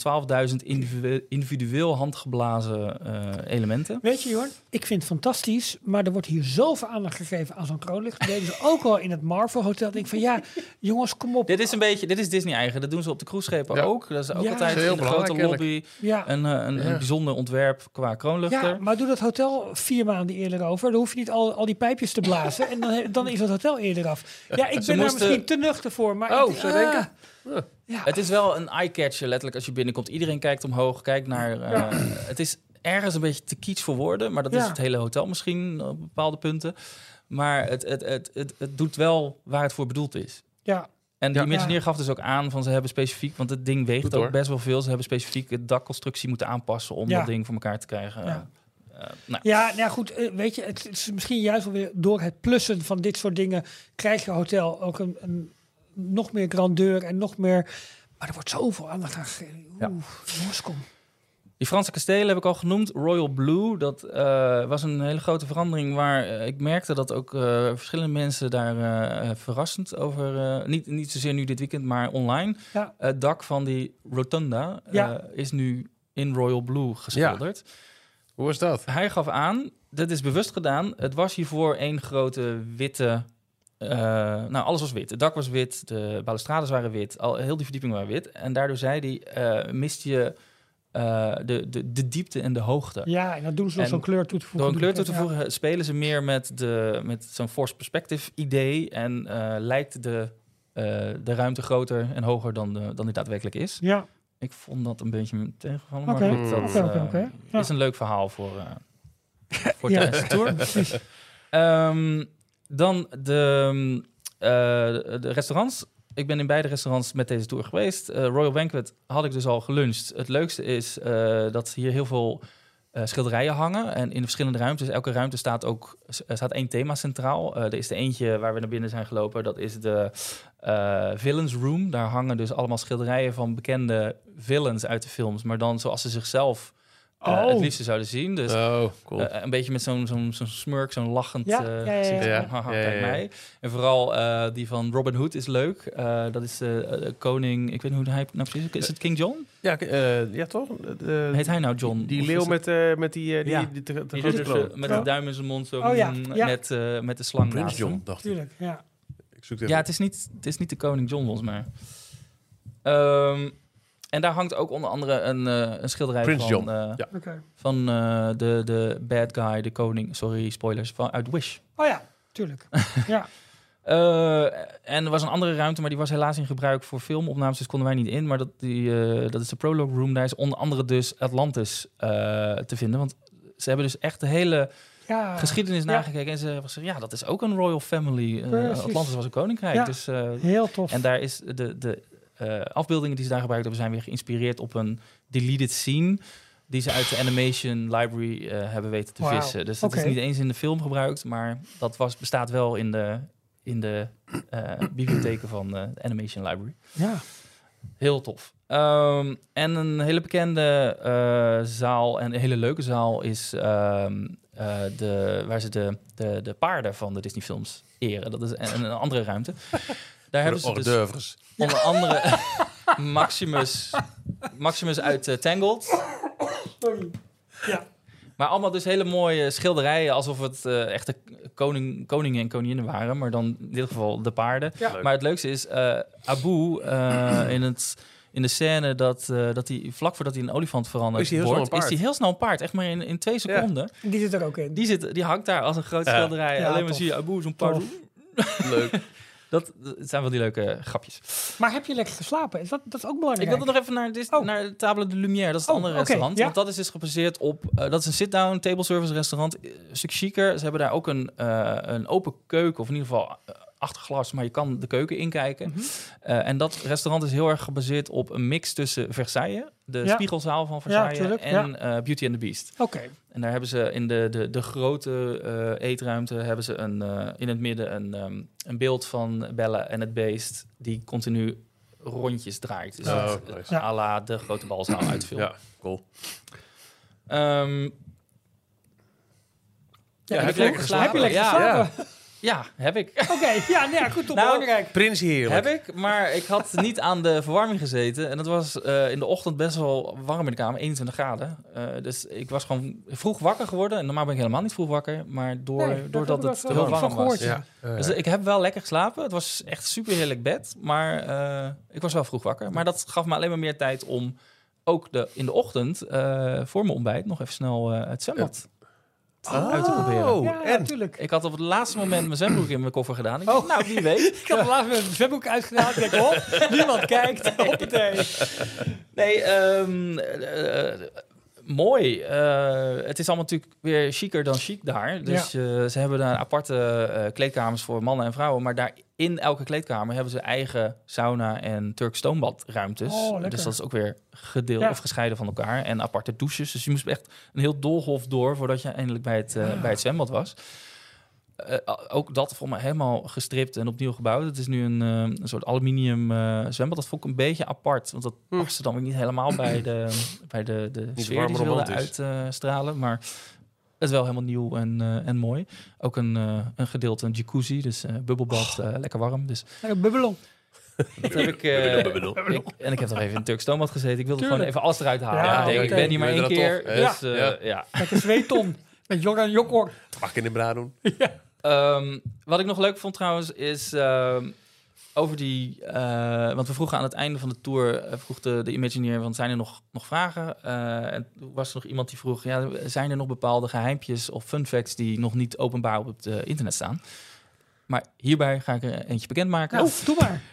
12.000 individue- individueel handgeblazen eh, elementen. Weet je, Jorn, ik vind het fantastisch, maar er wordt hier zoveel aandacht gegeven aan zo'n kroonlucht. Dat deden ze ook al in het Marvel Hotel. Ik denk van ja, jongens, kom op. Dit is een beetje, dit is Disney eigen. Dat doen ze op de cruiseschepen Ja. ook. Dat is ook Ja. altijd Dat de grote lobby Ja, een, eh, een, Ja. een bijzonder ontwerp qua kroonluchter. ja, maar doe dat hotel vier maanden eerder over. Dan hoef je niet al, al die pijpjes te blazen. en dan, dan is het hotel eerder af. Ja, ik Ze ben daar moesten- misschien te nuchter voor. Maar Oh, ik, denken? ah. Ja. Het is wel een eye-catcher, letterlijk, als je binnenkomt. Iedereen kijkt omhoog, kijkt naar... eh, Het is ergens een beetje te kiets voor woorden, maar dat is het hele hotel misschien op bepaalde punten. Maar het, het, het, het, het doet wel waar het voor bedoeld is. ja, En die Ja. Gaf dus ook aan van ze hebben specifiek, want het ding weegt Goed, ook hoor. best wel veel. Ze hebben specifiek de dakconstructie moeten aanpassen om Ja. dat ding voor elkaar te krijgen. Ja. Eh, nou, ja, nou ja, goed. eh, weet je, het is misschien juist wel weer door het plussen van dit soort dingen. krijg je hotel ook een, een nog meer grandeur en nog meer. Maar er wordt zoveel aandacht aan gegeven. Oeh, Ja. jongens, kom. Die Franse kastelen heb ik al genoemd. Royal Blue, dat eh, was een hele grote verandering waar ik merkte dat ook eh, verschillende mensen daar verrassend over, eh, niet, niet zozeer nu dit weekend, maar online. Ja. Het dak van die rotunda eh, Ja. is nu in Royal Blue geschilderd. Hoe is dat? Hij gaf aan, dit is bewust gedaan, het was hiervoor één grote witte... eh, nou, alles was wit. Het dak was wit, de balustrades waren wit, al, heel die verdiepingen waren wit. En daardoor zei hij, eh mist je eh, de, de, de diepte en de hoogte. Ja, en dan doen ze nog En zo'n kleur toe te voegen. Door een kleur toe te ja. voegen spelen ze meer met, de, met zo'n force perspective idee. En eh, lijkt de, eh, de ruimte groter en hoger dan, de, dan die daadwerkelijk is. Ja, Ik vond dat een beetje tegenvallen. Oké, Maar goed, dat eh. Ja. is een leuk verhaal voor, eh voor Ja. de tour. precies. Ehm, dan de, eh, de restaurants. Ik ben in beide restaurants met deze tour geweest. Royal Banquet had ik dus al geluncht. Het leukste is dat hier heel veel schilderijen hangen. En in de verschillende ruimtes, elke ruimte staat ook er staat één thema centraal. Er is de eentje waar we naar binnen zijn gelopen. Dat is de eh, Villains Room. Daar hangen dus allemaal schilderijen van bekende villains uit de films. Maar dan zoals ze zichzelf eh, Oh. het liefste zouden zien. Dus Oh, cool. eh, een beetje met zo'n zo'n zo'n smurk, zo'n lachend Ja, eh, ja, ja, ja. gezicht. Ja, van, haha, ja, ja, kijk ja. mij. En vooral eh, die van Robin Hood is leuk. Eh, dat is de eh, koning, ik weet niet hoe hij nou precies is. Is het King John? ja, eh, ja, toch? De- Heet hij nou John? Die leeuw met, eh, met die, die, Ja. die, te, te die grote kroon. met Ja. de duim in zijn mond zo Oh ja, mm, ja. Met, eh, met de slang Prins naast John, dacht ik. Tuurlijk, ja. Ik zoek het Ja, het is, niet, het is niet de koning John volgens mij. Ehm, en daar hangt ook onder andere een, eh, een schilderij Prins van, John. eh, Ja. Van eh, de, de bad guy, de koning, sorry, spoilers, van, uit Wish. Oh ja, tuurlijk. ja. Eh, en er was een andere ruimte, maar die was helaas in gebruik voor filmopnames, dus konden wij niet in. Maar dat, die, eh, dat is de prologue room. Daar is onder andere dus Atlantis eh, te vinden. Want ze hebben dus echt de hele ja. geschiedenis ja. nagekeken. En ze hebben gezegd, ja, dat is ook een royal family. Eh. Atlantis was een koninkrijk. Dus, eh, Heel tof. en daar is de, de eh, afbeeldingen die ze daar gebruikt hebben, zijn weer geïnspireerd op een deleted scene. Die ze uit de animation library hebben weten te vissen. Dus dat is niet eens in de film gebruikt, maar dat was, bestaat wel in de, in de eh, bibliotheken van de animation library. ja. Heel tof. Ehm, en een hele bekende zaal en een hele leuke zaal is ehm, eh, de, waar ze de, de, de paarden van de Disney films eren. Dat is een, een andere ruimte. Daar hebben ze dus onder andere Maximus, Maximus uit eh, Tangled. Sorry. Ja. Maar allemaal dus hele mooie schilderijen, alsof het eh, echte koning, koningen en koninginnen waren. Maar dan in dit geval de paarden. Ja. Maar het leukste is, eh, Abu eh, in, het, in de scène dat, eh, dat hij vlak voordat hij een olifant verandert Is hij heel snel wordt, een is paard? hij heel snel een paard. Echt maar in, in twee seconden. Die zit er ook in. Die, zit, die hangt daar als een groot Ja. schilderij. Ja, Alleen maar zie je Abu zo'n paard. Leuk. Dat, dat zijn wel die leuke grapjes. Maar heb je lekker geslapen? Is dat, dat is ook belangrijk. Ik wilde nog even naar, Dis Oh. naar de Table de Lumière. Dat is het Oh, andere restaurant. ja. Want dat is dus gebaseerd op... eh, dat is een sit-down table service restaurant. eh, Een stuk chiquer. Ze hebben daar ook een, eh, een open keuken. Of in ieder geval eh, achter glas. Maar je kan de keuken inkijken. Eh, en dat restaurant is heel erg gebaseerd op een mix tussen Versailles. De Ja. spiegelzaal van Versailles. tuurlijk, en eh, Beauty and the Beast. Oké. En daar hebben ze in de, de, de grote eh, eetruimte hebben ze een, eh, in het midden een, ehm, een beeld van Bella en het beest die continu rondjes draait. Dus Oh, het- nice. het à la de grote balzaal uit film. Ja, cool. Ehm, Ja, heb heb je lekker lekker geslapen? Heb je lekker ja, geslapen? ja, heb ik. Oké, ja, nee, ja, goed, top, Nou, belangrijk. Prins heerlijk. Heb ik, maar ik had niet aan de verwarming gezeten. En het was eh, in de ochtend best wel warm in de kamer, 21 graden. Eh, dus ik was gewoon vroeg wakker geworden. En normaal ben ik helemaal niet vroeg wakker. Maar door, Nee, dat doordat het wel heel warm was. ja. Ja. Dus ik heb wel lekker geslapen. Het was echt super heerlijk bed. Maar eh, ik was wel vroeg wakker. Maar dat gaf me alleen maar meer tijd om ook de, in de ochtend eh, voor mijn ontbijt nog even snel eh, het zwembad uit te proberen. Oh, ja, en? natuurlijk. Ik had op het laatste moment mijn zwembroek in mijn koffer gedaan. Ik dacht, Oh. nou, wie weet. Ik had het laatst met een zwemboek uitgedaan. Ik denk, hop, niemand kijkt. Hoppatee. Nee, eh, mooi. Eh, het is allemaal natuurlijk weer chiquer dan chic daar. Dus eh, ze hebben daar aparte eh, kleedkamers voor mannen en vrouwen. Maar daar in elke kleedkamer hebben ze eigen sauna en Turks stoombadruimtes. Oh, dus dat is ook weer gedeeld Ja. of gescheiden van elkaar. En aparte douches. Dus je moest echt een heel doolhof door voordat je eindelijk bij het, eh, bij het zwembad was. Eh, ook dat voor mij helemaal gestript en opnieuw gebouwd. Het is nu een, eh, een soort aluminium eh, zwembad. Dat vond ik een beetje apart. Want dat Hm. paste dan weer niet helemaal bij de, bij de, de Niet sfeer die ze wilden uitstralen. maar het is wel helemaal nieuw en, eh, en mooi. Ook een, eh, een gedeelte, een jacuzzi. Dus eh, bubbelbad, Oh. eh, lekker warm. Dus Lekker bubbelon. dat heb ik, Bubbel, bubbel. ik... En ik heb nog even in een Turks stoombad gezeten. Ik wilde Tuurlijk. gewoon even alles eruit halen. Ja, ik, denk, oké. ik ben hier maar één er keer. toch, Dus eh, Ja. ja. Lekker zweeton. Met Joran Jokor. Mag ik in de bra doen? Ehm, wat ik nog leuk vond trouwens is ehm, over die... eh, want we vroegen aan het einde van de tour, eh, vroeg de, de Imagineer, want zijn er nog, nog vragen? Eh, en toen was er nog iemand die vroeg, ja, zijn er nog bepaalde geheimpjes of fun facts die nog niet openbaar op het internet staan? Maar hierbij ga ik er eentje bekendmaken. Nou, doe maar.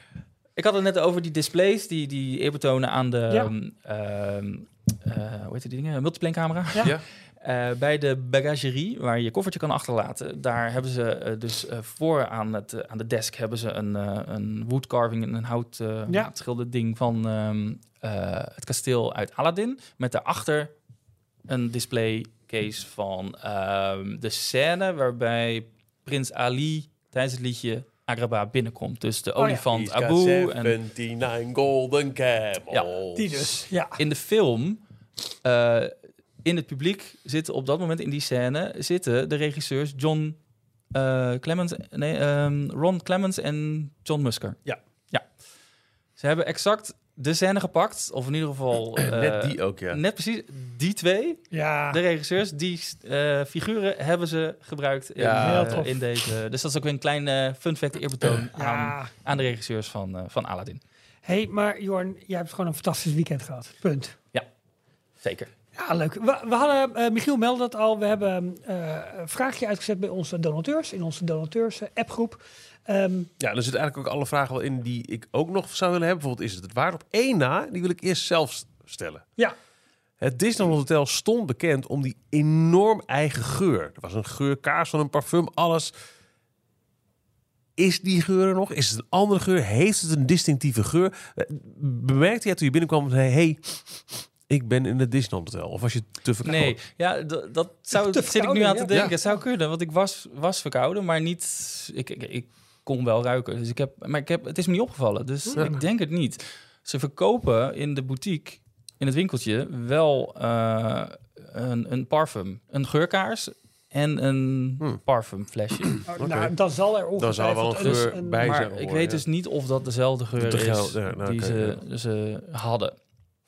Ik had het net over die displays, die, die eerbetonen aan de... Ja. ehm, ehm, eh, hoe heet die dingen? Multiplane camera. Ja. Ja. Eh, bij de bagagerie, waar je je koffertje kan achterlaten, daar hebben ze eh, dus eh, voor aan, het, aan de desk hebben ze een, een wood carving, een hout Ja. schilderd ding van ehm, eh, het kasteel uit Aladdin. Met daarachter een display case van ehm, de scène waarbij prins Ali tijdens het liedje Agrabah binnenkomt. Dus de Oh ja. olifant Abu en 79 golden camels. Die dus. Ja. in de film, eh, in het publiek zitten op dat moment in die scène zitten de regisseurs John eh, Clemens, nee, ehm, Ron Clemens en John Musker. Ja. ja. Ze hebben exact de scène gepakt, of in ieder geval eh, Net die ook, ja. net precies die twee, Ja. de regisseurs, die eh, figuren hebben ze gebruikt in, Ja. eh, Heel tof. in deze. Dus dat is ook weer een klein eh, fun fact eerbetoon aan, Ja. aan de regisseurs van, eh, van Aladdin. hey, maar Jorn, jij hebt gewoon een fantastisch weekend gehad. Punt. Zeker. Ja, leuk. We, we hadden, eh, Michiel meldde dat al, we hebben eh, een vraagje uitgezet bij onze donateurs, in onze donateurs eh, appgroep. Ehm, Ja, er zitten eigenlijk ook alle vragen wel in die ik ook nog zou willen hebben. Bijvoorbeeld, is het het waard? Op één na, die wil ik eerst zelf stellen. ja, Het Disneyland Hotel stond bekend om die enorm eigen geur. Er was een geur, kaars van een parfum, alles. Is die geur er nog? Is het een andere geur? Heeft het een distinctieve geur? Eh, Bemerkte jij toen je binnenkwam en zei... hey, ik ben in het Disneyland Hotel. Of was je te verkouden? Nee, ja, dat zou, Te zit ik nu aan te denken. Ja. Het zou kunnen, want ik was, was verkouden, maar niet... Ik, ik, ik kon wel ruiken, dus ik heb, maar ik heb, het is me niet opgevallen. Dus Ja. ik denk het niet. Ze verkopen in de boutique, in het winkeltje, wel eh, een, een parfum. Een geurkaars en een Hmm. parfumflesje. oh, nou, dan zal er Dan zal wel een geur dus bij maar zijn. ik hoor, weet ja. dus niet of dat dezelfde geur De is ja, nou, die ze hadden.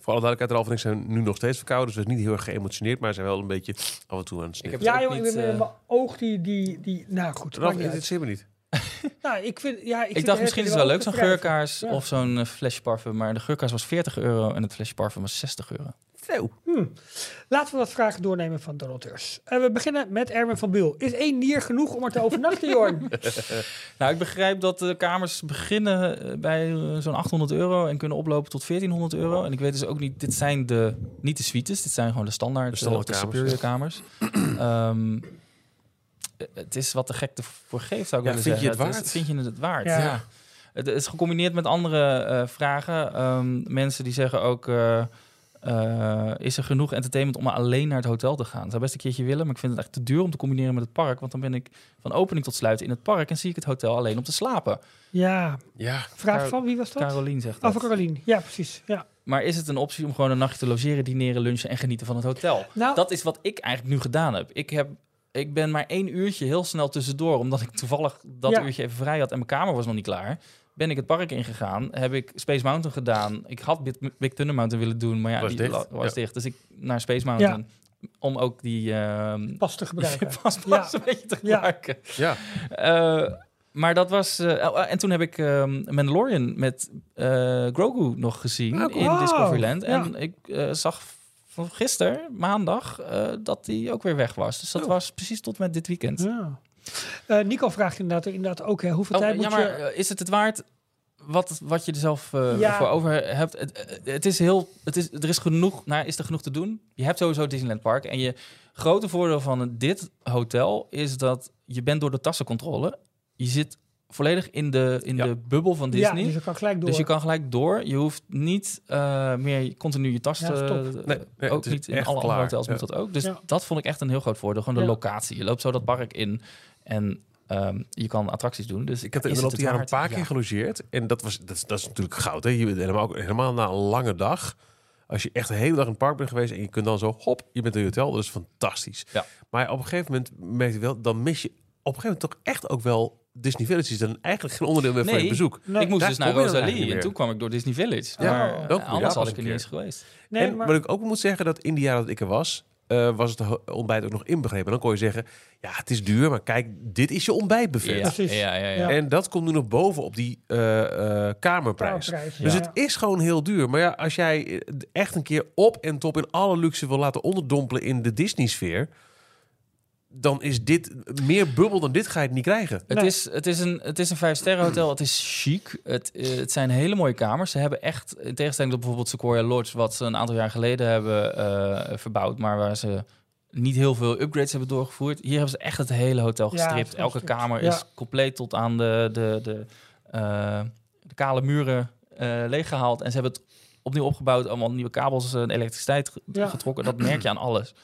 Voor alle duidelijkheid, Ralf en ik zijn nu nog steeds verkouden. Dus we zijn niet heel erg geëmotioneerd, maar zijn wel een beetje af en toe aan het Ik heb snikken. Ja, ook joh, ik ben, eh, mijn oog die, die, die, nou goed. Ralf, maakt niet dit zit me niet. Nou, ik vind, ja, ik, Ik, vind dacht misschien is het wel leuk, zo'n geurkaars Ja. of zo'n eh, flesje parfum. Maar de geurkaars was 40 euro en het flesje parfum was 60 euro. Zo. Laten we wat vragen doornemen van donateurs. En we beginnen met Erwin van Buul. Is één nier genoeg om er te overnachten, Jorn? Nou, ik begrijp dat de kamers beginnen eh, bij eh, zo'n 800 euro en kunnen oplopen tot 1400 euro. En ik weet dus ook niet, dit zijn de, niet de suites, dit zijn gewoon de standaard, De de, standaardkamers, de superior kamers. Ehm, eh, het is wat de gekte voor geeft, zou ik Ja, willen vind je het is- waard? vind je het waard? Ja. Ja. Het is gecombineerd met andere eh, vragen. Ehm, mensen die zeggen ook... eh, eh, is er genoeg entertainment om alleen naar het hotel te gaan? Dat zou best een keertje willen, maar ik vind het echt te duur om te combineren met het park. Want dan ben ik van opening tot sluiten in het park en zie ik het hotel alleen om te slapen. ja, Ja, vraag van wie was dat? Carolien zegt Oh, dat. van Caroline. Ja, precies. Ja. Maar is het een optie om gewoon een nachtje te logeren, dineren, lunchen en genieten van het hotel? Nou, Dat is wat ik eigenlijk nu gedaan heb. Ik, heb, ik ben maar één uurtje heel snel tussendoor, omdat ik toevallig dat Ja. uurtje even vrij had en mijn kamer was nog niet klaar. Ben ik het park ingegaan, heb ik Space Mountain gedaan. Ik had Big, Big Thunder Mountain willen doen, maar ja, Was die dicht. was Ja. dicht. Dus ik naar Space Mountain om ook die ehm pas te gebruiken. pas, pas een beetje te Ja. gebruiken. ja. Eh, maar dat was... eh, oh, en toen heb ik ehm Mandalorian met eh, Grogu nog gezien Oh, in wow. Discoveryland. Ja. En ik zag van gisteren, maandag, eh, dat die ook weer weg was. Dus dat Oh. was precies tot met dit weekend. Ja. Eh, Nico vraagt inderdaad, inderdaad ook, hè, hoeveel Oh, tijd ja, moet maar je... eh, is het het waard wat, wat je er zelf eh, Ja. voor over hebt? Het, het is heel, het is, er is genoeg, nou, is er genoeg te doen? Je hebt sowieso Disneyland Park. En je grote voordeel van dit hotel is dat je bent door de tassencontrole. Je zit volledig in de, in Ja. de bubbel van ja, Disney. dus je kan gelijk door. Dus je kan gelijk door. Je hoeft niet eh, meer continu je tas Ja, te... top. Nee, nee, ook niet in alle andere hotels Ja. moet dat ook. Dus Ja. dat vond ik echt een heel groot voordeel. Gewoon de Ja. locatie. Je loopt zo dat park in en ehm, je kan attracties doen. Dus Ik heb er in de het loop jaren een paar keer Ja. gelogeerd. En dat, was, dat, is- dat is natuurlijk goud. Hè? Je bent helemaal, ook, helemaal na een lange dag. Als je echt de hele dag in het park bent geweest en je kunt dan zo, hop, je bent in je hotel. Dat is fantastisch. Ja. Maar op een gegeven moment merk je wel, dan mis je op een gegeven moment toch echt ook wel Disney Village. is dan eigenlijk geen onderdeel meer van je bezoek. Nee. ik moest Daar dus naar Rosalie en toen kwam ik door Disney Village. Ja, maar ook anders daar had ik er niet eens geweest. Nee, en maar, wat ik ook moet zeggen, dat in die jaren dat ik er was, eh, was het ontbijt ook nog inbegrepen. En dan kon je zeggen, ja, het is duur, maar kijk, dit is je ontbijtbuffet. Ja, Precies. ja, ja, ja. Ja. En dat komt nu nog boven op die eh, eh, kamerprijs. Kamerprijs, Dus ja. het is gewoon heel duur. Maar ja, als jij echt een keer op en top in alle luxe wil laten onderdompelen in de Disney-sfeer, dan is dit meer bubbel dan dit ga je het niet krijgen. Het, Nee. is, het, is een, het is een vijf-sterren hotel. Het is chic. Het, eh, het zijn hele mooie kamers. Ze hebben echt, in tegenstelling tot bijvoorbeeld Sequoia Lodge... wat ze een aantal jaar geleden hebben eh, verbouwd... maar waar ze niet heel veel upgrades hebben doorgevoerd. Hier hebben ze echt het hele hotel gestript. Elke kamer Ja. is compleet tot aan de, de, de, eh, de kale muren eh, leeggehaald. En ze hebben het opnieuw opgebouwd. Allemaal nieuwe kabels en elektriciteit Ja. getrokken. Dat merk je aan alles.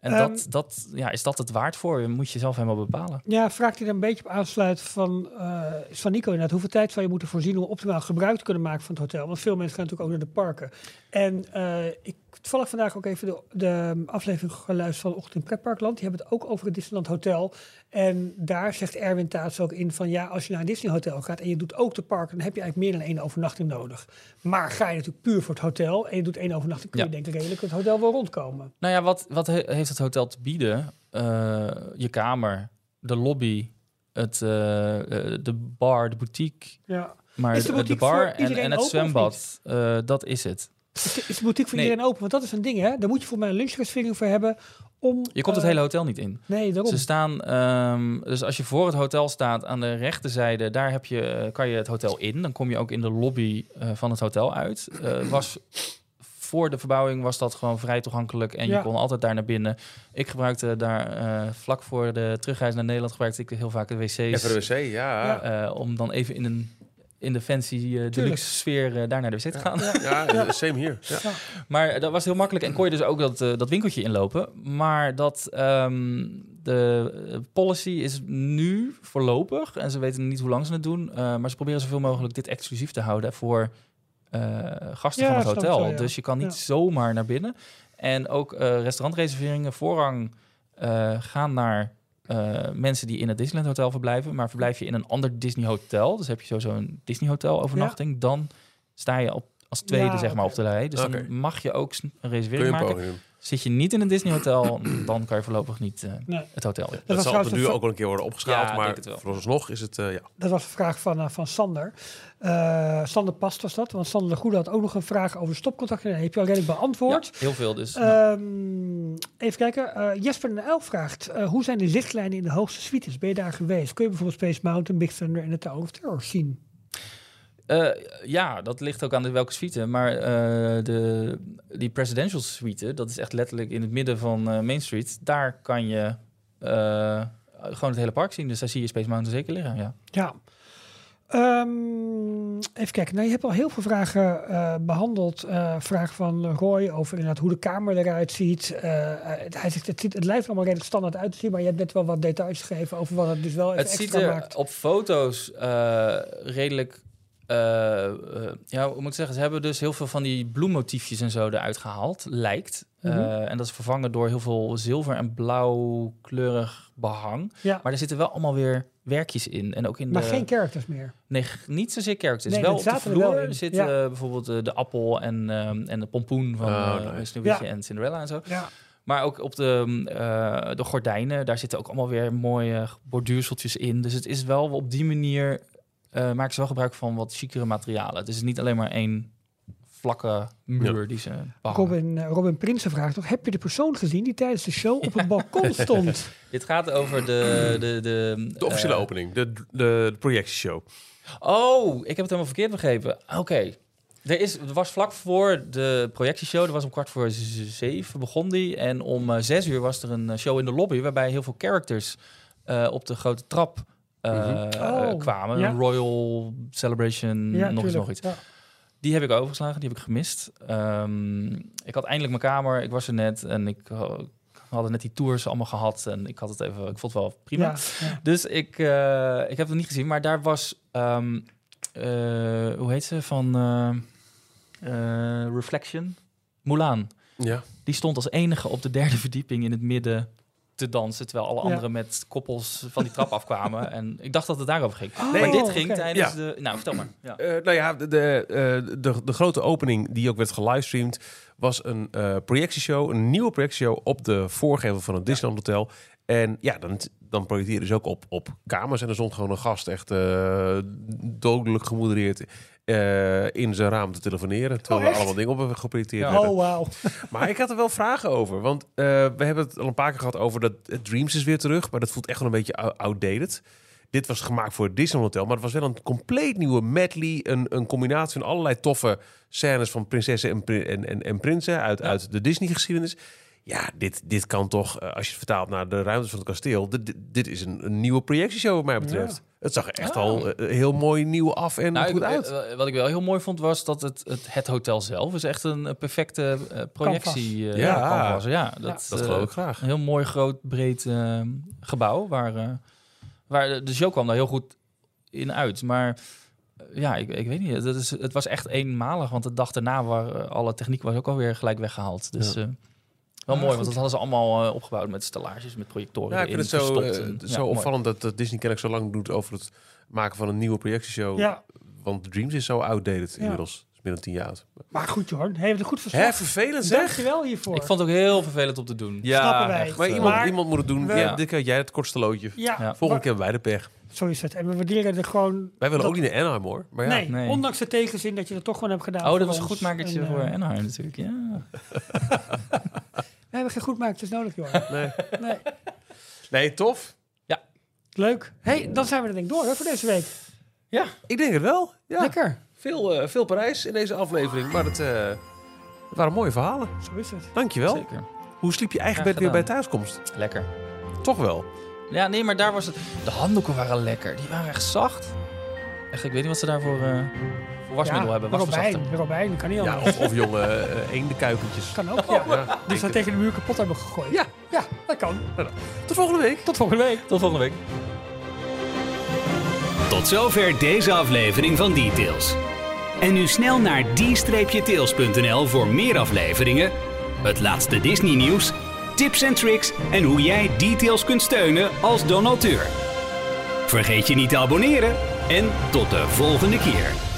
En Ehm, dat, dat, ja, is dat het waard voor je? Moet je zelf helemaal bepalen. Ja, vraagt hij er een beetje op aansluit van, eh, van Nico inderdaad. Hoeveel tijd zou je moeten voorzien om optimaal gebruik te kunnen maken van het hotel? Want veel mensen gaan natuurlijk ook naar de parken. En eh, ik toevallig vandaag ook even de, de aflevering geluisterd van Ochtend in Pretparkland. Die hebben het ook over het Disneyland Hotel. En daar zegt Erwin Taats ook in van ja, als je naar een Disney Hotel gaat en je doet ook de parken, dan heb je eigenlijk meer dan één overnachting nodig. Maar ga je natuurlijk puur voor het hotel en je doet één overnachting, kun je Ja. denk ik redelijk het hotel wel rondkomen. Nou ja, wat, wat he- heeft het hotel te bieden? Eh, je kamer, de lobby, het, eh, eh, de bar, de boutique. Ja. Maar Is de boutique bar en, en het zwembad, dat is het. Is de, is de boutique voor Nee. iedereen open? Want dat is een ding, hè? Daar moet je voor mij een lunchreservering voor hebben. Om, Je komt het eh, hele hotel niet in. Nee, daarom. Ze staan, ehm, dus als je voor het hotel staat aan de rechterzijde, daar heb je, eh, kan je het hotel in. Dan kom je ook in de lobby eh, van het hotel uit. Eh, was, voor de verbouwing was dat gewoon vrij toegankelijk en Ja. je kon altijd daar naar binnen. Ik gebruikte daar eh, vlak voor de terugreis naar Nederland gebruikte ik heel vaak de wc's. Even de wc, ja. Ja. eh, om dan even in een in de fancy eh, deluxe sfeer eh, daar naar de wc te gaan. Ja, eh, same hier. Ja. Maar dat was heel makkelijk en kon je dus ook dat, dat winkeltje inlopen. Maar dat ehm, de policy is nu voorlopig, en ze weten niet hoe lang ze het doen, eh, maar ze proberen zoveel mogelijk dit exclusief te houden voor eh, gasten Ja, van het hotel. wel. Dus je kan niet Ja. zomaar naar binnen. En ook eh, restaurantreserveringen, voorrang eh, gaan naar eh, mensen die in het Disneyland Hotel verblijven. Maar verblijf je in een ander Disney Hotel, dus heb je sowieso een Disney Hotel overnachting, dan sta je op, als tweede Ja, zeg maar, op de rij. Dus dan mag je ook een reservering maken. Zit je niet in een Disney Hotel, dan kan je voorlopig niet eh, Nee. het hotel in. Dat zal op va- ook wel een keer worden opgeschaald, Ja, maar het vooralsnog is het, eh, ja. Dat was een vraag van, eh, van Sander. Eh, Sander Past was dat. Want Sander de Goede had ook nog een vraag over stopcontacten. Heb je al redelijk beantwoord. Ja, heel veel dus. Ehm, even kijken. Eh, Jesper de Elf vraagt: eh, hoe zijn de zichtlijnen in de hoogste suites? Ben je daar geweest? Kun je bijvoorbeeld Space Mountain, Big Thunder en de Tower of Terror zien? Eh, ja, dat ligt ook aan de welke suite. Maar eh, de, die presidential suite, dat is echt letterlijk in het midden van eh, Main Street. Daar kan je gewoon het hele park zien. Dus daar zie je Space Mountain zeker liggen. Ja. Ja. Ehm, even kijken. Nou, je hebt al heel veel vragen eh, behandeld. Eh vraag van Roy over inderdaad hoe de kamer eruit ziet. Het, hij zegt, het, ziet, het lijkt allemaal redelijk standaard uit te zien. Maar je hebt net wel wat details gegeven over wat het dus wel even Het ziet extra er maakt. op foto's redelijk. Eh, eh, ja, hoe moet ik zeggen? Ze hebben dus heel veel van die bloemmotiefjes en zo eruit gehaald, lijkt. Eh, en dat is vervangen door heel veel zilver en blauw kleurig behang. Ja. Maar er zitten wel allemaal weer werkjes in. En ook in Maar de, geen characters meer. Nee, niet zozeer characters. Nee, wel op de er vloer in. zitten Ja. bijvoorbeeld de appel en, ehm, en de pompoen van nice. Ja. en Cinderella en zo. Ja. Maar ook op de, mm, eh, de gordijnen, daar zitten ook allemaal weer mooie borduurseltjes in. Dus het is wel op die manier, eh maken ze wel gebruik van wat chicere materialen. Het is niet alleen maar één vlakke muur die ze behangen. Robin, eh, Robin Prinsen vraagt nog: heb je de persoon gezien die tijdens de show op het balkon stond? Dit gaat over de... De, de, De officiële eh, opening, de, de, de projectieshow. Oh, ik heb het helemaal verkeerd begrepen. Oké. Er, is, er was vlak voor de projectieshow, er was om kwart voor zeven begon die. En om zes uur was er een show in de lobby waarbij heel veel characters eh, op de grote trap eh, Oh, kwamen. ja. Een Royal Celebration, ja, nog eens nog iets. Ja. Die heb ik overgeslagen, die heb ik gemist. Ehm, ik had eindelijk mijn kamer, ik was er net en ik uh, had net die tours allemaal gehad. En ik had het even, ik vond het wel prima. Ja, ja. Dus ik, eh, ik heb het niet gezien, maar daar was, ehm, eh, hoe heet ze, van eh, eh, Reflection? Mulan. Ja. Die stond als enige op de derde verdieping in het midden te dansen, terwijl alle Ja. anderen met koppels van die trap afkwamen. En ik dacht dat het daarover ging. Oh, maar dit ging tijdens Ja. de... Nou, vertel maar. Ja. Eh, nou ja, de, de, eh, de, de grote opening die ook werd gelivestreamd... was een eh, projectieshow, een nieuwe projectieshow... op de voorgevel van het Disneyland Hotel. En ja, dan, dan projecteerden ze ook op, op kamers. En er stond gewoon een gast echt eh, dodelijk gemoedereerd... eh, in zijn raam te telefoneren. Terwijl Oh, echt? allemaal dingen op hebben geprojecteerd Ja. Oh, wauw. Maar ik had er wel vragen over. Want eh, we hebben het al een paar keer gehad over dat het Dreams is weer terug. Maar dat voelt echt wel een beetje ou- outdated. Dit was gemaakt voor het Disney Hotel. Maar het was wel een compleet nieuwe medley. Een, een combinatie van allerlei toffe scènes van prinsessen en, en, en, en prinsen uit, Ja. uit de Disney-geschiedenis. Ja, dit, dit kan toch, eh, als je het vertaalt naar de ruimtes van het kasteel... Dit, dit, is een, een nieuwe projectieshow wat mij betreft. Het zag er echt Oh. al eh, heel mooi nieuw af en Nou, goed uit. eh, wat ik wel heel mooi vond was dat het, het, het hotel zelf is echt een, perfecte projectie. eh, Ja. ja, dat, dat geloof ik graag. Een heel mooi, groot, breed gebouw. Waar, waar de, de show kwam daar heel goed in uit. Maar ja, ik, ik weet niet. Het, is, het was echt eenmalig. Want de dag daarna eh, alle techniek was ook alweer gelijk weggehaald. Dus Ja. Wel Ah, mooi. goed. Want dat hadden ze allemaal eh, opgebouwd met stellages, met projectoren Ja, ik vind het zo, eh, en- ja, zo opvallend dat, dat Disney kennelijk zo lang doet over het maken van een nieuwe projectieshow. Ja, Want Dreams is zo outdated Ja. inmiddels. Meer dan tien jaar oud. maar goed, Jorn. Heeft het goed verslag. Hè, vervelend zeg. Dankjewel hiervoor. Ik vond het ook heel vervelend om te doen. Snappen wij. echt, Maar iemand, Maar iemand moet het doen. we- Ja, dit kan jij het kortste loodje. ja, Ja. Volgende keer hebben wij de pech. Zo is het. En we waarderen er gewoon... Wij willen dat- ook niet naar Anaheim hoor. Maar ja, nee, Nee. ondanks de tegenzin dat je het toch gewoon hebt gedaan. Oh, dat voor was een ons. goed makertje En, voor eh, Anaheim natuurlijk. Ja. We hebben geen goed makertjes nodig, joh. nee. Nee. nee, tof. Leuk. hey, dan zijn we er denk ik door hè, voor deze week. Ja, ik denk het wel. Ja. Lekker. Veel, eh, veel Parijs in deze aflevering, maar het, eh, het waren mooie verhalen. Zo is het. Dankjewel. Zeker. Hoe sliep je eigen bed weer bij thuiskomst? Lekker. Toch wel. Ja, nee, maar daar was het... De handdoeken waren lekker. Die waren echt zacht. Echt, ik weet niet wat ze daarvoor eh voor wasmiddel hebben. Wasverzachter. Robijn, Robijn, dat kan niet Ja, anders. of, of jonge uh, eendekuikentjes. Kan ook, ja. Ja, ze tegen de muur kapot hebben gegooid. Ja. Ja, dat kan. Tot volgende week. Tot volgende week. Tot volgende week. Tot zover deze aflevering van Details. En nu snel naar d-tails.nl voor meer afleveringen, het laatste Disney nieuws, tips en tricks en hoe jij Details kunt steunen als donateur. Vergeet je niet te abonneren en tot de volgende keer.